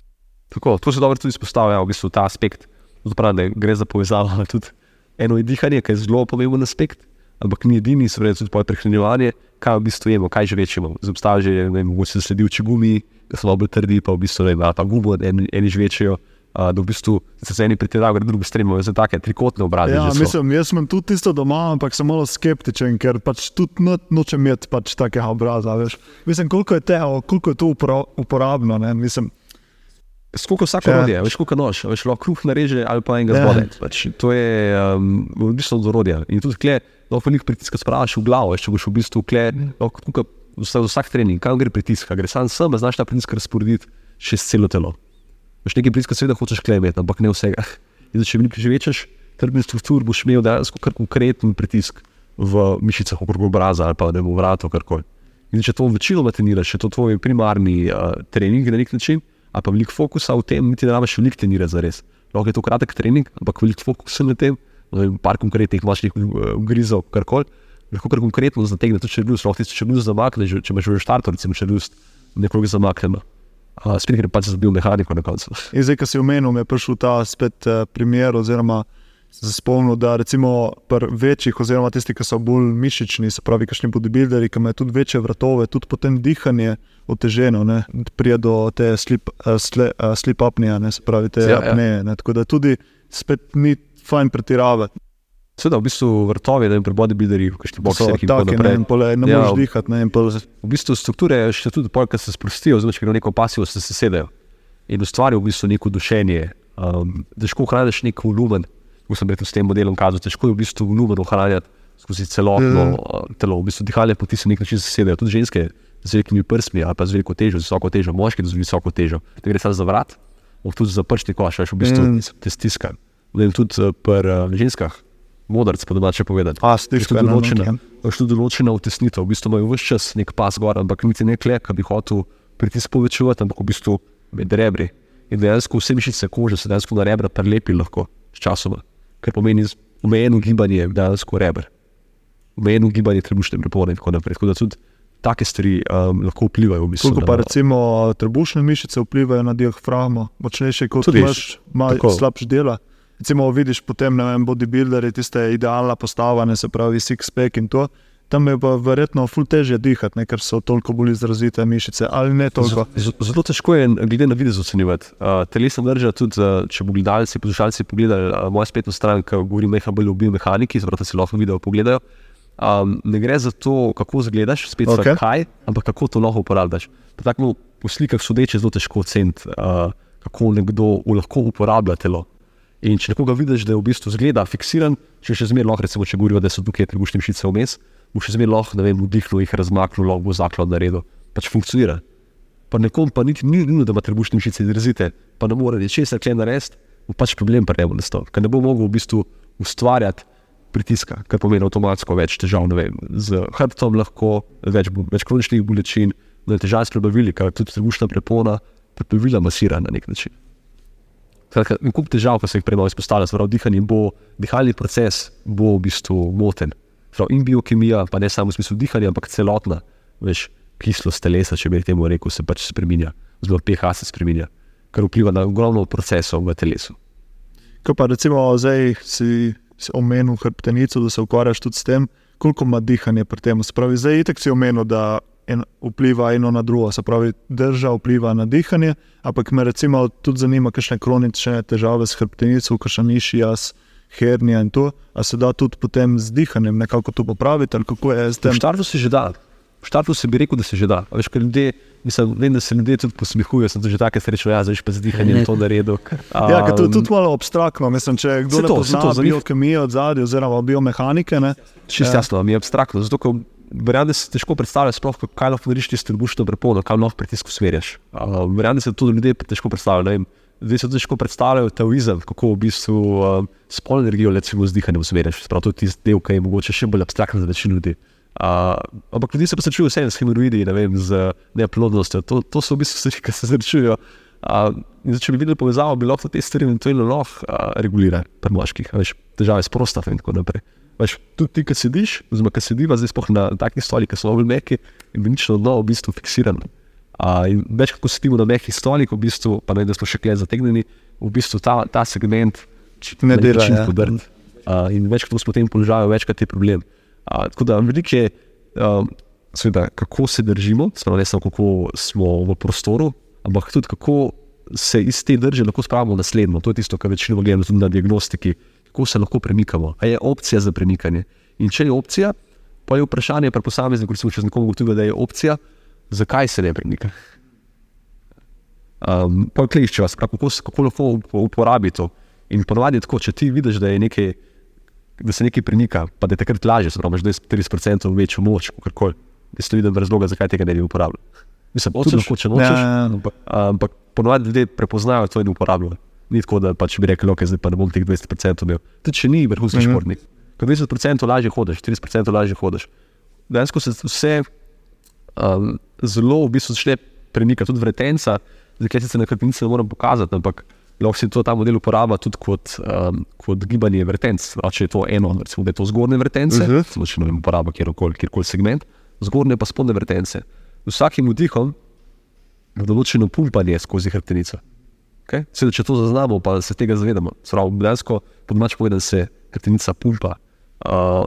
S1: Tako, to se dobro tudi izpostavlja, v bistvu ta aspekt, da gre za povezavo. [LAUGHS] Tudi eno je dihanje, ki je zelo pomemben aspekt, ampak ni edini, so reči tudi prehranjevanje, kaj v bistvu jemo, kaj že večemo. Zobstaja že, ne vem, mogoče se sledi v čigumi, ki so bolj trdi, pa v bistvu ne, ta gubo, eni, eni že večejo. Uh, da v bistvu se z eni pritiravajo, drugi stremijo za take trikotne obraze.
S2: Ja, mislim, jaz sem tudi tisto doma, ampak sem malo skeptičen, ker pač tudi no, nočem imeti pač takega obraza. Veš. Mislim, koliko je, te, koliko je to uporabno. Ne? Mislim,
S1: Skoliko vsako ja. orodje, veš, koliko nož, veš, lahko kruh nareže ali pa enega ja. zbode. Pač, to je um, odvisno od orodja. In tudi tukaj lahko veliko pritiska spraviš v glavo, veš, če boš v bistvu kle, lahko tukaj vsak, vsak trening, kam gre pritisk, gre sam sem, znaš ta pritisk razporediti čez celo telo. Veš, nekaj pritiska seveda hočeš klemeti, ampak ne vsega. [LAUGHS] In če veliko že večeš trdni struktur, boš imel dejansko kar konkreten pritisk v mišicah okrog obraza ali pa ne v vratu, karkoli. In če to večinoma treniraš, če to tvoj primarni uh, trening na nek način, ali pa veliko fokusa v tem, niti ne rabiš veliko trenirati za res. Lahko je to kratek trening, ampak veliko fokusa na tem, no, par konkretnih mačnih ugrizov, karkoli. Lahko kar konkretno zategne to črnus, lahko ti črnus zamakne, če imaš že štartu, recimo črnus, nekoga zamakne. Uh, spet gre pač za bil mehaniko na koncu.
S2: In zdaj, ko si omenil, je prišel ta spet uh, primer oziroma se spomnil, da recimo pri večjih, oziroma tisti, ki so bolj mišični, se pravi, kakšni bodybuilderji, ki imajo tudi večje vratove, tudi potem dihanje oteženo, prije do te slip, uh, sle, uh, slip apnije, se pravi, te ja, apneje. Ja. Tako da tudi spet ni fajn pretiravati.
S1: Seveda, v bistvu vrtovi, da jim pri bodybuilderjih, ki še bolj
S2: tako naprej. Ne, pole, ne ja, moreš dihati. Ne, pol...
S1: V bistvu strukture še tudi pol, ki se sprostijo, oziroma če gre neko pasijo, se sesedajo in ustvarijo v bistvu neko dušenje. Um, težko hraniš nek volumen, sem rekel s tem modelom, kazal, težko je v bistvu volumen ohranjati skozi celotno mm. telo. V bistvu dihalne poti se nek način sesedajo, tudi ženske z velikimi prstmi ali pa z veliko težo, z visoko težo, moški z visoko težo. To gre samo za vrat, tudi za pršti koš, v bistvu mm. te stiska. Tudi uh, pri uh, ženskah, modrc, pa domače povedati.
S2: A, stiska,
S1: tudi določena, tudi določena utesnitev, v bistvu imajo vse čas nek pas gor, ampak niti ne klek, ki bi hotel pritisk povečevati, ampak v bistvu med rebri. In dejansko vse mišice kože se dejansko na rebra prelepi lahko s časom kar pomeni omejeno gibanje dejansko reber, omejeno gibanje trebušne prepone in tako naprej. Tako da tudi take stvari um, lahko vplivajo.
S2: Kako pa recimo trebušne mišice vplivajo na diafragmo, močnejše kot tudi imaš, malo slabše dela. Recimo vidiš potem, ne vem, bodybuilderje, tiste idealna postava, ne se pravi six pack in to tam je pa verjetno ful težje dihati, ne, ker so toliko bolj izrazite mišice.
S1: Zelo težko je, glede na videz, ocenjevati. Uh, Telesno drža tudi, uh, če bo gledalci, poslušalci pogledali uh, mojo spletno stran, ki govori nekaj bolj o biomehaniki, zato si lahko video pogledajo. Um, ne gre za to, kako zgledaš, spet okay. kaj, ampak kako to lahko uporabljaš. Tako po slikah sodeče zelo težko oceniti, uh, kako nekdo lahko uporablja telo. In če nekoga vidiš, da je v bistvu zgleda fiksiran, če še zmeraj lahko, recimo, če govorijo, da so tukaj trebušne mišice vmes, bo še zmeraj lahko, ne vem, vdihnil jih, razmaknil, lahko bo zaklon naredil. Pač funkcionira. Pa nekom pa niti ni nujno, da ima trebušne mišice izrazite, pa ne more se kaj narediti, bo pač problem pri njemu nastal, ker ne bo mogel v bistvu ustvarjati pritiska, kar pomeni avtomatsko več težav, ne vem, z hrbtom lahko, več, več kroničnih bolečin, da je težava s prebavili, ker tudi trebušna prepona prebavila masira na nek način. Skratka, en kup težav, ki se jih prej izpostavlja, zelo dihanje, bo dihalni proces bo v bistvu moten. Prav, in biokemija, pa ne samo v smislu dihanja, ampak celotna veš, kislost telesa, če bi temu rekel, se pač spremenja, zelo pH se spremenja, kar vpliva na ogromno procesov v telesu.
S2: Ko pa recimo zdaj si, si omenil hrbtenico, da se ukvarjaš tudi s tem, koliko ima dihanje pri tem. Spravi, zdaj itek si omenil, da en, vpliva eno na drugo, se pravi, drža vpliva na dihanje, ampak me recimo tudi zanima, kakšne kronične težave s hrbtenico, kakšne mišice hernija in to, a se da tudi potem z dihanjem nekako to popraviti.
S1: V štartu se že da. V štartu se bi rekel, da se že da. Veš, ljudje, mislim, vem, da se ljudje tudi posmehujejo, sem že tako srečen, ja, zdaj pa z dihanjem to naredil.
S2: Um, ja, to je tudi malo abstraktno. Mislim, če kdo to, pozna to, biokemijo od zadaj, oziroma biomehanike.
S1: Čist ja. jasno, mi je abstraktno. Zato, verjamem, da si težko predstavljaš, sploh, kaj lahko narediš ti s trebušno prepono, kaj lahko pritisk usmerjaš. Uh, verjamem, da se to ljudje težko predstavljajo. Zdaj se težko predstavljajo taoizem, kako v bistvu um, spolno energijo, recimo, z dihanjem usmerjaš. Prav to je tisti del, ki je mogoče še bolj abstraktno za večino ljudi. Uh, ampak ljudi se pa srečujejo vse s hemoroidi, ne vem, z neplodnostjo. To, to so v bistvu stvari, ki se srečujejo. Uh, če bi videli povezavo, bi lahko te stvari eventualno lahko uh, regulirali pri moških, veš, težave s prostatom in tako naprej. Veš, tudi ti, ki sediš, oziroma ki sediš zdaj spoh na takih stolih, ki so bolj mehki in bi nič na dno v bistvu fiksiran. Uh, in več kot sedimo na mehkih stolih, v bistvu, pa ne da smo še kaj zategnjeni, v bistvu ta, ta segment
S2: ne dela ja.
S1: podrn. Uh, in več kot smo v tem položaju, večkrat je problem. Uh, tako da veliko je, um, seveda, kako se držimo, samo ne samo kako smo v prostoru, ampak tudi kako se iz te drže lahko spravimo naslednjo. To je tisto, kar večino gledamo tudi na diagnostiki, kako se lahko premikamo. A je opcija za premikanje. In če je opcija, pa je vprašanje pri posamezniku, recimo, če nekomu ugotovi, da je opcija, zakaj se ne premika. Um, pa klišče vas, kako, kako lahko uporabi to. In ponovadi je tako, če ti vidiš, da, nekaj, da se nekaj premika, pa da je takrat lažje, da imaš 30% večjo moč, kot koli. Jaz to vidim razloga, zakaj tega ne bi uporabljal. Mislim, tudi lahko, če nočeš.
S2: Ja, ja, ja.
S1: Ampak ponovadi ljudje prepoznajo to in uporabljajo. Ni tako, da pač bi rekel, okay, zdaj pa ne bom teh 20% imel. Tudi če ni vrhunski mm. -hmm. športnik. Ko 20% lažje hodiš, 30% lažje hodiš. Dejansko se vse um, zelo v bistvu začne premikati, tudi vretenca, zakaj se na krpnici ne morem pokazati, ampak lahko si to ta model uporablja tudi kot, um, kot gibanje vretenc. Če je to eno, recimo, da je to zgornje vrtence, uh. -huh. če ne vem, uporaba kjerkoli kjer segment, zgornje pa spodnje vrtence. Z vsakim vdihom v določeno pumpanje skozi hrbtenico. Okay? Seveda, če to zaznamo, pa se tega zavedamo. Dejansko, podmač povedan, se hrbtenica pumpa. Uh,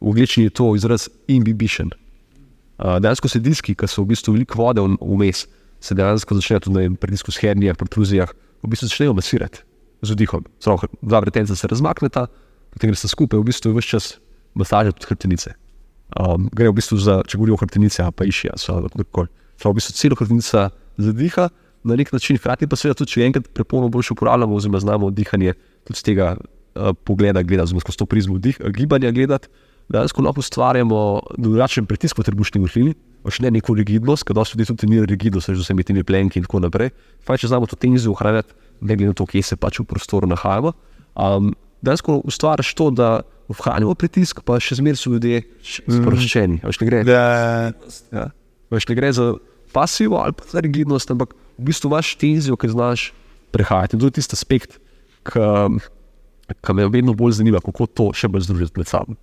S1: v angleščini je to izraz imbibition. Uh, dejansko se diski, ki so v bistvu veliko vode vmes, se dejansko začnejo tudi vem, pri disku s hernijah, protruzijah, v bistvu začnejo masirati z vdihom. Prav, dva vretenca se razmakneta, potem gre se skupaj, v bistvu je vse čas masaža tudi hrbtenice. Um, gre v bistvu za, če govorimo o hrbtenici, pa išija, so kakorkoli. Prav, v bistvu celo hrbtenica zadiha na nek način, hkrati pa seveda tudi, če enkrat prepolno boljše uporabljamo, oziroma znamo dihanje tudi z tega uh, pogleda gledati, oziroma skozi to prizmo dih, gibanja gledati, dejansko lahko ustvarjamo drugačen pritisk v trebušni votlini, pač ne neko rigidnost, ker dosti ljudi tudi trenira rigidnost, z vsemi temi plenki in tako naprej. Faj, če znamo to tenzijo ohranjati, ne glede na to, kje se pač v prostoru nahajamo. Um, dejansko ustvarjaš to, da ohranjamo pritisk, pa še zmeraj so ljudje sproščeni. Mm. Ne gre,
S2: Ja,
S1: ja. Veš, ne gre za pasivo ali pa za rigidnost, ampak v bistvu imaš tenzijo, ki znaš prehajati. In to je tisti aspekt, ki me vedno bolj zanima, kako to še bolj združiti med sabo.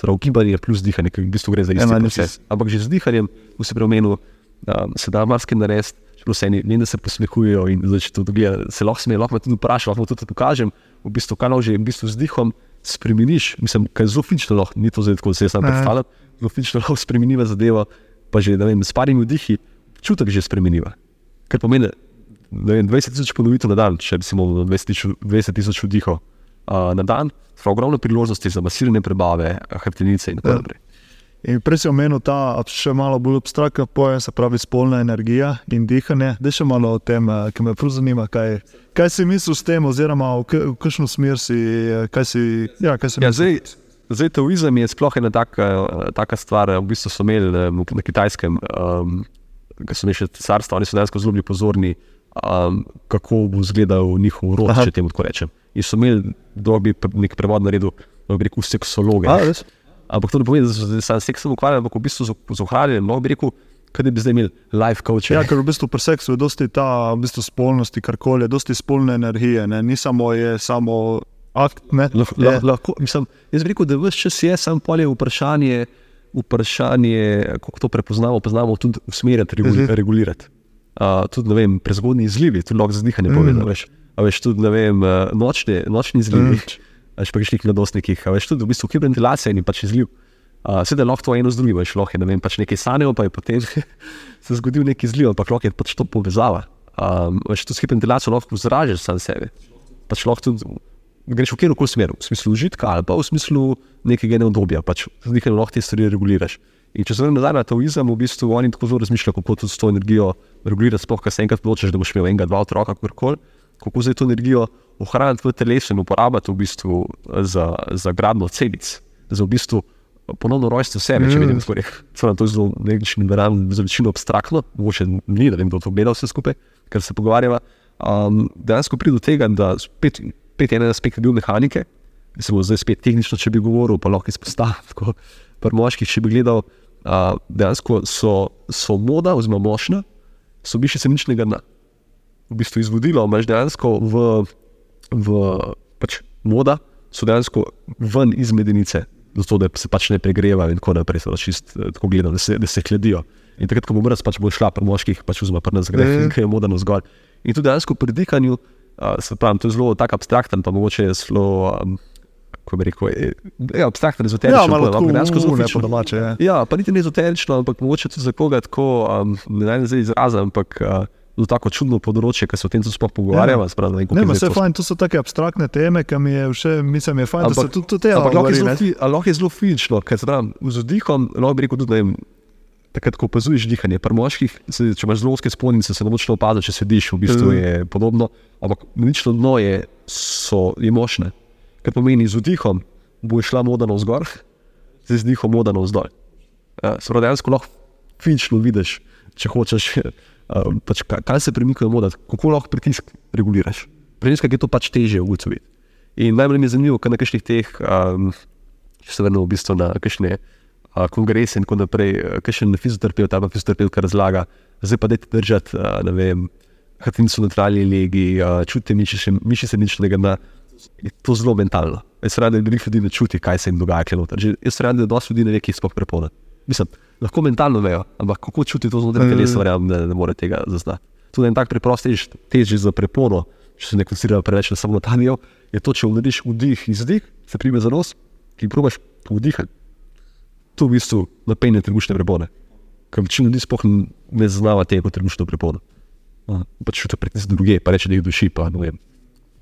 S1: Prav gibanje plus dihanje, ki v bistvu gre za isti
S2: Ena,
S1: proces. Ampak že z dihanjem, v se premenu, um, se da marsikaj narediti. Čeprav se eni, vem, da se posmehujejo in zdaj, če to gleda, se lahko smeje, lahko me tudi vprašajo, lahko tudi pokažem, v bistvu, kaj lahko že v bistvu z dihom spremeniš. Mislim, kaj je zelo fično lahko, ni to zdaj tako, da se sam
S2: Ne.
S1: predstavljam, zelo fično lahko spremeniva zadeva, pa že vem, s parimi vdihi čutek že spremeniva. Kar pomeni, da vem, 20 tisoč ponovitev na dan, če recimo 20 tisoč- 20 tisoč vdihov uh, na dan, so ogromne priložnosti za masirne prebave, hrbtenice in tako
S2: Ja.
S1: naprej.
S2: In prej si omenil ta še malo bolj abstraktno pojem, se pravi spolna energija in dihanje. Da še malo o tem, eh, ki me prav zanima, kaj, kaj si mislil s tem, oziroma v, v kakšno smer si, eh, kaj si, ja, kaj si
S1: Ja, zdaj, zdaj teorizem je sploh ena taka, taka stvar. V bistvu so imeli na kitajskem, um, ki so imeli še cesarstvo, oni so dejansko zelo bili pozorni, um, kako bo izgledal njihov rod,
S2: Aha.
S1: če temu tako rečem. In so imeli, da bi nek prevod naredil, da bi rekel, seksologe.
S2: A, res?
S1: Ampak to ne pomeni, da se sam seksom ukvarjam, ampak v bistvu z, z ohranjanjem, lahko bi rekel, kaj bi zdaj imeli life coach.
S2: Ja, ker v bistvu pri seksu je dosti ta v bistvu spolnosti, karkoli, je dosti spolne energije, ne? ni samo, je samo akt. Ne?
S1: Lahko,
S2: Je.
S1: lahko, mislim, jaz bi rekel, da vse čas je, samo polje vprašanje, vprašanje, kako to prepoznamo, pa znamo tudi usmerjati, regul,
S2: Mhm.
S1: regulirati. Uh, tudi, vem, prezgodni izlivi, tudi lahko z dihanjem
S2: Mhm.
S1: povezano, veš. A veš, tudi, vem, nočni, nočni izlivi,
S2: Mhm.
S1: veš, pa nekih mladostnikih, veš, tudi v bistvu hiperventilacija in pač izliv. Uh, Sedaj lahko to eno z drugim, veš, lahko je, ne vem, pač nekaj sanjajo, pa je potem [LAUGHS] se zgodil neki izliv, ampak lahko je pač to povezava. Um, veš, tudi s hiperventilacijo lahko vzražeš sam sebe. Pač lahko tudi greš v kjer koli smer, v smislu užitka ali pa v smislu nekega neodobja, pač nekaj lahko te stvari reguliraš. In če se vrnem nazaj na taoizem, v bistvu oni tako zelo razmišljajo, kako tudi s to energijo regulirati, sploh, kaj se enkrat odločiš, da boš imel enega, dva otroka, kakorkoli, kako zdaj to energijo ohraniti v telesu in uporabiti v bistvu za, za gradno celic, za v bistvu ponovno rojstvo sebe, če
S2: Mm.
S1: vidim tako reči. To je zelo nekaj naravno, za večino abstraktno, mogoče ni, da vem, kdo to gleda vse skupaj, ker se pogovarjava. Um, dejansko pride do tega, da spet, spet en aspekt je bil mehanike, se bo zdaj spet tehnično, če bi govoril, pa lahko izpostavil, tako pri moških, če bi gledal, uh, dejansko so, so moda oziroma močna, so biši se ničnega dna. V bistvu izvodilo imaš dejansko v, v pač moda, so dejansko ven iz medenice, zato da se pač ne pregrevajo in tako naprej, so čist eh, tako gledano, da se, da se hladijo. In takrat, ko bo mraz, pač bo šla pri moških, pač vzma pri nas greh
S2: ja.
S1: in kaj je moda navzgor. In tudi dejansko pri dihanju, uh, se pravi, to je zelo tako abstrakten, pa mogoče je zelo, um, kako bi rekel, je, je abstrakten, ezoteričen.
S2: Ja, malo
S1: ampak dejansko zelo
S2: tako, ne
S1: fizično.
S2: po domače. Ja.
S1: Ja, pa niti ne ezoterično, ampak mogoče tudi za koga tako, um, ne naj zdaj izrazim, ampak uh, tako čudno področje, ker se o tem sploh pogovarjamo. Ja. Sprav, ne, vem,
S2: Ne,
S1: je
S2: vse
S1: to-
S2: fajn, to so take abstraktne teme, ki mi je še, mislim, je fajn, da se
S1: Ampak-
S2: tudi to tega
S1: Ampak lahko je zelo
S2: ne.
S1: fi- je zelo fizično, ker znam, z vdihom, lahko bi rekel tudi, ne vem, takrat, ko opazuješ dihanje. Pri moških, se, če imaš zelo ozke spolnice, se ne močno opazi, če sediš, v bistvu
S2: Mhm.
S1: je podobno, ampak nično dno je, so, je močne. Kar pomeni, z vdihom bo šla moda navzgor, z izdihom moda navzdol. Ja, se pravi, dejansko lahko fizično vidiš, če hočeš, [LAUGHS] um, pač, kaj, kaj se premikajo moda, kako lahko pritisk reguliraš. Pri ženskah je to pač težje ugotoviti. In najbolj mi je zanimivo, kaj na kakšnih teh, um, če se vrnemo v bistvu na kakšne uh, kongrese in tako naprej, uh, kakšen fizioterapeut ali fizioterapeutka razlaga, zdaj pa dajte držati, uh, ne vem, hrbtenico na trali legi, uh, čutite mišice, ničnega dna. Je to zelo mentalno. Jaz rad, da veliko ljudi ne čuti, kaj se jim dogaja. kje noter. Že Jaz rad, da dosti ljudi ne ve, kje je sploh prepona. Mislim, lahko mentalno vejo, ampak kako čuti to znotraj
S2: Mm.
S1: telesa, verjamem, da ne more tega zaznati. Tudi en tak preprost tež, tež za prepono, če se ne koncentrira preveč na samo talijo, je to, če vnoriš vdih in izdih, se prime za nos in probaš vdihati. To v bistvu napenje trebušne prepone. Ker večina ljudi sploh ne zaznava tega kot trebušno prepono. A, Pač čuti pritisk druge, pa reče, da jih duši, pa ne vem,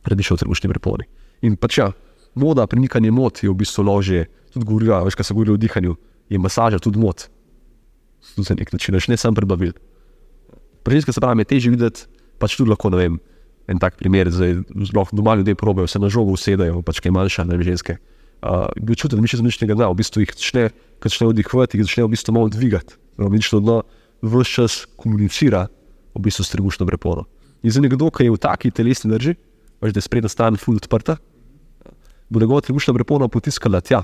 S1: prediša v trebušni preponi. In pač ja, moda, premikanje mod je v bistvu lože, tudi govorila, veš, kaj se govori o dihanju, je masaža tudi mod. Tudi za nek način, ne samo prebavil. Pri ženskah se pravi, je težje videti, pač tudi lahko, ne vem, en tak primer, zdaj zelo doma ljudje probejo, se na žogo usedajo, pač kaj manjša, ne vem, ženske. Uh, čutim, da mi še zničnega dna, v bistvu jih začne, ko začne vdihovati, jih začne v bistvu malo dvigati. Nično dno vse čas komunicira v bistvu s trebušno prepono. In za nekdo, ki je v taki telesni drži, veš, da je sprednja stran ful odprta, bo njegova trebušna prepona potiskala tja.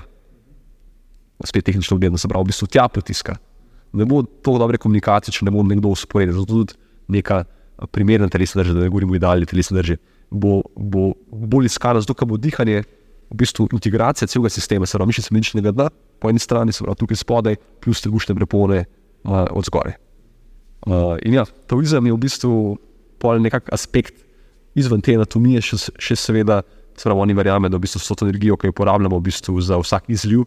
S1: Spet tehnično gledano, se pravi, v bistvu tja potiska. Ne bo to dobre komunikacije, če ne bo nekdo usporedil. Zato tudi neka primerna telesna drža, da ne govorimo idealni telesni drži, bo, bo bolj iskana, zato ker bo dihanje v bistvu integracija celega sistema, se pravi, mišice medičnega dna, po eni strani, se pravi, tukaj spodaj, plus trebušne prepone uh, od zgoraj. Uh, in ja, taoizem je v bistvu pol nekak aspekt izven te anatomije, še, še seveda, se pravi, oni verjamejo, da v bistvu so to energijo, ki jo uporabljamo v bistvu za vsak izliv,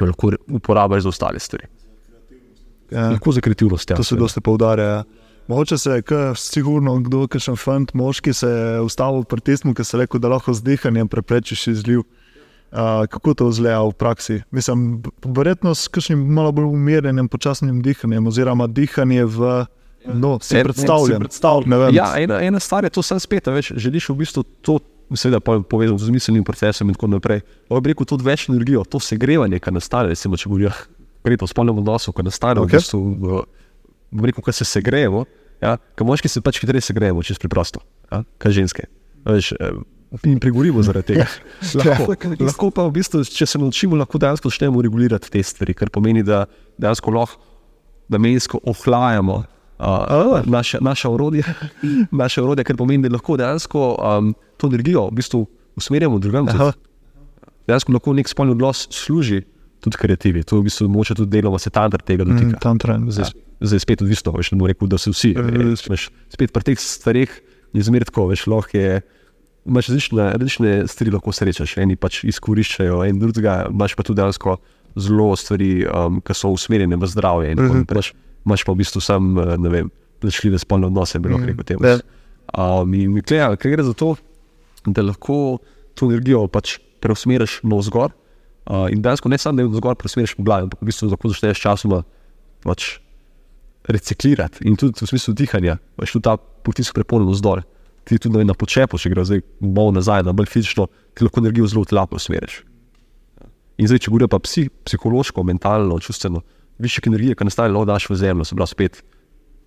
S1: jo lahko uporabljajo za ostale stvari.
S2: Ja.
S1: Lahko za kreativnost. Ja,
S2: To se
S1: seveda.
S2: dosti poudarja. Mogoče se je, sigurno, kdo, ki še fant, moški se je ustavil pri tistem, ki se je rekel, da lahko z dihanjem preprečiš izliv. Uh, kako to izgleda v praksi? Mislim, verjetno s kakšnim malo bolj umirjenim, počasnim dihanjem, oziroma dihanje v. No, si
S1: ne,
S2: predstavljam,
S1: si
S2: vem.
S1: Ja, ena, ena stvar je to, sem spet, več želiš v bistvu to, seveda pol povezano z miselnim procesom in tako naprej. Lahko bi rekel, to več energijo, to segrevanje, kar nastane, recimo, če govorijo o spolnem odnosu, ko nastane okay. v bistvu, v, bom rekel, ko se segrejemo, ja, ker moški se pač hitreje segrejemo, čisto preprosto, ja, kaj ženske. Veš, eh, in pregorimo zaradi tega. [LAUGHS] lahko, lahko pa v bistvu, če se naučimo, lahko dejansko začnemo regulirati te stvari, kar pomeni, da dejansko lahko namensko ohlajamo uh, naše, naše orodje, [LAUGHS] naše orodje, kar pomeni, da lahko dejansko um, to energijo v bistvu usmerjamo drugam. Dejansko lahko nek spolni odnos služi tudi kreativi. To je v bistvu moče tudi deloma se tantra tega
S2: Mm,
S1: dotika.
S2: tam trend.
S1: Zdaj, zdaj spet odvisno, veš, ne bom rekel, da se vsi.
S2: Eh,
S1: Veš, spet pri teh stvareh je zmer tako, veš, lahko je. Imaš različne, različne stvari, lahko srečaš. Eni pač izkoriščajo, en drugega, imaš pa tudi dejansko zelo stvari, um, ki so usmerjene v zdravje. in tako
S2: Mhm.
S1: naprej. Imaš pa v bistvu sam, eh, ne vem, plačljive spolne odnose, bi lahko
S2: Mhm.
S1: rekel temu. Um, in klej, ker gre za to, da lahko to energijo pač preusmeriš navzgor. Uh, in dejansko ne samo, da jo navzgor preusmeriš v glavi, ampak v bistvu lahko začneš časoma pač reciklirati. In tudi v smislu dihanja, pač tudi ta potisk prepolno navzdol. Ti tudi vem, na počepu, če gre zdaj malo nazaj, na bolj fizično, ti lahko energijo zelo tlapno usmeriš. In zdaj, če govorimo pa psi, psihološko, mentalno, čustveno, više energije, ki nastane, lahko daš v zemljo, se pravi, spet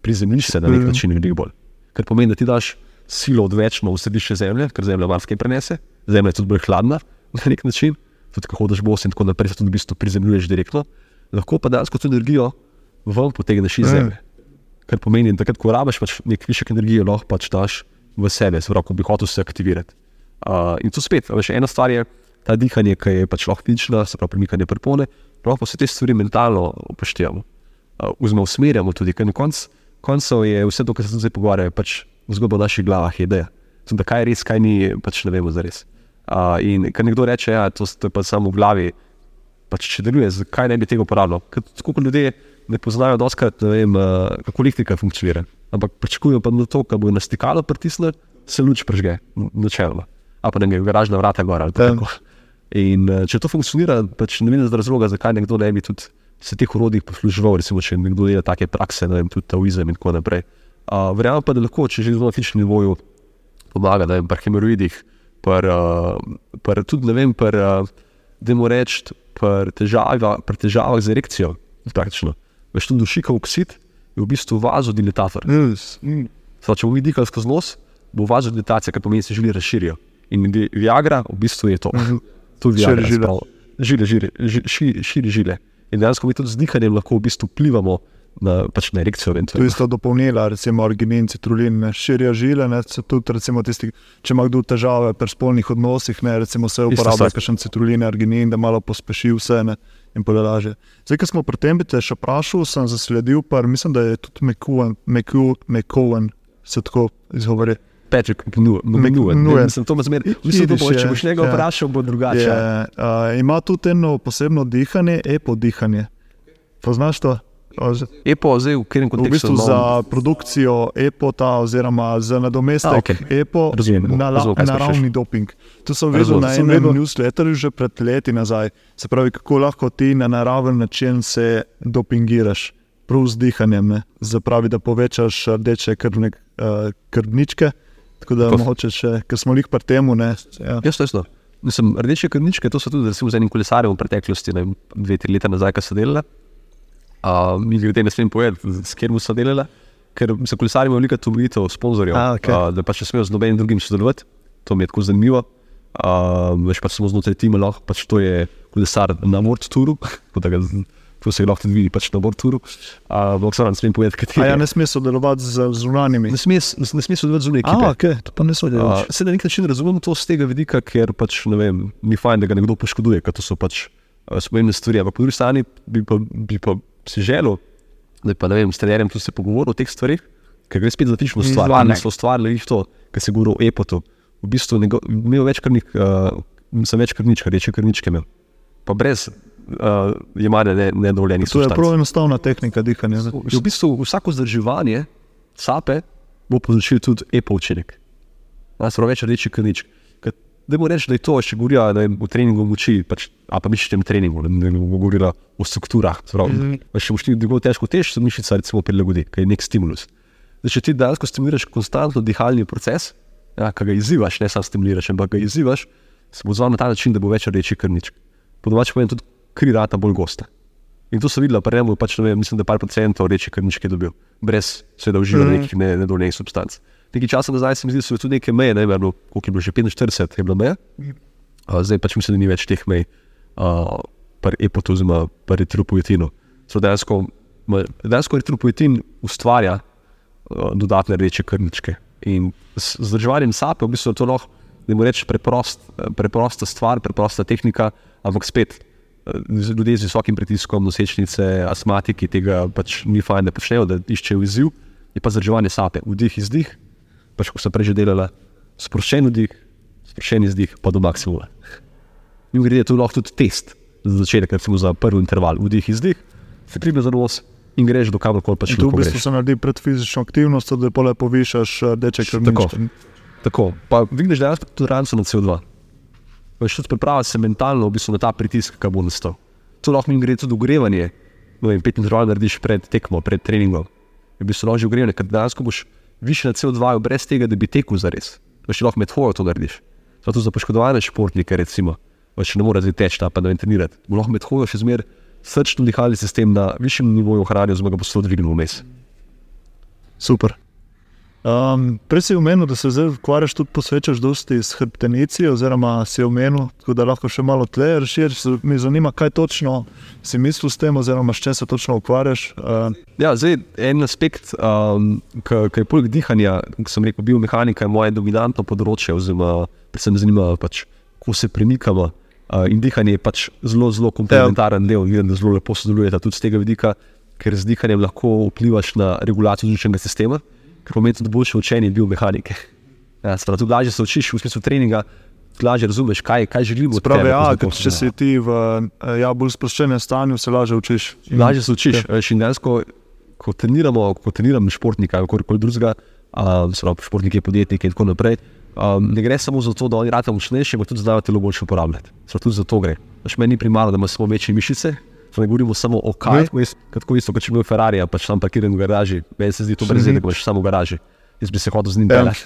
S1: prizemljiš se na nek način veliko bolj. Ker pomeni, da ti daš silo odvečno v središče zemlje, ker zemlja marsikaj prenese, zemlja je tudi bolj hladna [LAUGHS] na nek način, tudi ko hočeš bos in tako naprej, se tudi v bistvu prizemljuješ direktno, lahko pa dejansko to energijo ven potegneš iz zemlje. Kar pomeni, da takrat, ko rabiš pač nek višek energije, lahko pač daš v sebe, se pravi, ko bi hotel se aktivirati. Uh, in to spet, veš, ena stvar je ta dihanje, ki je pač lahko fizična, se pravi, premikanje prepone, lahko pa vse te stvari mentalno upoštevamo, uh, usmerjamo tudi, ker na koncu koncev je vse to, kar se zdaj pogovarjajo, pač zgodba v naših glavah, ideja. Sem, da kaj je res, kaj ni, pač ne vemo za res. Uh, in ker nekdo reče, da ja, to, to je pa samo v glavi, pač če deluje, zakaj ne bi tega uporabljal? Ker tako kot ljudje ne poznajo, doskrat, ne vem, uh, kako elektrika funkcionira. Ampak pričakujejo pa na to, da bo na stikalo pritisnil, se luč prežge, načeloma. A pa ne gre, garažna vrata gor ali tako. In uh, če to funkcionira, pač ne vidim razloga, zakaj nekdo ne bi tudi se teh urodij posluževal, recimo, če nekdo dela take prakse, ne vem, tudi taoizem in tako naprej. Uh, Verjamem pa, da lahko, če že na fizičnem nivoju pomaga, da je pri hemeroidih, pri, uh, tudi ne vem, pri, uh, da mu reči, pri težavah, pri težavah z erekcijo, praktično. Veš, tudi dušikov oksid je v bistvu vazodilatator.
S2: Yes. Mm.
S1: Zdaj, če bomo videli skozi nos, bo vazodilatacija, kar pomeni, da se žili razširijo. In Viagra v bistvu je to. To je Viagra.
S2: Širi žile.
S1: Žile, žile, žile, širi, širi žile. In dejansko mi tudi z dihanjem lahko v bistvu vplivamo na, pač na erekcijo.
S2: To je isto dopolnila, recimo arginin, citrulin, ne, širijo žile. Ne, tudi, recimo, tisti, če ima kdo težave pri spolnih odnosih, ne, recimo se uporablja kakšen citrulin, arginin, da malo pospeši vse. Ne, In laže. Zdaj, ko smo pri tem, bi te še vprašal, sem zasledil, pa mislim, da je tudi McCowan, se tako izgovori.
S1: Patrick McNuen. Sem to zmeraj. Mislim, da bo, če boš njega ja. vprašal, bo drugače.
S2: Je, uh, ima tudi eno posebno dihanje, epo dihanje. Poznaš to?
S1: Epo, zdaj v katerem kontekstu?
S2: V bistvu za produkcijo epota, oziroma za nadomestek okay. epo, na, naravni doping. To sem videl na enem newsletterju že pred leti nazaj. Se pravi, kako lahko ti na naraven način se dopingiraš, prav z dihanjem, Zapravi, da povečaš rdeče krvne, uh, krvničke. Tako da moče še, ker smo jih pri tem. Ja.
S1: Jaz to isto. Mislim, rdeče krvničke, to so tudi z enim kolesarjem v preteklosti, ne, dve, tri leta nazaj, ki so delali. Uh, mi ljudje ne smemo povedati, s katerim so delali, ker so kolesarji imeli veliko tumoritev, sponzorjev, okay. uh, da pa če smejo z nobenim drugim sodelovati. To mi je tako zanimivo. Uh, veš pa samo znotraj tima, lahko pač to je kolesar na World Touru. [LAUGHS] To se lahko tudi vidi pač na Borturu. Ampak uh, ne smem povedati, kaj je.
S2: Ja, ne smeš sodelovati z zunanjimi.
S1: Ne smeš sodelovati z zunanjimi.
S2: Ah, okay. to pa ne sodeluješ.
S1: Uh, se na nek način razumem to z tega vidika, ker pač ne vem, ni fajn, da ga nekdo poškoduje, ker to so pač pomembne stvari. Ampak po drugi strani bi pa, bi pa si želel, da bi pa, ne vem, s trenerjem tu se pogovoril o teh stvarih, ker gre spet za fizično stvar. Ne so ustvarili jih to, kar se govori o epotu. V bistvu imel več krvnik, uh, sem več krvnička, reče krvničke imel. Pa brez uh, jemanje ne, nedovoljenih
S2: substanc. To je prav enostavna tehnika dihanja.
S1: V bistvu vsako zdrževanje sape bo povzročilo tudi epo učinek. Nas pravi več rdeči krnič. Da mu rečem, da je to, če govorijo v treningu moči, pač, a pa mišičnem treningu, ne bomo govorili o strukturah. Mm -hmm. Če boš ti drugo težko tež, se mišica recimo prilagodi, ker je nek stimulus. Zdaj, če ti dejansko stimuliraš konstantno dihalni proces, ja, ki ga izzivaš, ne samo stimuliraš, ampak ga izzivaš, se bo zval na ta način, da bo več rdeči krnič. Po domačem povem tudi kri rata bolj gosta. In to so videli, pa remo, pač, vem, mislim, da par procentov reči, kar nič je dobil, brez seveda uživanja mm. nekih nedovoljenih substanc. Nekaj časa nazaj se mi zdi, da so tudi neke meje, ne vem, koliko je bilo že 45, je bilo meje. Uh, zdaj pač mislim, da ni več teh mej, uh, par epotu, oziroma par eritropoetinu. Dejansko, dejansko eritropoetin ustvarja uh, dodatne reče krničke. In z zdržovanjem sape, v bistvu to lahko, da mu rečeš, preprost, preprosta stvar, preprosta tehnika, ampak spet ljudje z visokim pritiskom, nosečnice, astmatiki tega pač ni fajn, da počnejo, da iščejo izziv, je pa zdržovanje sape, vdih in zdih. Pač, ko sem prej že delala, sproščen vdih, sproščen izdih, pa do maksimuma. In gre to lahko tudi test za začetek, recimo za prvi interval, vdih in zdih, se pribe za nos. In greš do kamorkoli pač.
S2: To v bistvu se naredi pred fizično aktivnostjo, da lepo višaš deče krvničke.
S1: Tako, tako. pa vidiš dejansko tudi ranco na CO2 veš, tudi pripraviti se mentalno v bistvu na ta pritisk, ki bo nastal. To lahko mi gre tudi ogrevanje. No, in pet minut narediš pred tekmo, pred treningom. Je bi se lahko že ogrevanje, ker dejansko boš više na CO2, brez tega, da bi tekel za res. Veš, lahko med hojo to narediš. Zato za poškodovane športnike, recimo, pač ne more zdaj teči, pa ne vem, trenirati. Bo lahko med hojo še zmeraj srčno dihalni sistem na višjem nivoju ohranil, zmaga bo se to dvignil vmes.
S2: Super. Um, prej si omenil, da se zdaj ukvarjaš tudi posvečaš dosti s hrbtenici, oziroma si omenil, da lahko še malo tle razširiš. Me zanima, kaj točno si mislil s tem, oziroma s čem se točno ukvarjaš. Uh,
S1: Ja, zdaj, en aspekt, um, ki je poleg dihanja, kot sem rekel, biomehanika je moje dominantno področje, oziroma predvsem zanima, pač, kako se premikamo. Uh, in dihanje je pač zelo, zelo komplementaren del, vidim, da zelo lepo sodelujete tudi z tega vidika, ker z dihanjem lahko vplivaš na regulacijo živčnega sistema, kar pomeni tudi boljše učenje biomehanike. Ja, sprav, tudi lažje se učiš v smislu treninga, lažje razumeš, kaj, kaj želimo. od
S2: Pravi,
S1: tebe,
S2: ja, ker če si ti v eh, ja, bolj sproščenem stanju, se lažje učiš. In-
S1: Lažje se učiš. Ja. In dejansko, ko treniramo, ko treniram športnika kar koli drugega, um, športnike, podjetnike in tako naprej, um, ne gre samo za to, da oni rado močnejši, ampak tudi znajo telo boljše uporabljati. Sprav, tudi za to gre. Pač meni ni primarno, da imamo samo večje mišice. To ne govorimo samo o kaj, tako isto, kot če bi imel Ferrari, pač tam parkiran v garaži. Meni se zdi to brez veze, ko imaš samo v garaži. Jaz bi se hodil z njim
S2: Ja.
S1: peljati.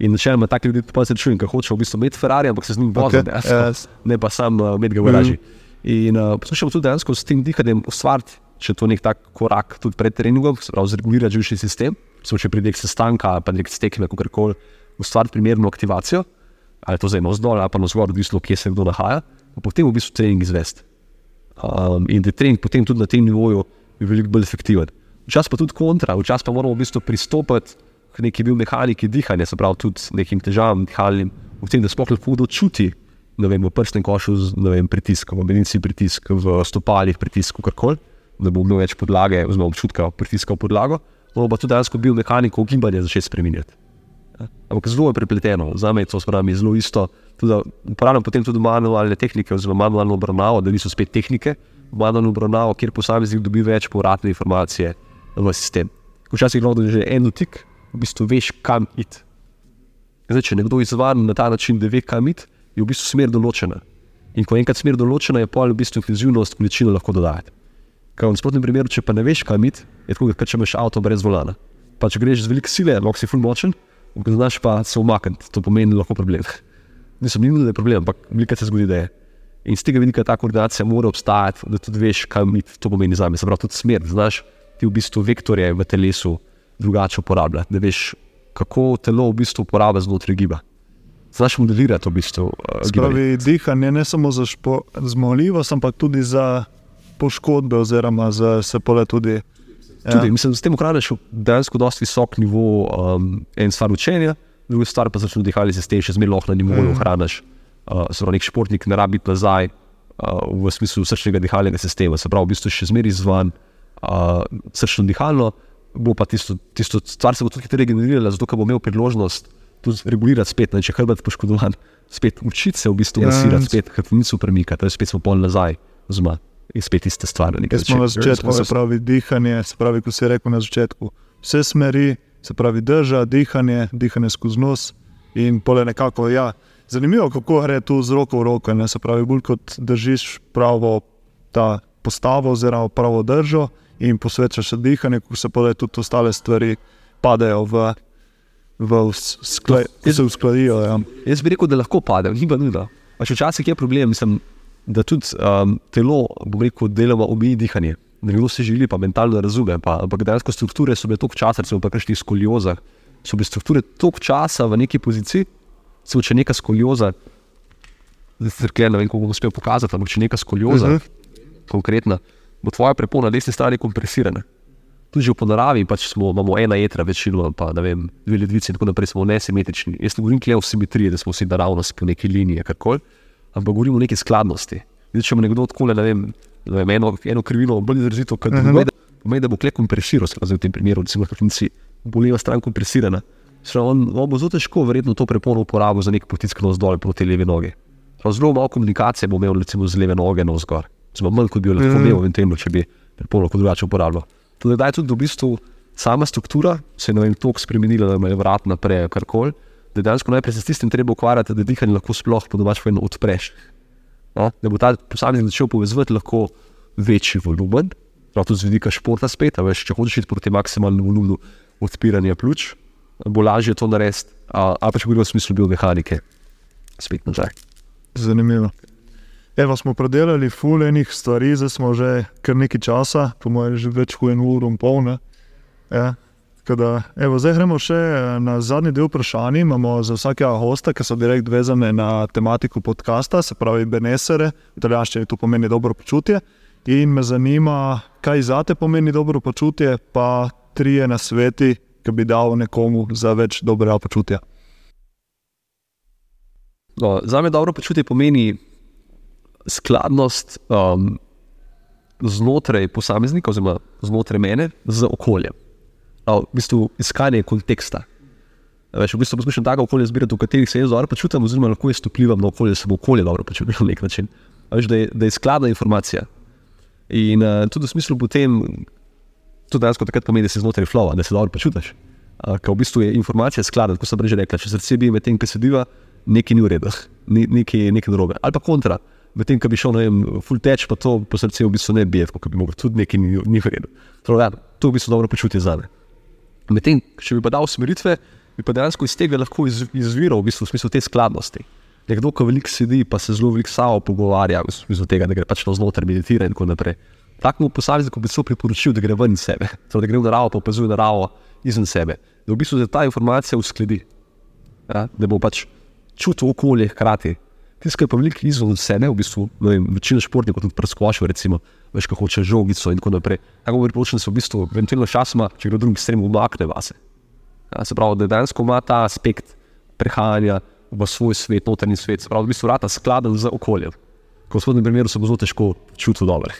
S1: In načeloma taki ljudje pa se čujem, da hočejo v bistvu imeti Ferrari, ampak se z njim voziti,
S2: Okay, yes.
S1: ne pa sam uh, imeti ga v garaži. In uh, poskušamo tudi dejansko s tem dihanjem ustvariti, če je to nek tak korak tudi pred treningom, se pravi, zregulirati živčni sistem, samo če pride k sestanka, pa nek stekme, kako koli, ustvariti primerno aktivacijo, ali je to zdaj navzdol ali pa navzgor, odvisno, kje se kdo nahaja, pa potem v bistvu trening izvesti. Um, in da je trening potem tudi na tem nivoju je veliko bolj efektiven. Včasih pa tudi kontra, včasih pa moramo v bistvu pristopiti k neki biomehaniki dihanja, se pravi tudi nekim težavam dihalnim, v tem, da sploh lahko kdo čuti, v prsnem košu z vem, pritiskom, v medicini pritisk, v stopalih pritisk, karkoli, da bo imel več podlage, oziroma občutka pritiska v podlago, moramo pa tudi dejansko biomehaniko gibanja začeti spremenjati. Ampak zelo je prepleteno, za me je to spravi zelo isto. Uporabljam potem tudi manualne tehnike, oziroma manualno obravnavo, da niso spet tehnike, manualno obravnavo, kjer posameznik dobi več povratne informacije v sistem. Včasih lahko da že en dotik, v bistvu veš, kam iti. Zdaj, če nekdo izvan na ta način, da ve, kam iti, je v bistvu smer določena. In ko je enkrat smer določena, je pol v bistvu intenzivnost količino lahko dodajati. Ker v nasprotnem primeru, če pa ne veš, kam iti, je tako, kot če imaš avto brez volana. Pa če greš z veliko sile, lahko si full močen, ampak znaš pa se umakniti, to pomeni lahko problem. Nisem nujno, da je problem, ampak veliko se zgodi, da je. In z tega vidika ta koordinacija mora obstajati, da tudi veš, kam iti, to pomeni za me. Se pravi, tudi smer, znaš ti v bistvu vektorje v telesu drugače uporabljati, da veš, kako telo v bistvu uporablja znotraj giba. Znaš modelirati v bistvu uh, gibanje.
S2: Spravi, dihanje ne samo za zmogljivost, ampak tudi za poškodbe, oziroma za se pole tudi.
S1: Tudi, mislim, s tem ohraniš dejansko dosti visok nivo, um, en stvar učenja, druga stvar pa začne dihali sistem, še zmeraj lahko na nivoju mm. ohraniš. Uh, se pravi, nek športnik ne rabi nazaj uh, v smislu srčnega dihalnega sistema, se pravi, v bistvu še zmeraj izvan uh, srčno dihalno, bo pa tisto, tisto stvar se bo tudi hitreje generirala, zato ker bo imel priložnost tudi regulirati spet, ne, če hrbet poškodovan, spet učiti se v bistvu
S2: Ja.
S1: masirati, spet hrbtenico premikati, torej spet smo pol nazaj, zma. In spet iste stvari.
S2: Jaz smo na začetku, se pravi, dihanje, se pravi, ko si rekel na začetku, vse smeri, se pravi, drža, dihanje, dihanje skozi nos in pole nekako. Ja, zanimivo, kako gre tu z roko v roko. Ne? Se pravi, bolj kot držiš pravo ta postavo, oziroma pravo držo in posvečaš se dihanju, ko se pole tudi ostale stvari padejo v. V skle, ko se uskladijo. Ja.
S1: Jaz bi rekel, da lahko pade, ni pa nujno. Včasih je problem, mislim, da tudi um, telo, bom rekel, deloma omeji dihanje. Nekdo si želi, pa mentalno razume, pa, ampak dejansko strukture so bile toliko časa, recimo pri kakšnih skoliozah, so bile strukture toliko časa v neki poziciji, samo če neka skolioza, zdaj ne vem, kako bom uspel pokazati, ampak če neka skolioza, uh
S2: Mhm.
S1: -huh. konkretna, bo tvoja prepona na desni strani kompresirana. Tudi že po naravi pač smo, imamo ena jedra, večino pa ne vem, dve ledvice in tako naprej, smo nesimetrični. Jaz ne govorim kle o simetriji, da smo vsi naravnost po neki liniji, karkoli, ampak govorimo o neki skladnosti. Zdaj, če ima nekdo odkole, ne vem, ne vem eno, eno krivino bolj izrazito, kot drugo, pomeni, da bo kle kompresiral, v tem primeru, recimo, hrbtenici, bo leva stran kompresirana. On, on bo zelo težko verjetno to prepono uporabil za nek potisk navzdol proti levi nogi. Zelo malo komunikacije bo imel recimo z leve noge navzgor. Zelo manj kot bi jo lahko
S2: Mhm.
S1: imel, eventualno, če bi prepono lahko drugače uporabljal. Tudi da je tudi v bistvu sama struktura se je ne vem, toliko spremenila, da ima vrat naprej, karkoli, da dejansko najprej se s tistim treba ukvarjati, da dihanje lahko sploh po domač povedano odpreš. No? Da bo ta posameznik začel povezovati lahko večji volumen, prav tudi z vidika športa spet, veš, če hočeš iti proti maksimalnemu volumenu odpiranja pljuč, bo lažje to narediti, ali pa če govorimo v smislu biomehanike, spet nazaj.
S2: Zanimivo. Evo, smo predelali fulejnih stvari, zdaj smo že kar nekaj časa, po mojem, že več kot eno uro in pol. ne. Ja. Tako Da, evo, zdaj gremo še eh, na zadnji del vprašanj. Imamo za vsakega hosta, ki so direkt vezane na tematiko podcasta, se pravi Benesere, v italijanščini to pomeni dobro počutje. In me zanima, kaj za te pomeni dobro počutje, pa trije na sveti, ki bi dal nekomu za več dobrega počutja.
S1: No, za me dobro počutje pomeni skladnost um, znotraj posameznika, oziroma znotraj mene, z okoljem. No, v bistvu iskanje konteksta. Več, v bistvu poskušam tako okolje zbirati, v katerih se jaz dobro počutim, oziroma lahko jaz vplivam na okolje, da se bo okolje dobro počutilo na nek način. Veš, da, je, da je skladna informacija. In uh, tudi v smislu potem, to dejansko takrat pomeni, da si znotraj flowa, da se dobro počutiš. Uh, ker v bistvu je informacija skladna, kot sem prej rekla, če srce bije medtem, ko sediva, nekaj ni v redu, [LAUGHS] nekaj, nekaj narobe. Ali pa kontra, medtem, ko bi šel, ne vem, full teč, pa to po srcu v bistvu ne bije, kot bi mogel, tudi nekaj ni, ni v redu. Torej, ja, to je v bistvu dobro počutje za me. Medtem, če bi pa dal usmeritve, bi pa dejansko iz tega lahko iz, izviral v, bistvu, v smislu te skladnosti. Nekdo, ki veliko sedi, pa se zelo veliko samo pogovarja, v smislu tega, da gre pač navznoter, meditira in tako naprej. Takemu posamezniku bi celo priporočil, da gre ven iz sebe, [LAUGHS] torej, da gre v naravo, pa opazuje naravo izven sebe. Da v bistvu se ta informacija uskladi, ja? da bo pač čutil okolje hkrati. Tisto, kar je pa veliko izven sebe, v bistvu, ne vem, večina športnikov tudi preskočijo, recimo, veš, kako hoče žogico in tako naprej. Tako bo priporočeno, da se v bistvu eventualno časoma, če gre v drugi strani, umakne vase. Ja, se pravi, da dejansko ima ta aspekt prehajanja v svoj svet, notranji svet, se pravi, v bistvu rata skladen z okoljem. Ko v spodnjem primeru se bo zelo težko čutil dobro.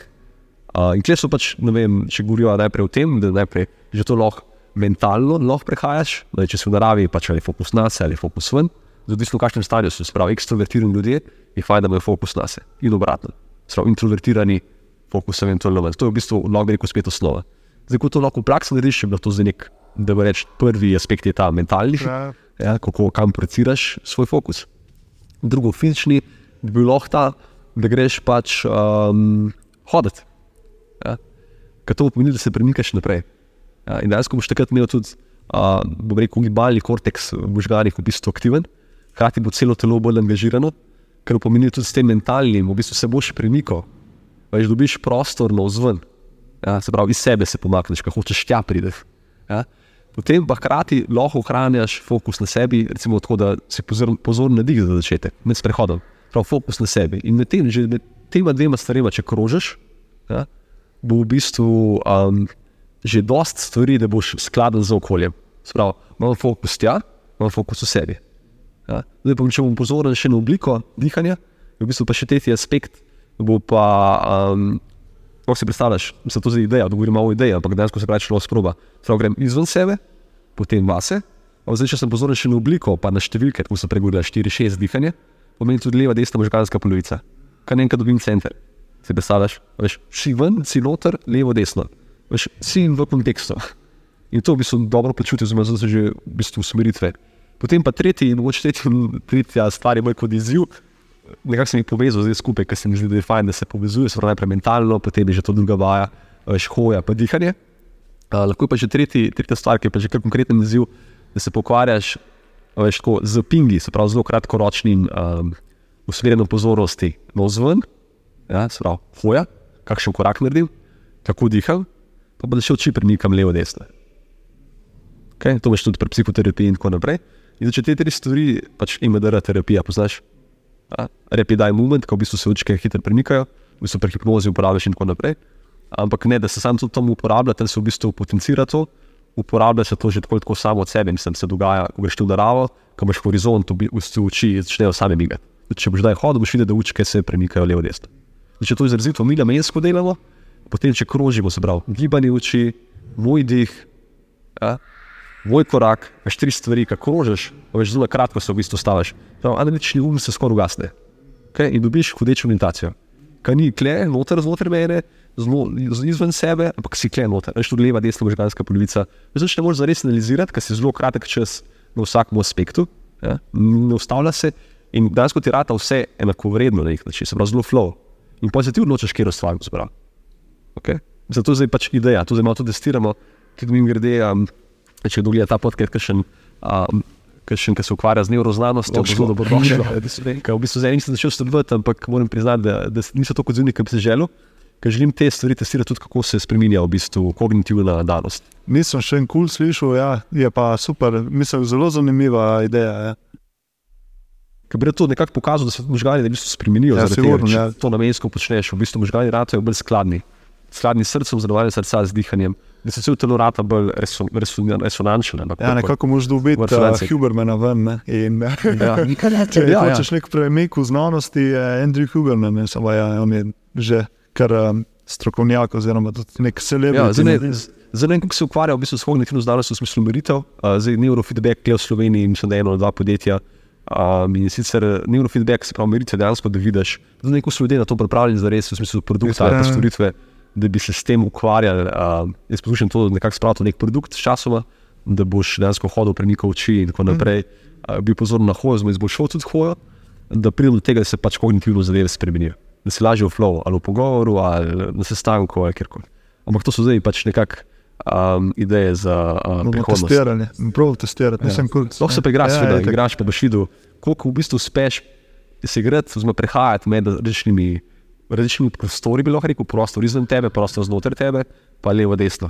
S1: Uh, in kje so pač, ne vem, če govorijo najprej o tem, da najprej že to lahko mentalno lahko prehajaš, da če si v naravi, pač ali je fokus na sebe ali je fokus ven, odvisno v kakšnem stanju so, se pravi, ekstrovertirani ljudje je fajn, da imajo fokus na sebe in obratno. Se pravi, introvertirani fokus eventualno ven. To je v bistvu lahko bi rekel spet osnova. Zdaj, ko to lahko v praksi narediš, je bilo to za nek, da bo reč, prvi aspekt je ta mentalni,
S2: Ja.
S1: ja, kako kam projiciraš svoj fokus. Drugo, fizični, bi bil lahko ta, da greš pač um, hoditi. Ja. Ker to pomeni, da se premikaš naprej. Ja, in dejansko boš takrat imel tudi, uh, bom rekel, gibalni korteks v možganih v bistvu aktiven, hkrati bo celo telo bolj angažirano, kar pomeni tudi s tem mentalnim, v bistvu se boš premikal, veš, dobiš prostor na vzven. Ja, se pravi, iz sebe se pomakneš, ko hočeš tja prideti. Ja. Potem pa hkrati lahko ohranjaš fokus na sebi, recimo tako, da si pozoren, pozoren na dih za začetek, med prehodom. Prav fokus na sebi. In med, tem, že med tema dvema stvarema, če krožiš, ja, bo v bistvu um, že dost stvari, da boš skladen z okoljem. Sprav, imam fokus tja, imam fokus v sebi. Ja. Zdaj pa, če bom pozoren še na obliko dihanja, v bistvu pa še tretji aspekt, bo pa, um, kako si predstavljaš, se to zdaj ideja, da govorim o ideji, ampak dejansko se pravi, človek sproba. Sprav, grem izven sebe, potem vase, zdaj, če sem pozoren še na obliko, pa na številke, tako se pregovori 4-6 dihanje, pomeni tudi leva, desna možganska polovica. Kaj enkrat dobim center. Si predstavljaš, veš, si ven, si noter, levo, desno. Veš, si v kontekstu. In to v bistvu dobro počutim, oziroma zdaj so že v bistvu usmeritve. Potem pa tretji, in mogoče tretja stvar je bolj kot izziv. Nekako sem jih povezal zdaj skupaj, ker se mi zdi, da je fajn, da se povezuje, se pravi najprej mentalno, potem je že to druga vaja, veš, hoja, pa dihanje. Uh, lahko je pa že tretji, tretja stvar, ki je pa že kar konkreten izziv, da se pokvarjaš veš, tako, z pingi, se pravi zelo kratkoročnim um, usmerjenom pozornosti na vzven, ja, se pravi hoja, kakšen korak naredim, kako diham, pa bo šel čim premikam levo, desno. Okay? To imaš tudi pri psihoterapiji in tako naprej. In če te tri stvari, pač IMDR terapija, poznaš, ja? repi daj moment, ko v bistvu se očke hitro premikajo, v bistvu pri hipnozi uporabljaš in tako naprej. Ampak ne, da se sam to tam uporablja, tam se v bistvu potencira to, uporablja se to že tako, tako samo od sebe, mislim, se dogaja, ko greš v naravo, ko imaš horizont, v bistvu oči začnejo same migati. Če boš zdaj hodil, boš videl, da učke se premikajo levo, desno. Če to izrazito mi namensko delamo, potem če krožimo, se pravi, gibanje oči, moj dih, ja, moj korak, veš tri stvari, ki krožiš, veš zelo kratko se v bistvu staviš. Analitični um se skoraj ugasne okay? in dobiš hodečo meditacijo. Kaj ni kle, noter znotraj mene, zelo izven sebe, ampak si kle noter, veš tudi leva, desna možganska polovica. Zdaj ne moreš zares analizirati, ker si zelo kratek čas na vsakem aspektu, ja? ne ustavlja se in danes ti rata vse enako vredno na nek način, se pravi zelo flow. In pozitivno nočeš kjer ustvariti, zbral. Okay? Zato je zdaj pač ideja, to zdaj malo testiramo, tudi mi grede, um, če kdo gleda ta podcast, kakšen um, ki se ukvarja z neuroznanostjo,
S2: Dobro.
S1: zelo dobrodošlo. Ker v bistvu zdaj nisem začel sodelovati, ampak moram priznati, da, da nisem tako odzivnik, kot bi si želel, ker želim te stvari testirati tudi, kako se spremenja v bistvu kognitivna danost.
S2: Nisem še en kul cool slišal, ja, je pa super, mislim, zelo zanimiva ideja. Ja.
S1: Ker bi to nekako pokazal, da se možgani v bistvu spremenijo.
S2: Ja,
S1: zaradi
S2: sigurno,
S1: tega,
S2: ja.
S1: to namensko počneš, v bistvu možgani ratajo bolj skladni. Skladni s srcem, zdravalni srca z dihanjem, da se cel telo rata bolj reson, reson, resonančen. ampak
S2: Ja, nekako moraš dobiti uh,
S1: Vrtulence.
S2: Hubermana ven. Ne? In,
S1: Ja. [LAUGHS]
S2: Če
S1: Ja,
S2: ja,
S1: ja.
S2: hočeš nek premik v znanosti, je Andrew Huberman, ne, samo ja, on je že kar um, strokovnjak, oziroma nek
S1: Ja,
S2: celebrity.
S1: zdaj,
S2: ne.
S1: ne, z- zdaj ne vem, kako se ukvarja v bistvu s kognitivno znanostjo v smislu meritev. Uh, zdaj neurofeedback je v Sloveniji, mislim, da je eno ali dva podjetja. Um, in sicer eh, neurofeedback, se pravi, meritve dejansko, da vidiš, da neko so ljudje na to pripravljeni za res, v smislu produkta ali pa
S2: Ja.
S1: Da bi se s tem ukvarjali. Um, jaz poskušam to nekako spraviti v nek produkt s časoma, da boš dejansko hodil, premikal oči in tako naprej. Uh, bil pozoren na hojo, izboljšal tudi hojo, da pridem do tega, da se pač kognitivno zadeve spremenijo. Da si lažje v flow, ali v pogovoru, ali na sestanku, ali kjerkoli. Ampak to so zdaj pač nekako um, ideje za uh, prihodnost.
S2: testirali, prav testirati. Mislim, kul.
S1: Lahko se pa igraš,
S2: Ja, itak.
S1: igraš pa boš videl, koliko v bistvu uspeš se igrati, oziroma prehajati med različnimi, različnimi prostori, bi lahko rekel, prostor izven tebe, prostor znotraj tebe, pa levo, desno.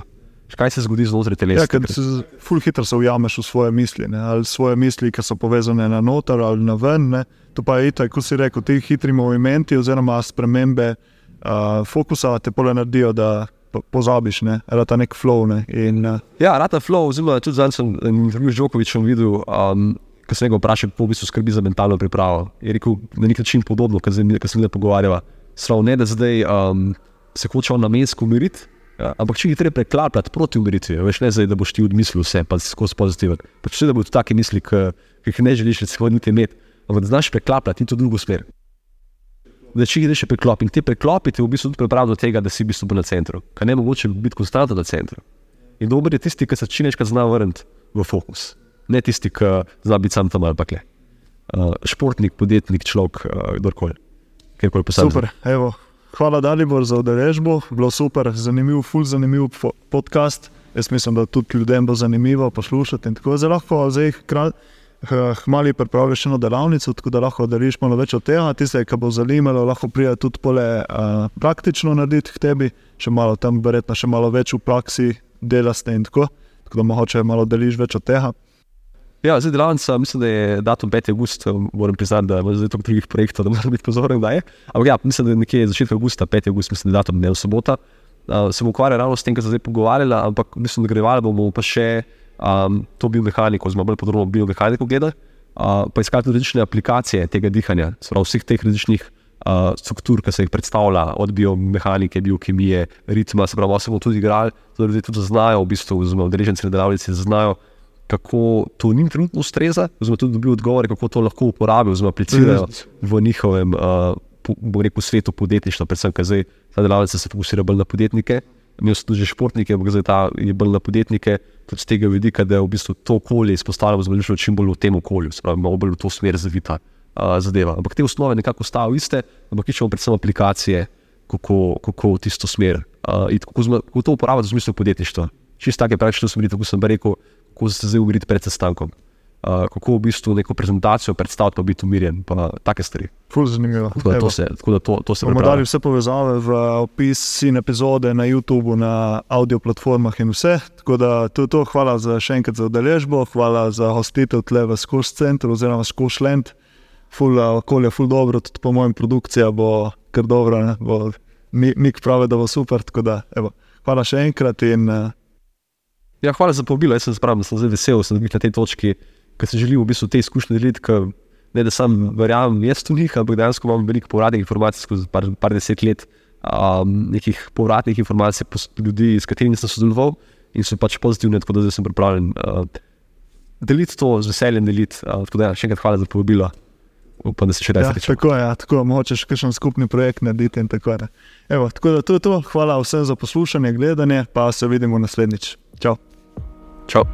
S1: Kaj se zgodi znotraj telesa?
S2: Ja, ker se ful hitro se ujameš v svoje misli, ne? ali svoje misli, ki so povezane na noter ali na ven. Ne? To pa je itak, kot si rekel, ti hitri movimenti oziroma spremembe uh, fokusa te pole naredijo, da pozabiš, ne? rata nek flow. Ne? In, uh,
S1: Ja, Rata Flow, zelo tudi zdaj sem en intervju z Djokovicem videl, um, ko sem ga vprašal, kako v bistvu skrbi za mentalno pripravo. Je rekel na nek način podobno, kot sem se mi pogovarjala. Sprav ne, da zdaj um, se hoče on namensko umiriti, ja, ampak če jih treba preklapljati proti umiritvi, veš ne zdaj, da boš ti odmislil vse, pa si skozi pozitiven. Pač vse, da bodo take misli, ki jih ne želiš recimo niti imeti, ampak da znaš preklapljati in to drugo smer. Da če jih greš preklop in te preklopi te v bistvu tudi pripravijo do tega, da si v bistvu na centru, kar ne mogoče biti konstantno na centru. In dober je tisti, ki se čim večkrat zna vrniti v fokus, ne tisti, ki zna biti sam tam ali pa kle. Uh, športnik, podjetnik, človek, uh, kdorkoli. Kjerkoli posameznik.
S2: super, evo. Hvala, Dalibor, za udeležbo. Bilo super, zanimiv, ful zanimiv po- podcast. Jaz mislim, da tudi ljudem bo zanimivo poslušati. Tako zelo lahko zdaj. Hmali pripraviš eno delavnico, tako da lahko deliš malo več od tega. Tiste, ki bo zanimalo, lahko pride tudi pole uh, praktično narediti k tebi, še malo tam, verjetno še malo več v praksi delaste in tako. Tako da mogoče malo deliš več od tega.
S1: Ja, zdaj delavnica, mislim, da je datum 5. august, moram priznati, da imam zdaj toliko drugih projektov, da moram biti pozoren, da je. Ampak ja, mislim, da je nekje začetek avgusta, 5. august, mislim, da je datum, ne v sobota. Uh, se bom ukvarjal ravno s tem, kar sem zdaj pogovarjala, ampak mislim, da grevali bomo pa še um, to biomehaniko, oziroma bolj podrobno biomehaniko gledali, uh, pa iskati različne aplikacije tega dihanja, sprav vseh teh različnih uh, struktur, ki se jih predstavlja, od biomehanike, biokemije, ritma, se pravi, se bomo tudi igrali, da ljudje tudi znajo, v bistvu, oziroma udeleženci na delavnici znajo, kako to njim trenutno ustreza, oziroma tudi dobijo odgovore, kako to lahko uporabijo, oziroma aplicirajo v njihovem, uh, po- bom rekel, svetu podjetništva, predvsem, ker zdaj ta delavnica se fokusira bolj na podjetnike. Imel sem tudi že športnike, ampak zdaj ta je bolj na podjetnike, tudi z tega vidika, da je v bistvu to okolje izpostavljeno, zelo čim bolj v tem okolju, spravi, malo bolj v to smer zavita uh, zadeva. Ampak te osnove nekako ostajajo iste, ampak iščemo predvsem aplikacije, kako, kako v tisto smer, uh, kako, kako to uporabljati v smislu podjetništva. Čisto take praktične usmeritve, kot sem pa rekel, kako se zdaj umiriti pred sestankom. Uh, kako v bistvu neko prezentacijo predstaviti, pa biti umirjen, pa take stvari.
S2: Ful zanimivo.
S1: Tako da to se, tako da to, to se
S2: Bomo dali vse povezave v opis in epizode na YouTubu, na audio platformah in vse. Tako da to je to. Hvala za še enkrat za udeležbo, hvala za hostitev tle v Skoš Centru oziroma Skoš Land. Ful okolje, ful dobro, tudi po mojem produkcija bo kar dobra. ne, Bo, Mik pravi, da bo super. Da, evo, hvala še enkrat in uh,
S1: Ja, hvala za povabilo. Jaz sem, spravim, da sem zdaj vesel, da sem bil na tej točki, ker se želim v bistvu te izkušnje deliti. ker Ne, da sam verjamem, jaz v njih, ampak dejansko imam veliko povratnih informacij skozi par, par deset let, um, nekih povratnih informacij pos- ljudi, s katerimi sem sodeloval in so pač pozitivne, tako da zdaj sem pripravljen uh, deliti to z veseljem. Deliti, uh, tako da ja, še enkrat hvala za povabilo. Upam, da se še kdaj
S2: ja,
S1: srečamo.
S2: tako je, ja, tako močeš kakšen skupni projekt narediti. in Tako. Evo, tako da to je to. Hvala vsem za poslušanje, gledanje, pa se vidimo naslednjič. Čau.
S1: 走。